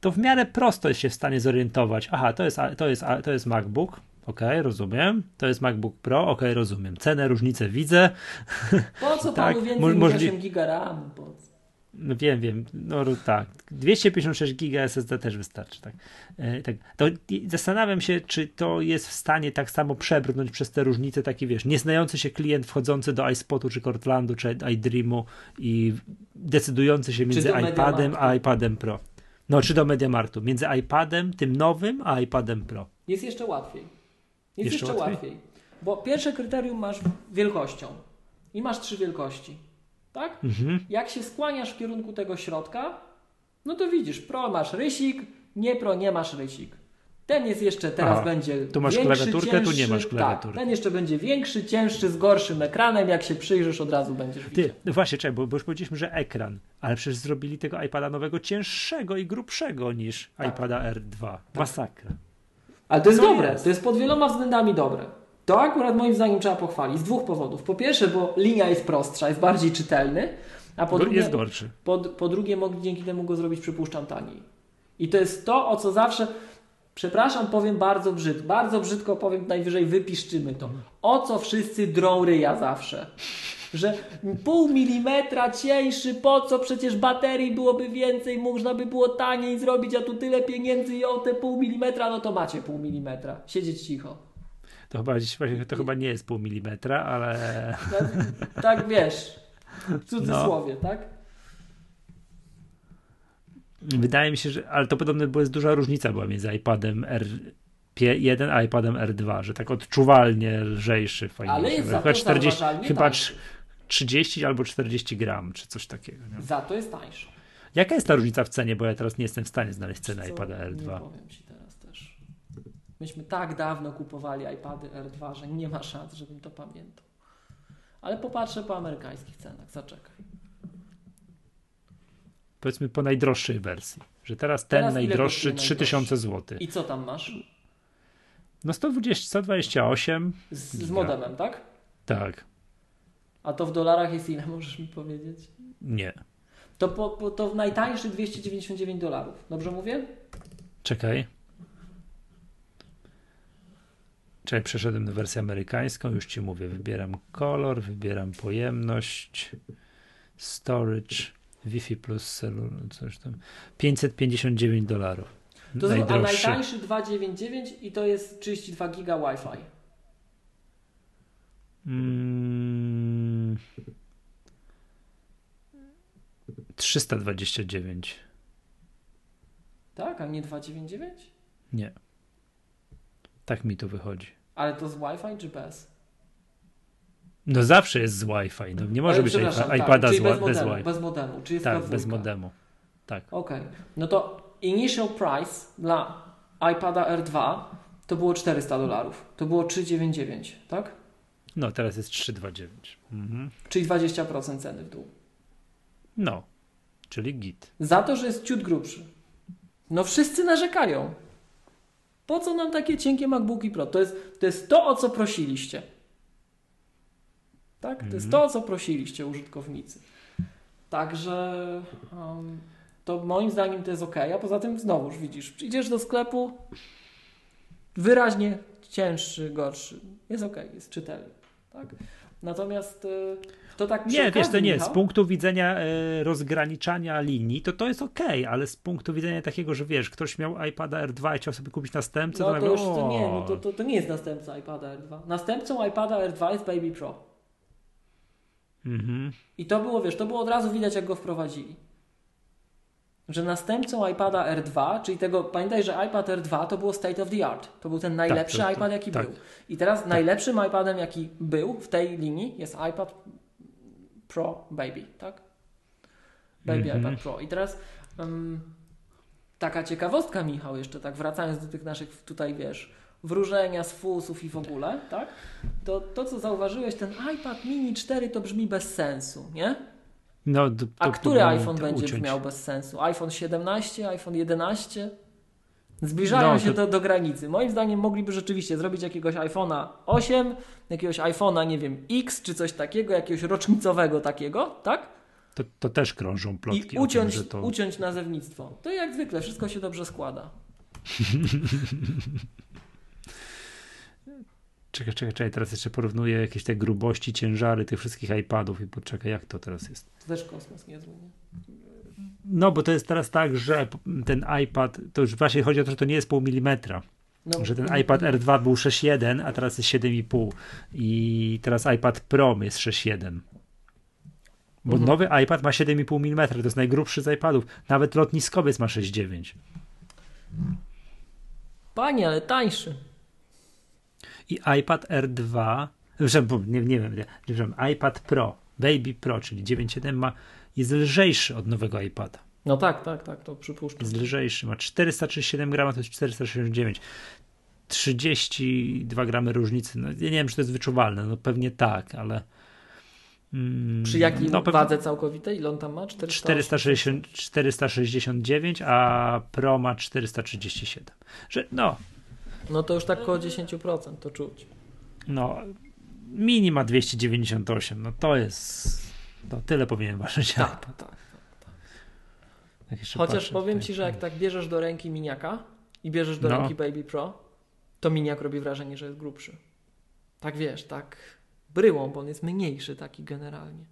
to w miarę prosto jest się w stanie zorientować, aha, to jest, to jest, to jest MacBook, ok, rozumiem, to jest MacBook Pro, ok, rozumiem, cenę, różnicę widzę. Po co tak, panu więcej możli... 8 giga RAM? Po co? No wiem, wiem. No tak. 256 giga SSD też wystarczy. Tak. E, tak. To zastanawiam się, czy to jest w stanie tak samo przebrnąć przez te różnice, taki wiesz, nieznający się klient wchodzący do iSpotu, czy Cortlandu, czy iDreamu i decydujący się między iPadem a iPadem Pro. No, czy do MediaMartu. Między iPadem, tym nowym, a iPadem Pro. Jest jeszcze łatwiej. Jest jeszcze, jeszcze łatwiej? łatwiej. Bo pierwsze kryterium masz wielkością. I masz trzy wielkości tak? Mhm. Jak się skłaniasz w kierunku tego środka, no to widzisz, pro masz rysik, nie pro nie masz rysik. Ten jest jeszcze, teraz Aha, będzie Tu masz większy, klawiaturkę, cięższy, tu nie masz klawiatury. Tak, ten jeszcze będzie większy, cięższy, z gorszym ekranem, jak się przyjrzysz od razu będziesz widział. Ty, no właśnie, czekaj, bo, bo już powiedzieliśmy, że ekran, ale przecież zrobili tego iPada nowego cięższego i grubszego niż tak. iPada R2. Tak. Masakra. Ale to jest dobre, jest. to jest pod wieloma względami dobre. To akurat moim zdaniem trzeba pochwalić z dwóch powodów. Po pierwsze, bo linia jest prostsza, jest bardziej czytelny, a po drugie, jest gorszy. Po, po drugie, mogli dzięki temu go zrobić, przypuszczam, taniej. I to jest to, o co zawsze. Przepraszam, powiem bardzo brzydko. Bardzo brzydko powiem, najwyżej wypiszczymy to. O co wszyscy drą ryja zawsze. Że pół milimetra cieńszy, po co przecież baterii byłoby więcej, można by było taniej zrobić, a tu tyle pieniędzy i o te pół milimetra, no to macie pół milimetra. Siedzieć cicho. To chyba, to chyba nie jest pół milimetra, ale... Tak, tak wiesz, w cudzysłowie, no. tak? Wydaje mi się, że, ale to podobno była jest duża różnica była między iPadem R1 a iPadem R2, że tak odczuwalnie lżejszy, fajniejszy. Ale jest chyba 40, chyba 30 albo 40 gram, czy coś takiego. Nie? Za to jest tańsze. Jaka jest ta różnica w cenie, bo ja teraz nie jestem w stanie znaleźć ceny iPada R2. Nie powiem ci teraz. Myśmy tak dawno kupowali iPady R2, że nie ma szans, żebym to pamiętał. Ale popatrzę po amerykańskich cenach, zaczekaj. Powiedzmy po najdroższej wersji, że teraz ten teraz najdroższy 3000 zł. I co tam masz? No 120, 128. Z, z modemem, tak? Tak. A to w dolarach jest ile, możesz mi powiedzieć? Nie. To, po, po, to w najtańszy 299 dolarów. Dobrze mówię? Czekaj. Czekaj, przeszedłem na wersję amerykańską, już ci mówię. Wybieram kolor, wybieram pojemność, storage, Wi-Fi plus cellular, coś tam. 559 dolarów. To najdroższy. a najtańszy 299 i to jest 32 giga Wi-Fi. Mm, 329. Tak, a nie 299? Nie. Tak mi to wychodzi. Ale to z Wi-Fi czy bez? No zawsze jest z Wi-Fi. No, nie może Ale, być tak, iPada z, bez, modemu, bez Wi-Fi. Bez modemu. Czy jest tak, bez modemu. Tak. Okej. Okay. No to initial price dla iPada R2 to było 400 dolarów. To było 399, tak? No, teraz jest 329. Mhm. Czyli 20% ceny w dół. No, czyli git. Za to, że jest ciut grubszy. No wszyscy narzekają. Po co nam takie cienkie MacBooki Pro? To jest to, jest to o co prosiliście. Tak? To jest mhm. to, o co prosiliście użytkownicy. Także um, to moim zdaniem to jest ok. A poza tym znowuż widzisz, idziesz do sklepu wyraźnie cięższy, gorszy. Jest ok, jest czytelny. Tak? Natomiast y, to tak Nie, wiesz, to nie. Z punktu widzenia y, rozgraniczania linii, to to jest ok, ale z punktu widzenia takiego, że wiesz, ktoś miał iPada R2 i chciał sobie kupić następcę, no, to, to już to nie, no to, to, to nie jest następca iPada R2. Następcą iPada R2 jest Baby Pro. Mhm. I to było, wiesz, to było od razu widać, jak go wprowadzili. Że następcą iPada R2, czyli tego, pamiętaj, że iPad R2 to było state of the art. To był ten najlepszy tak, to, iPad, jaki tak. był. I teraz tak. najlepszym iPadem, jaki był w tej linii, jest iPad Pro Baby, tak? Baby mm -hmm. iPad Pro. I teraz um, taka ciekawostka, Michał, jeszcze tak wracając do tych naszych tutaj, wiesz, wróżenia z fusów i w ogóle, tak? To, to co zauważyłeś, ten iPad mini 4 to brzmi bez sensu, nie? No, A który iPhone będzie uciąć. brzmiał bez sensu? iPhone 17, iPhone 11? Zbliżają no, się to... do, do granicy. Moim zdaniem mogliby rzeczywiście zrobić jakiegoś iPhone'a 8, jakiegoś iPhone'a, nie wiem, X czy coś takiego, jakiegoś rocznicowego takiego, tak? To, to też krążą plotki. I uciąć, tym, to... uciąć nazewnictwo. To jak zwykle, wszystko się dobrze składa. Czekaj, czekaj, czekaj, teraz jeszcze porównuję jakieś te grubości, ciężary tych wszystkich iPadów i poczekaj, jak to teraz jest. To też kosmos niezły, nie? No, bo to jest teraz tak, że ten iPad, to już właśnie chodzi o to, że to nie jest pół milimetra. No. Że ten iPad R2 był 6.1, a teraz jest 7,5 i teraz iPad Pro jest 6.1. Bo mhm. nowy iPad ma 7,5 mm, to jest najgrubszy z iPadów. Nawet lotniskowiec ma 6,9. Panie, ale tańszy. I iPad R2, nie, nie wiem, iPad Pro, Baby Pro, czyli 9.7 ma, jest lżejszy od nowego iPada. No tak, tak, tak, to przypuszczam. Jest lżejszy, ma 437 grama, to jest 469. 32 gramy różnicy. No, ja nie wiem, czy to jest wyczuwalne, no pewnie tak, ale. Mm, Przy jakiej no, wadze całkowitej? Ile on tam ma? 460, 469, a Pro ma 437. Że, no. No to już tak około 10% to czuć. No, Mini ma 298, no to jest. To tyle powinien ważyć. Tak, tak, tak. tak. Chociaż patrzę, powiem ci, że jak tak bierzesz do ręki miniaka i bierzesz do no. ręki Baby Pro, to miniak robi wrażenie, że jest grubszy. Tak wiesz, tak bryłą, bo on jest mniejszy taki generalnie.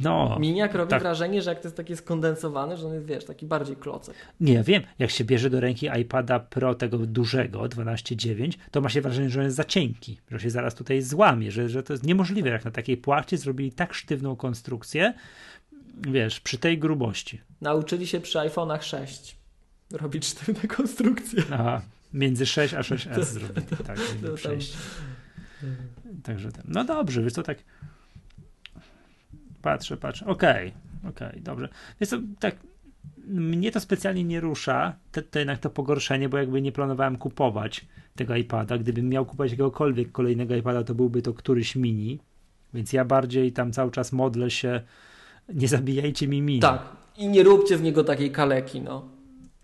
No, Miniak robi tak. wrażenie, że jak to jest takie skondensowane, że on jest, wiesz, taki bardziej klocek. Nie, wiem, jak się bierze do ręki iPada Pro tego dużego, 12.9, to ma się wrażenie, że on jest za cienki, że się zaraz tutaj złamie, że, że to jest niemożliwe, jak na takiej płachcie zrobili tak sztywną konstrukcję, wiesz, przy tej grubości. Nauczyli się przy iPhone'ach 6 robić sztywne konstrukcje. Aha, między 6 a 6S zrobili, tak, to, przejść. Także, no dobrze, wiesz, to tak patrzę, patrzę, okej, okay, okej, okay, dobrze. Więc to tak, mnie to specjalnie nie rusza, to, to jednak to pogorszenie, bo jakby nie planowałem kupować tego iPada. Gdybym miał kupować jakiegokolwiek kolejnego iPada, to byłby to któryś mini, więc ja bardziej tam cały czas modlę się, nie zabijajcie mi mini. Tak, i nie róbcie z niego takiej kaleki, no.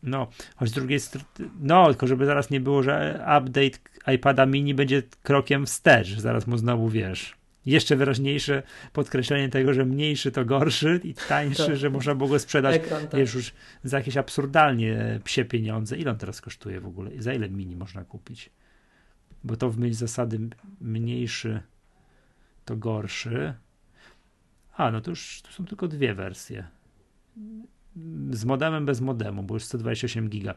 No, choć z drugiej strony, no, tylko żeby zaraz nie było, że update iPada mini będzie krokiem wstecz, zaraz mu znowu wiesz. Jeszcze wyraźniejsze podkreślenie tego, że mniejszy to gorszy i tańszy, tak. że można było go sprzedać Ekran, tak. wiesz, już za jakieś absurdalnie psie pieniądze. Ile on teraz kosztuje w ogóle? Za ile mini można kupić? Bo to w myśl zasady mniejszy to gorszy. A, no to już to są tylko dwie wersje z modemem bez modemu, bo już 128 giga.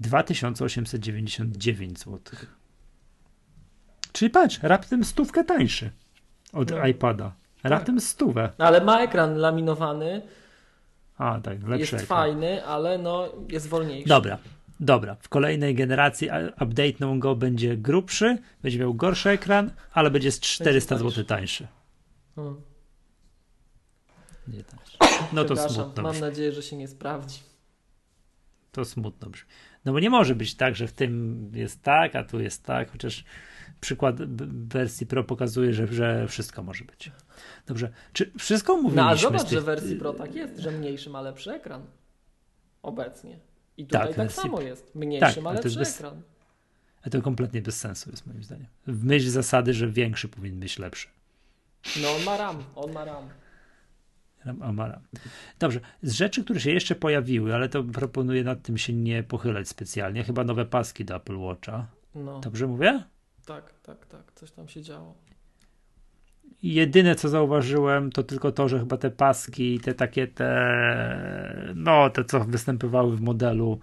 2899 zł. Czyli patrz, raptem stówkę tańszy od no. iPada. Tak. Raptem tak. stówę. Ale ma ekran laminowany. A, tak, lepszy Jest ekran. fajny, ale no jest wolniejszy. Dobra, dobra. W kolejnej generacji update'ną go będzie grubszy, będzie miał gorszy ekran, ale będzie z 400 zł tańszy. Hmm. Nie tańszy. No to smutno. Mam nadzieję, że się nie sprawdzi. To smutno brzmi. No bo nie może być tak, że w tym jest tak, a tu jest tak, chociaż przykład wersji Pro pokazuje, że, że wszystko może być. Dobrze. Czy wszystko mówiliśmy? No a zobacz, że w wersji Pro tak jest, że mniejszy ma lepszy ekran. Obecnie. I tutaj tak, tak samo jest. Mniejszy tak, ma lepszy bez... ekran. A to kompletnie bez sensu jest moim zdaniem. W myśl zasady, że większy powinien być lepszy. No on ma RAM, on ma RAM. Amara. Dobrze, z rzeczy, które się jeszcze pojawiły, ale to proponuję nad tym się nie pochylać specjalnie. Chyba nowe paski do Apple Watcha. No. Dobrze mówię? Tak, tak, tak. Coś tam się działo. Jedyne co zauważyłem, to tylko to, że chyba te paski, te takie te, no te co występowały w modelu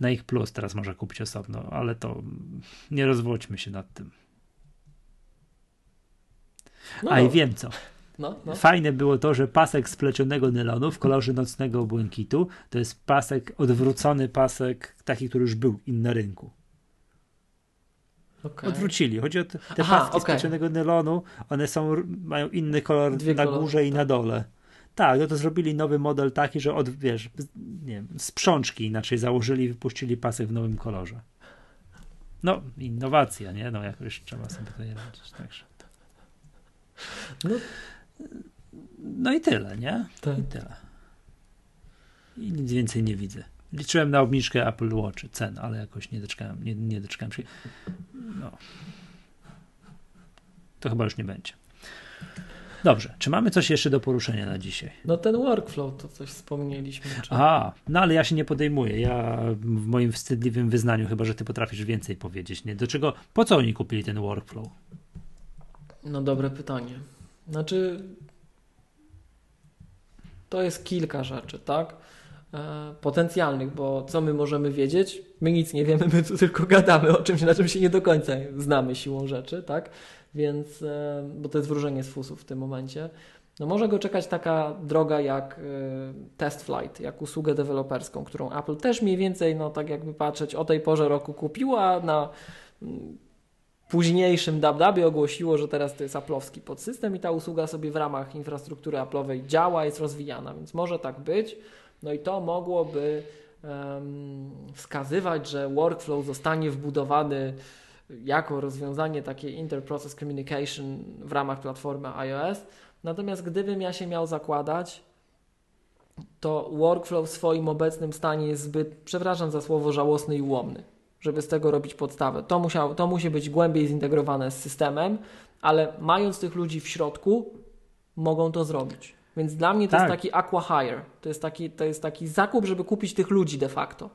na ich plus, teraz można kupić osobno, ale to nie rozwodźmy się nad tym. No A i wiem co. No, no. Fajne było to, że pasek splecionego nylonu w kolorze nocnego błękitu to jest pasek, odwrócony pasek, taki, który już był in na rynku. Okay. Odwrócili. Chodzi o te, te Aha, paski okay. splecionego nylonu, one są, mają inny kolor Dwie na kolory, górze i tak. na dole. Tak, no to zrobili nowy model taki, że od, wiesz, nie wiem, sprzączki inaczej założyli i wypuścili pasek w nowym kolorze. No, innowacja, nie? No jakoś trzeba sobie tutaj radzić, także. No, no i tyle, nie? Tak. I tyle. I nic więcej nie widzę. Liczyłem na obniżkę Apple Watch cen, ale jakoś nie doczekałem, nie, nie doczekałem się. No. To chyba już nie będzie. Dobrze, czy mamy coś jeszcze do poruszenia na dzisiaj? No ten workflow, to coś wspomnieliśmy. Czy... A, no ale ja się nie podejmuję. Ja w moim wstydliwym wyznaniu, chyba że ty potrafisz więcej powiedzieć, nie? Do czego, po co oni kupili ten workflow? No dobre pytanie. Znaczy, to jest kilka rzeczy, tak? E, potencjalnych, bo co my możemy wiedzieć? My nic nie wiemy, my tu tylko gadamy o czymś, na czym się nie do końca znamy siłą rzeczy, tak? Więc, e, bo to jest wróżenie z fusów w tym momencie. No może go czekać taka droga jak e, Test Flight, jak usługę deweloperską, którą Apple też mniej więcej, no tak jakby patrzeć, o tej porze roku kupiła, na mm, późniejszym DabDabie ogłosiło, że teraz to jest Apple'owski podsystem i ta usługa sobie w ramach infrastruktury Apple'owej działa, jest rozwijana, więc może tak być. No i to mogłoby wskazywać, że workflow zostanie wbudowany jako rozwiązanie takiej interprocess communication w ramach platformy iOS. Natomiast gdybym ja się miał zakładać, to workflow w swoim obecnym stanie jest zbyt, przepraszam za słowo, żałosny i ułomny, żeby z tego robić podstawę. To, musiał, to musi być głębiej zintegrowane z systemem, ale mając tych ludzi w środku, mogą to zrobić. Więc dla mnie to tak. jest taki aqua hire. To jest taki, to jest taki zakup, żeby kupić tych ludzi de facto.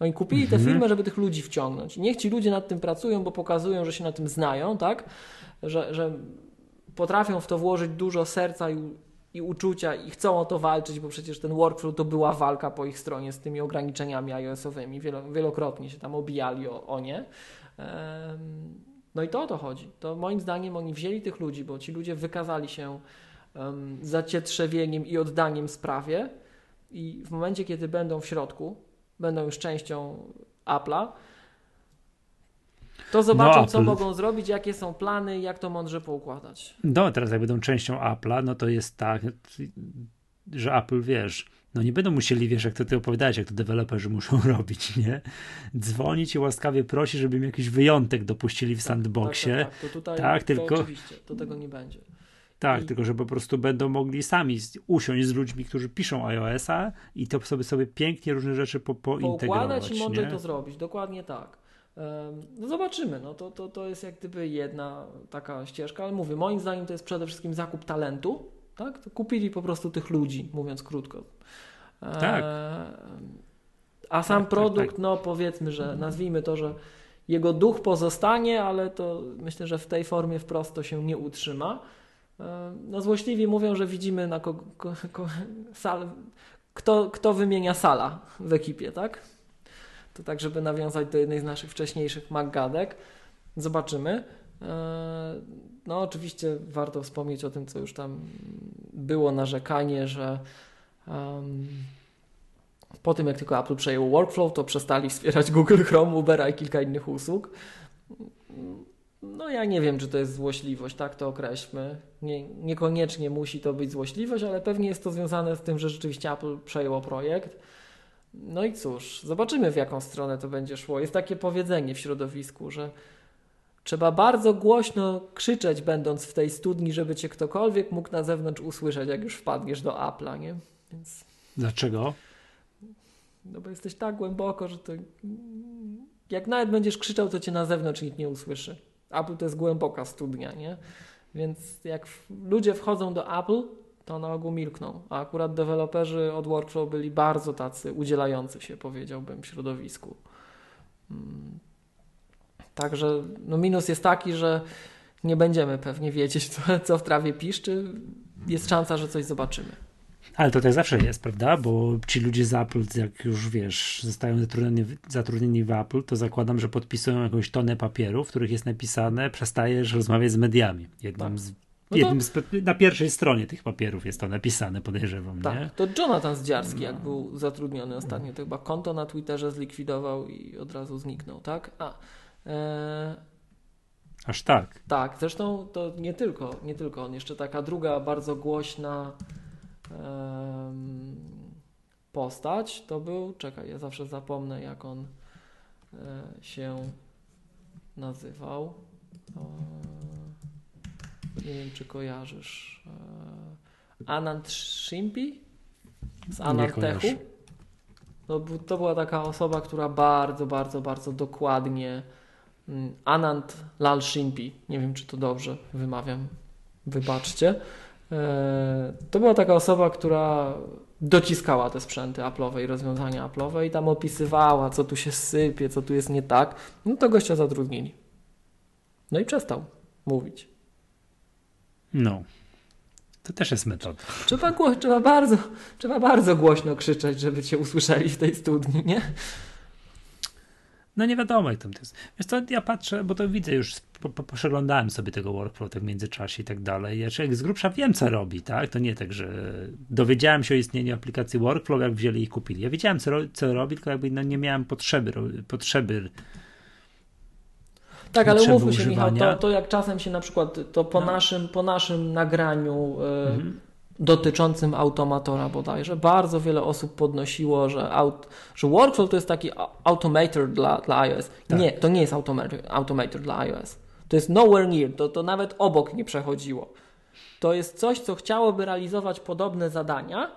Oni kupili mhm. tę firmę, żeby tych ludzi wciągnąć. Niech ci ludzie nad tym pracują, bo pokazują, że się na tym znają, tak? Że, że potrafią w to włożyć dużo serca i, i uczucia i chcą o to walczyć, bo przecież ten workflow to była walka po ich stronie z tymi ograniczeniami iOS-owymi. wielokrotnie się tam obijali o, o nie. No i to o to chodzi. To moim zdaniem oni wzięli tych ludzi, bo ci ludzie wykazali się um, zacietrzewieniem i oddaniem sprawie i w momencie, kiedy będą w środku, będą już częścią Apple'a, to zobaczą, no, co mogą zrobić, jakie są plany, jak to mądrze poukładać. No, teraz jak będą częścią Apple'a, no to jest tak, że Apple, wiesz, no nie będą musieli, wiesz, jak to ty opowiadałeś, jak to deweloperzy muszą robić, nie? Dzwonić i łaskawie prosić, żeby im jakiś wyjątek dopuścili w sandboxie. Tak, tak, tak. To tutaj tak, to tylko... oczywiście, to tego nie będzie. Tak, I... tylko że po prostu będą mogli sami usiąść z ludźmi, którzy piszą iOS-a i to sobie sobie pięknie różne rzeczy po, pointegrować. I mądrze to zrobić, dokładnie tak. No zobaczymy, no to, to, to jest jak gdyby jedna taka ścieżka, ale mówię, moim zdaniem to jest przede wszystkim zakup talentu, tak? To kupili po prostu tych ludzi, mówiąc krótko. Tak. A sam tak, tak produkt, tak, tak. no powiedzmy, że nazwijmy to, że jego duch pozostanie, ale to myślę, że w tej formie wprost to się nie utrzyma. No złośliwi mówią, że widzimy na kogo, ko, ko, sal, kto, kto wymienia sala w ekipie, tak? To tak, żeby nawiązać do jednej z naszych wcześniejszych maggadek. Zobaczymy. E, no oczywiście warto wspomnieć o tym, co już tam było narzekanie, że um, po tym jak tylko Apple przejęło workflow, to przestali wspierać Google Chrome, Ubera i kilka innych usług. No ja nie wiem, czy to jest złośliwość, tak to określmy. Nie, niekoniecznie musi to być złośliwość, ale pewnie jest to związane z tym, że rzeczywiście Apple przejęło projekt. No i cóż, zobaczymy w jaką stronę to będzie szło. Jest takie powiedzenie w środowisku, że trzeba bardzo głośno krzyczeć, będąc w tej studni, żeby cię ktokolwiek mógł na zewnątrz usłyszeć, jak już wpadniesz do Apple'a, nie? Więc... Dlaczego? No bo jesteś tak głęboko, że to jak nawet będziesz krzyczał, to cię na zewnątrz nikt nie usłyszy. Apple to jest głęboka studnia, nie? Więc jak ludzie wchodzą do Apple, to na ogół milkną. A akurat deweloperzy od workflow byli bardzo tacy udzielający się, powiedziałbym, środowisku. Mm. Także no minus jest taki, że nie będziemy pewnie wiedzieć, co, co w trawie piszczy. Jest szansa, że coś zobaczymy. Ale to tak zawsze jest, prawda? Bo ci ludzie z Apple, jak już wiesz, zostają zatrudnieni, zatrudnieni w Apple, to zakładam, że podpisują jakąś tonę papierów, w których jest napisane, przestajesz rozmawiać z mediami. Jednym tak. z no to... na pierwszej stronie tych papierów jest to napisane, podejrzewam. Tak, nie? to Jonathan Zdziarski, no. jak był zatrudniony ostatnio, to chyba konto na Twitterze zlikwidował i od razu zniknął, tak? A, e... Aż tak. Tak, zresztą to nie tylko, nie tylko on, jeszcze taka druga bardzo głośna postać to był, czekaj, ja zawsze zapomnę jak on e, się nazywał. Nie wiem, czy kojarzysz. E, Anand Shimpi z Anantechu. To, to była taka osoba, która bardzo, bardzo, bardzo dokładnie mm, Anand Lal Shimpi, nie wiem czy to dobrze wymawiam, wybaczcie, E, to była taka osoba, która dociskała te sprzęty Apple'owe i rozwiązania Apple'owe i tam opisywała, co tu się sypie, co tu jest nie tak. No to gościa zatrudnili. No i przestał mówić. No. To też jest metoda. Trzeba, trzeba, bardzo, trzeba bardzo głośno krzyczeć, żeby cię usłyszeli w tej studni, nie? No nie wiadomo jak tam to jest. Wiesz co, ja patrzę, bo to widzę już, po, po, przeglądałem sobie tego workflow tak w międzyczasie i tak dalej. Ja jak z grubsza wiem, co robi, tak? To nie tak, że dowiedziałem się o istnieniu aplikacji workflow, jak wzięli i kupili. Ja wiedziałem, co, co robi, tylko jakby no, nie miałem potrzeby, potrzeby tak, ale umówmy się, Michał, to, to jak czasem się na przykład, to po, no. naszym, po naszym nagraniu y, mhm. Dotyczącym automatora bodajże, bardzo wiele osób podnosiło, że, aut, że workflow to jest taki automator dla, dla iOS. Tak. Nie, to nie jest automator, automator dla iOS. To jest nowhere near, to, to nawet obok nie przechodziło. To jest coś, co chciałoby realizować podobne zadania,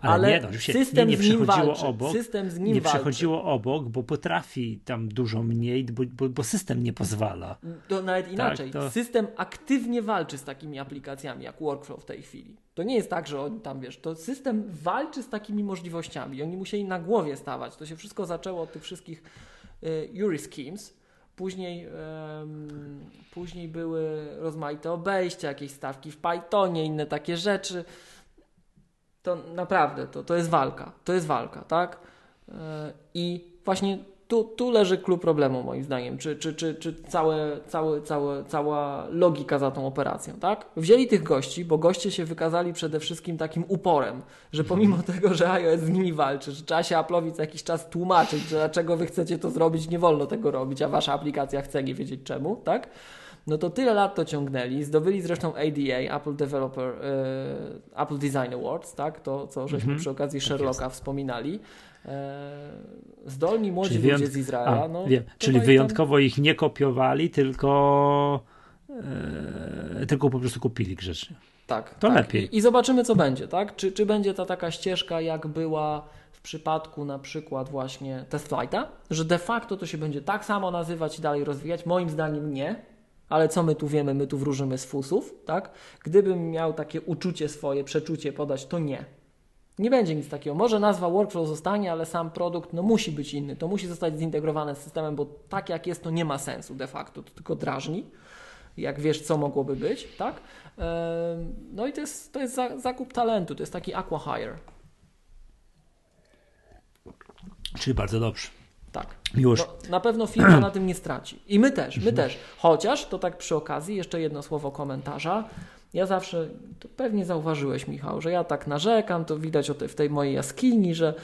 ale, ale nie, no, system nie, nie przechodziło obok. System z nim nie walczy. przechodziło obok, bo potrafi tam dużo mniej, bo, bo, bo system nie pozwala. To nawet tak, inaczej. Tak, to... System aktywnie walczy z takimi aplikacjami jak Workflow w tej chwili. To nie jest tak, że on tam wiesz, to system walczy z takimi możliwościami. Oni musieli na głowie stawać. To się wszystko zaczęło od tych wszystkich y, Schemes. Później, później były rozmaite obejścia, jakieś stawki w Pythonie, inne takie rzeczy to naprawdę to, to jest walka. To jest walka, tak? E, I właśnie tu, tu leży klucz problemu, moim zdaniem, czy, czy, czy, czy całe, całe, całe, cała logika za tą operacją, tak? Wzięli tych gości, bo goście się wykazali przede wszystkim takim uporem, że pomimo tego, że iOS z nimi walczy, że trzeba się Apple'owi co jakiś czas tłumaczyć, że dlaczego wy chcecie to zrobić, nie wolno tego robić, a wasza aplikacja chce nie wiedzieć czemu, tak? no to tyle lat to ciągnęli. Zdobyli zresztą ADA, Apple Developer, y, Apple Design Awards, tak? To, co żeśmy mm -hmm. przy okazji tak Sherlocka wspominali. E, zdolni młodzi czyli ludzie z Izraela. A, no, wiem. Czyli wyjątkowo tam... ich nie kopiowali, tylko, e, tylko po prostu kupili grzecznie. Tak. To tak. lepiej. I, I, zobaczymy, co będzie, tak? Czy, czy będzie ta taka ścieżka, jak była w przypadku na przykład właśnie TestFlighta, że de facto to się będzie tak samo nazywać i dalej rozwijać? Moim zdaniem nie ale co my tu wiemy, my tu wróżymy z fusów, tak? Gdybym miał takie uczucie swoje, przeczucie podać, to nie. Nie będzie nic takiego. Może nazwa workflow zostanie, ale sam produkt no, musi być inny. To musi zostać zintegrowane z systemem, bo tak jak jest, to nie ma sensu de facto. To tylko drażni. Jak wiesz, co mogłoby być, tak? No i to jest, to jest zakup talentu, to jest taki aqua hire. Czyli bardzo dobrze. Tak. Już. No, na pewno firma na tym nie straci. I my też, my też. Chociaż, to tak przy okazji, jeszcze jedno słowo komentarza. Ja zawsze, to pewnie zauważyłeś Michał, że ja tak narzekam, to widać w tej mojej jaskini, że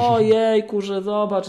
ojejku, że zobacz,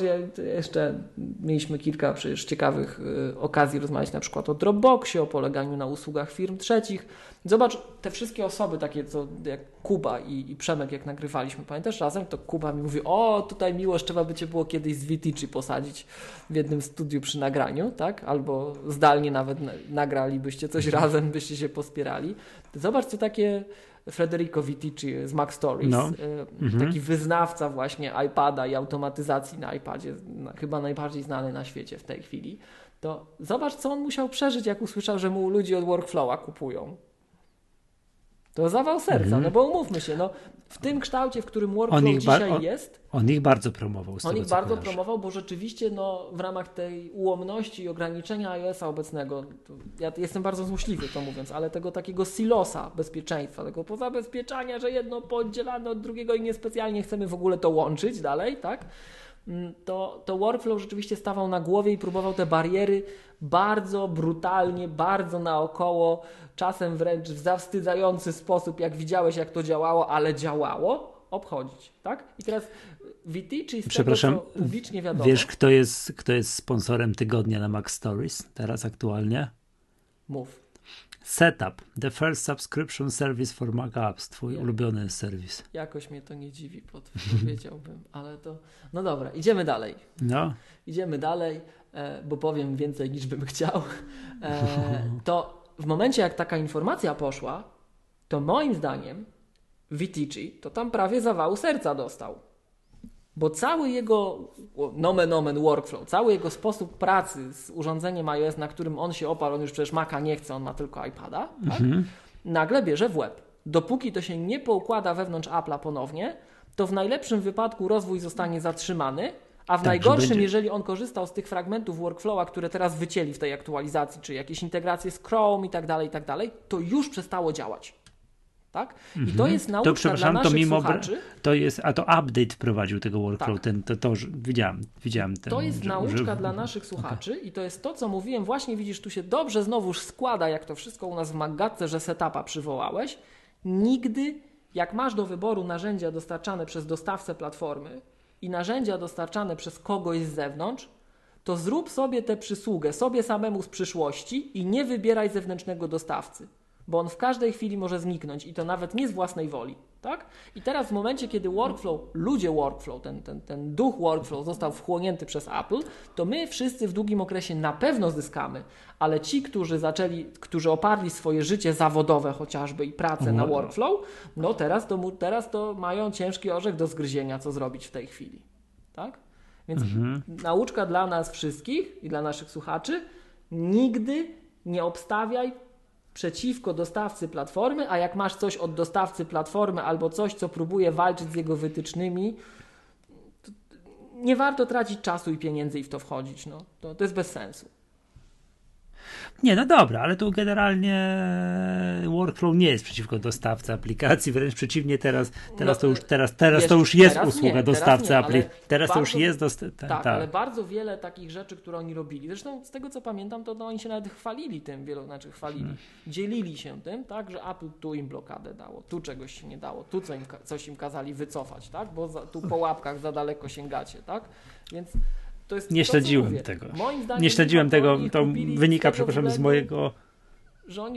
jeszcze mieliśmy kilka przecież ciekawych y, okazji rozmawiać na przykład o Dropboxie, o poleganiu na usługach firm trzecich. Zobacz, te wszystkie osoby takie, co jak Kuba i, i Przemek, jak nagrywaliśmy, pamiętasz razem, to Kuba mi mówi, o tutaj miłość, trzeba by Cię było kiedyś z Vitici posadzić w jednym studiu przy nagraniu, tak? Albo zdalnie nawet nagralibyście coś mhm. razem, byście się pospierali. Zobacz, co takie Federico Vitici z Mac Stories, no. y, mhm. taki wyznawca właśnie iPada i automatyzacji na iPadzie, chyba najbardziej znany na świecie w tej chwili, to zobacz, co on musiał przeżyć, jak usłyszał, że mu ludzie od Workflowa kupują. To zawał serca, mm. no bo umówmy się, no, w tym kształcie, w którym Workflow dzisiaj on, jest. On ich bardzo promował. on ich bardzo kojarzy. promował, bo rzeczywiście no, w ramach tej ułomności i ograniczenia iOS-a obecnego, ja jestem bardzo złośliwy to mówiąc, ale tego takiego silosa bezpieczeństwa, tego pozabezpieczania, że jedno podzielane od drugiego i niespecjalnie chcemy w ogóle to łączyć dalej, tak? Mm, to, to workflow rzeczywiście stawał na głowie i próbował te bariery bardzo brutalnie, bardzo naokoło, czasem wręcz w zawstydzający sposób, jak widziałeś, jak to działało, ale działało, obchodzić. Tak? I teraz VT, czyli z Przepraszam, tego, publicznie wiadomo. Wiesz, kto jest, kto jest sponsorem tygodnia na Mac Stories teraz aktualnie? Mów. Setup, the first subscription service for Mac Apps, twój ja, ulubiony serwis. Jakoś mnie to nie dziwi, powiedziałbym, ale to... No dobra, idziemy dalej. No. Idziemy dalej, e, bo powiem więcej niż bym chciał. E, to w momencie, jak taka informacja poszła, to moim zdaniem Vitici to tam prawie zawału serca dostał. Bo cały jego nomen omen workflow, cały jego sposób pracy z urządzeniem iOS, na którym on się oparł, on już przecież Maca nie chce, on ma tylko iPada, tak? mhm. nagle bierze w łeb. Dopóki to się nie poukłada wewnątrz Apple'a ponownie, to w najlepszym wypadku rozwój zostanie zatrzymany, A w tak, najgorszym, będzie... jeżeli on korzystał z tych fragmentów workflowa, które teraz wycięli w tej aktualizacji, czy jakieś integracje z Chrome i tak dalej, i tak dalej, to już przestało działać. Tak? I mm -hmm. to jest nauka to, przepraszam, dla naszych to mimo słuchaczy. To jest, a to update wprowadził tego workflow, tak. ten, to, to widziałem, widziałem ten, To jest że, nauczka że... dla naszych słuchaczy okay. i to jest to, co mówiłem, właśnie widzisz, tu się dobrze znowuż składa, jak to wszystko u nas w Maggatce, że setupa przywołałeś. Nigdy, jak masz do wyboru narzędzia dostarczane przez dostawcę platformy, i narzędzia dostarczane przez kogoś z zewnątrz, to zrób sobie tę przysługę, sobie samemu z przyszłości i nie wybieraj zewnętrznego dostawcy bo on w każdej chwili może zniknąć i to nawet nie z własnej woli. Tak? I teraz w momencie, kiedy workflow, ludzie workflow, ten, ten, ten duch workflow został wchłonięty przez Apple, to my wszyscy w długim okresie na pewno zyskamy, ale ci, którzy zaczęli, którzy oparli swoje życie zawodowe chociażby i pracę na workflow, no teraz to, teraz to mają ciężki orzech do zgryzienia, co zrobić w tej chwili. Tak? Więc mhm. nauczka dla nas wszystkich i dla naszych słuchaczy, nigdy nie obstawiaj przeciwko dostawcy platformy, a jak masz coś od dostawcy platformy albo coś, co próbuje walczyć z jego wytycznymi, nie warto tracić czasu i pieniędzy i w to wchodzić. No. To, to jest bez sensu. Nie, no dobra, ale tu generalnie workflow nie jest przeciwko dostawcy aplikacji, wręcz przeciwnie, teraz, teraz no, to już, teraz, teraz to już jest usługa nie, dostawcy aplikacji. Teraz, to już jest dostawca. Tak, tak, ale bardzo wiele takich rzeczy, które oni robili. Zresztą z tego co pamiętam, to no, oni się nawet chwalili tym, wielu, znaczy chwalili, hmm. dzielili się tym, tak, że Apple tu im blokadę dało, tu czegoś się nie dało, tu co im, coś im kazali wycofać, tak, bo za, tu po łapkach za daleko sięgacie, tak, więc nie śledziłem to, tego. nie śledziłem tego, to wynika, przepraszam, z mojego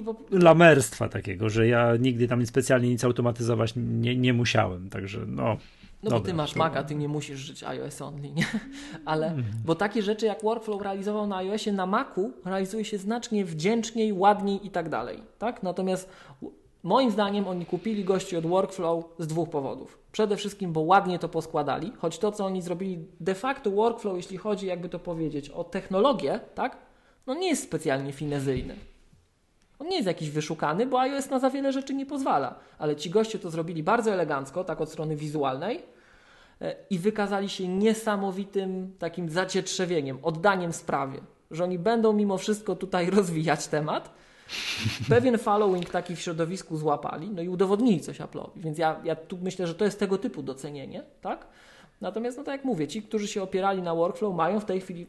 po... lamerstwa takiego, że ja nigdy tam specjalnie nic automatyzować nie, nie musiałem, także no. No dobra, bo ty masz to... Maca, ty nie musisz żyć iOS only, nie? Ale, mm. bo takie rzeczy jak Workflow realizował na iOSie, na Macu realizuje się znacznie wdzięczniej, ładniej i tak dalej, tak? Natomiast Moim zdaniem oni kupili gości od Workflow z dwóch powodów. Przede wszystkim, bo ładnie to poskładali, choć to, co oni zrobili de facto Workflow, jeśli chodzi, jakby to powiedzieć, o technologię, tak, no nie jest specjalnie finezyjny. On nie jest jakiś wyszukany, bo iOS na za wiele rzeczy nie pozwala, ale ci goście to zrobili bardzo elegancko, tak od strony wizualnej e, i wykazali się niesamowitym takim zacietrzewieniem, oddaniem sprawie, że oni będą mimo wszystko tutaj rozwijać temat, pewien following taki w środowisku złapali, no i udowodnili coś Apple'owi. Więc ja, ja tu myślę, że to jest tego typu docenienie, tak? Natomiast, no tak jak mówię, ci, którzy się opierali na workflow, mają w tej chwili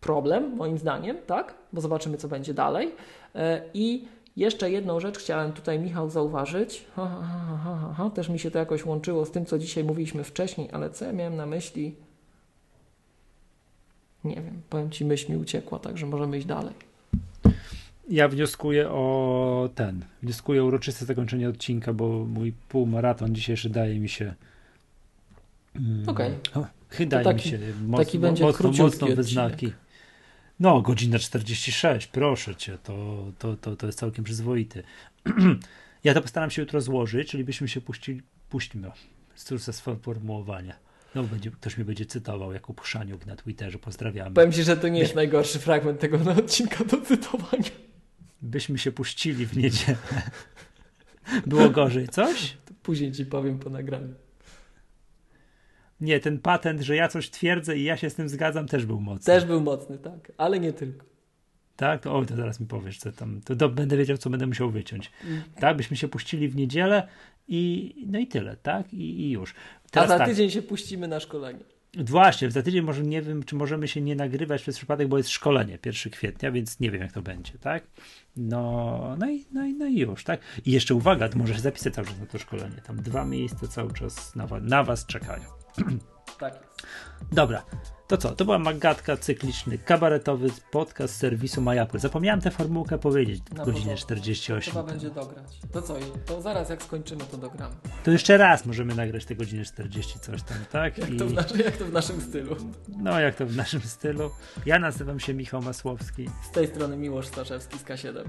problem, moim zdaniem, tak? Bo zobaczymy, co będzie dalej. E, I jeszcze jedną rzecz chciałem tutaj, Michał, zauważyć. Ha, ha, ha, Też mi się to jakoś łączyło z tym, co dzisiaj mówiliśmy wcześniej, ale co ja miałem na myśli? Nie wiem, powiem Ci, myśl mi uciekła, także możemy iść dalej ja wnioskuję o ten, wnioskuję o uroczyste zakończenie odcinka, bo mój półmaraton dzisiejszy daje mi się mm, Okej. Okay. Taki, mi się mocno, taki będzie mocno, mocno wyznaki. No, godzina 46, proszę cię, to, to, to, to jest całkiem przyzwoity. ja to postaram się jutro złożyć, czyli byśmy się puścili, puścimy, cóż ze sformułowania. No, będzie, ktoś mnie będzie cytował jako Puszaniuk na Twitterze, pozdrawiamy. Powiem ci, że to nie jest najgorszy fragment tego odcinka do cytowania byśmy się puścili w niedzielę. Było gorzej, coś? To później ci powiem po nagraniu. Nie, ten patent, że ja coś twierdzę i ja się z tym zgadzam, też był mocny. Też był mocny, tak, ale nie tylko. Tak, to, o, to zaraz mi powiesz, co tam. To, to będę wiedział, co będę musiał wyciąć. Mm. Tak, byśmy się puścili w niedzielę i no i tyle, tak? I, i już. Teraz A za tak. tydzień się puścimy na szkolenie. Właśnie, za tydzień może nie wiem, czy możemy się nie nagrywać przez przypadek, bo jest szkolenie 1 kwietnia, więc nie wiem, jak to będzie, tak? No, no i, no i, no i już, tak? I jeszcze uwaga, to możesz zapisać cały czas na to szkolenie. Tam dwa miejsca cały czas na, na was czekają. Tak jest. Dobra, to co? To była Magatka, cykliczny, kabaretowy podcast serwisu MyApple. Zapomniałem tę formułkę powiedzieć w godzinie 48. Chyba będzie dograć. To co? To zaraz jak skończymy, to dogramy. To jeszcze raz możemy nagrać te godziny 40 coś tam, tak? Jak, I... to, naszy, jak to w naszym stylu. No, jak to w naszym stylu. Ja nazywam się Michał Masłowski. Z tej strony Miłosz Staszewski z K7.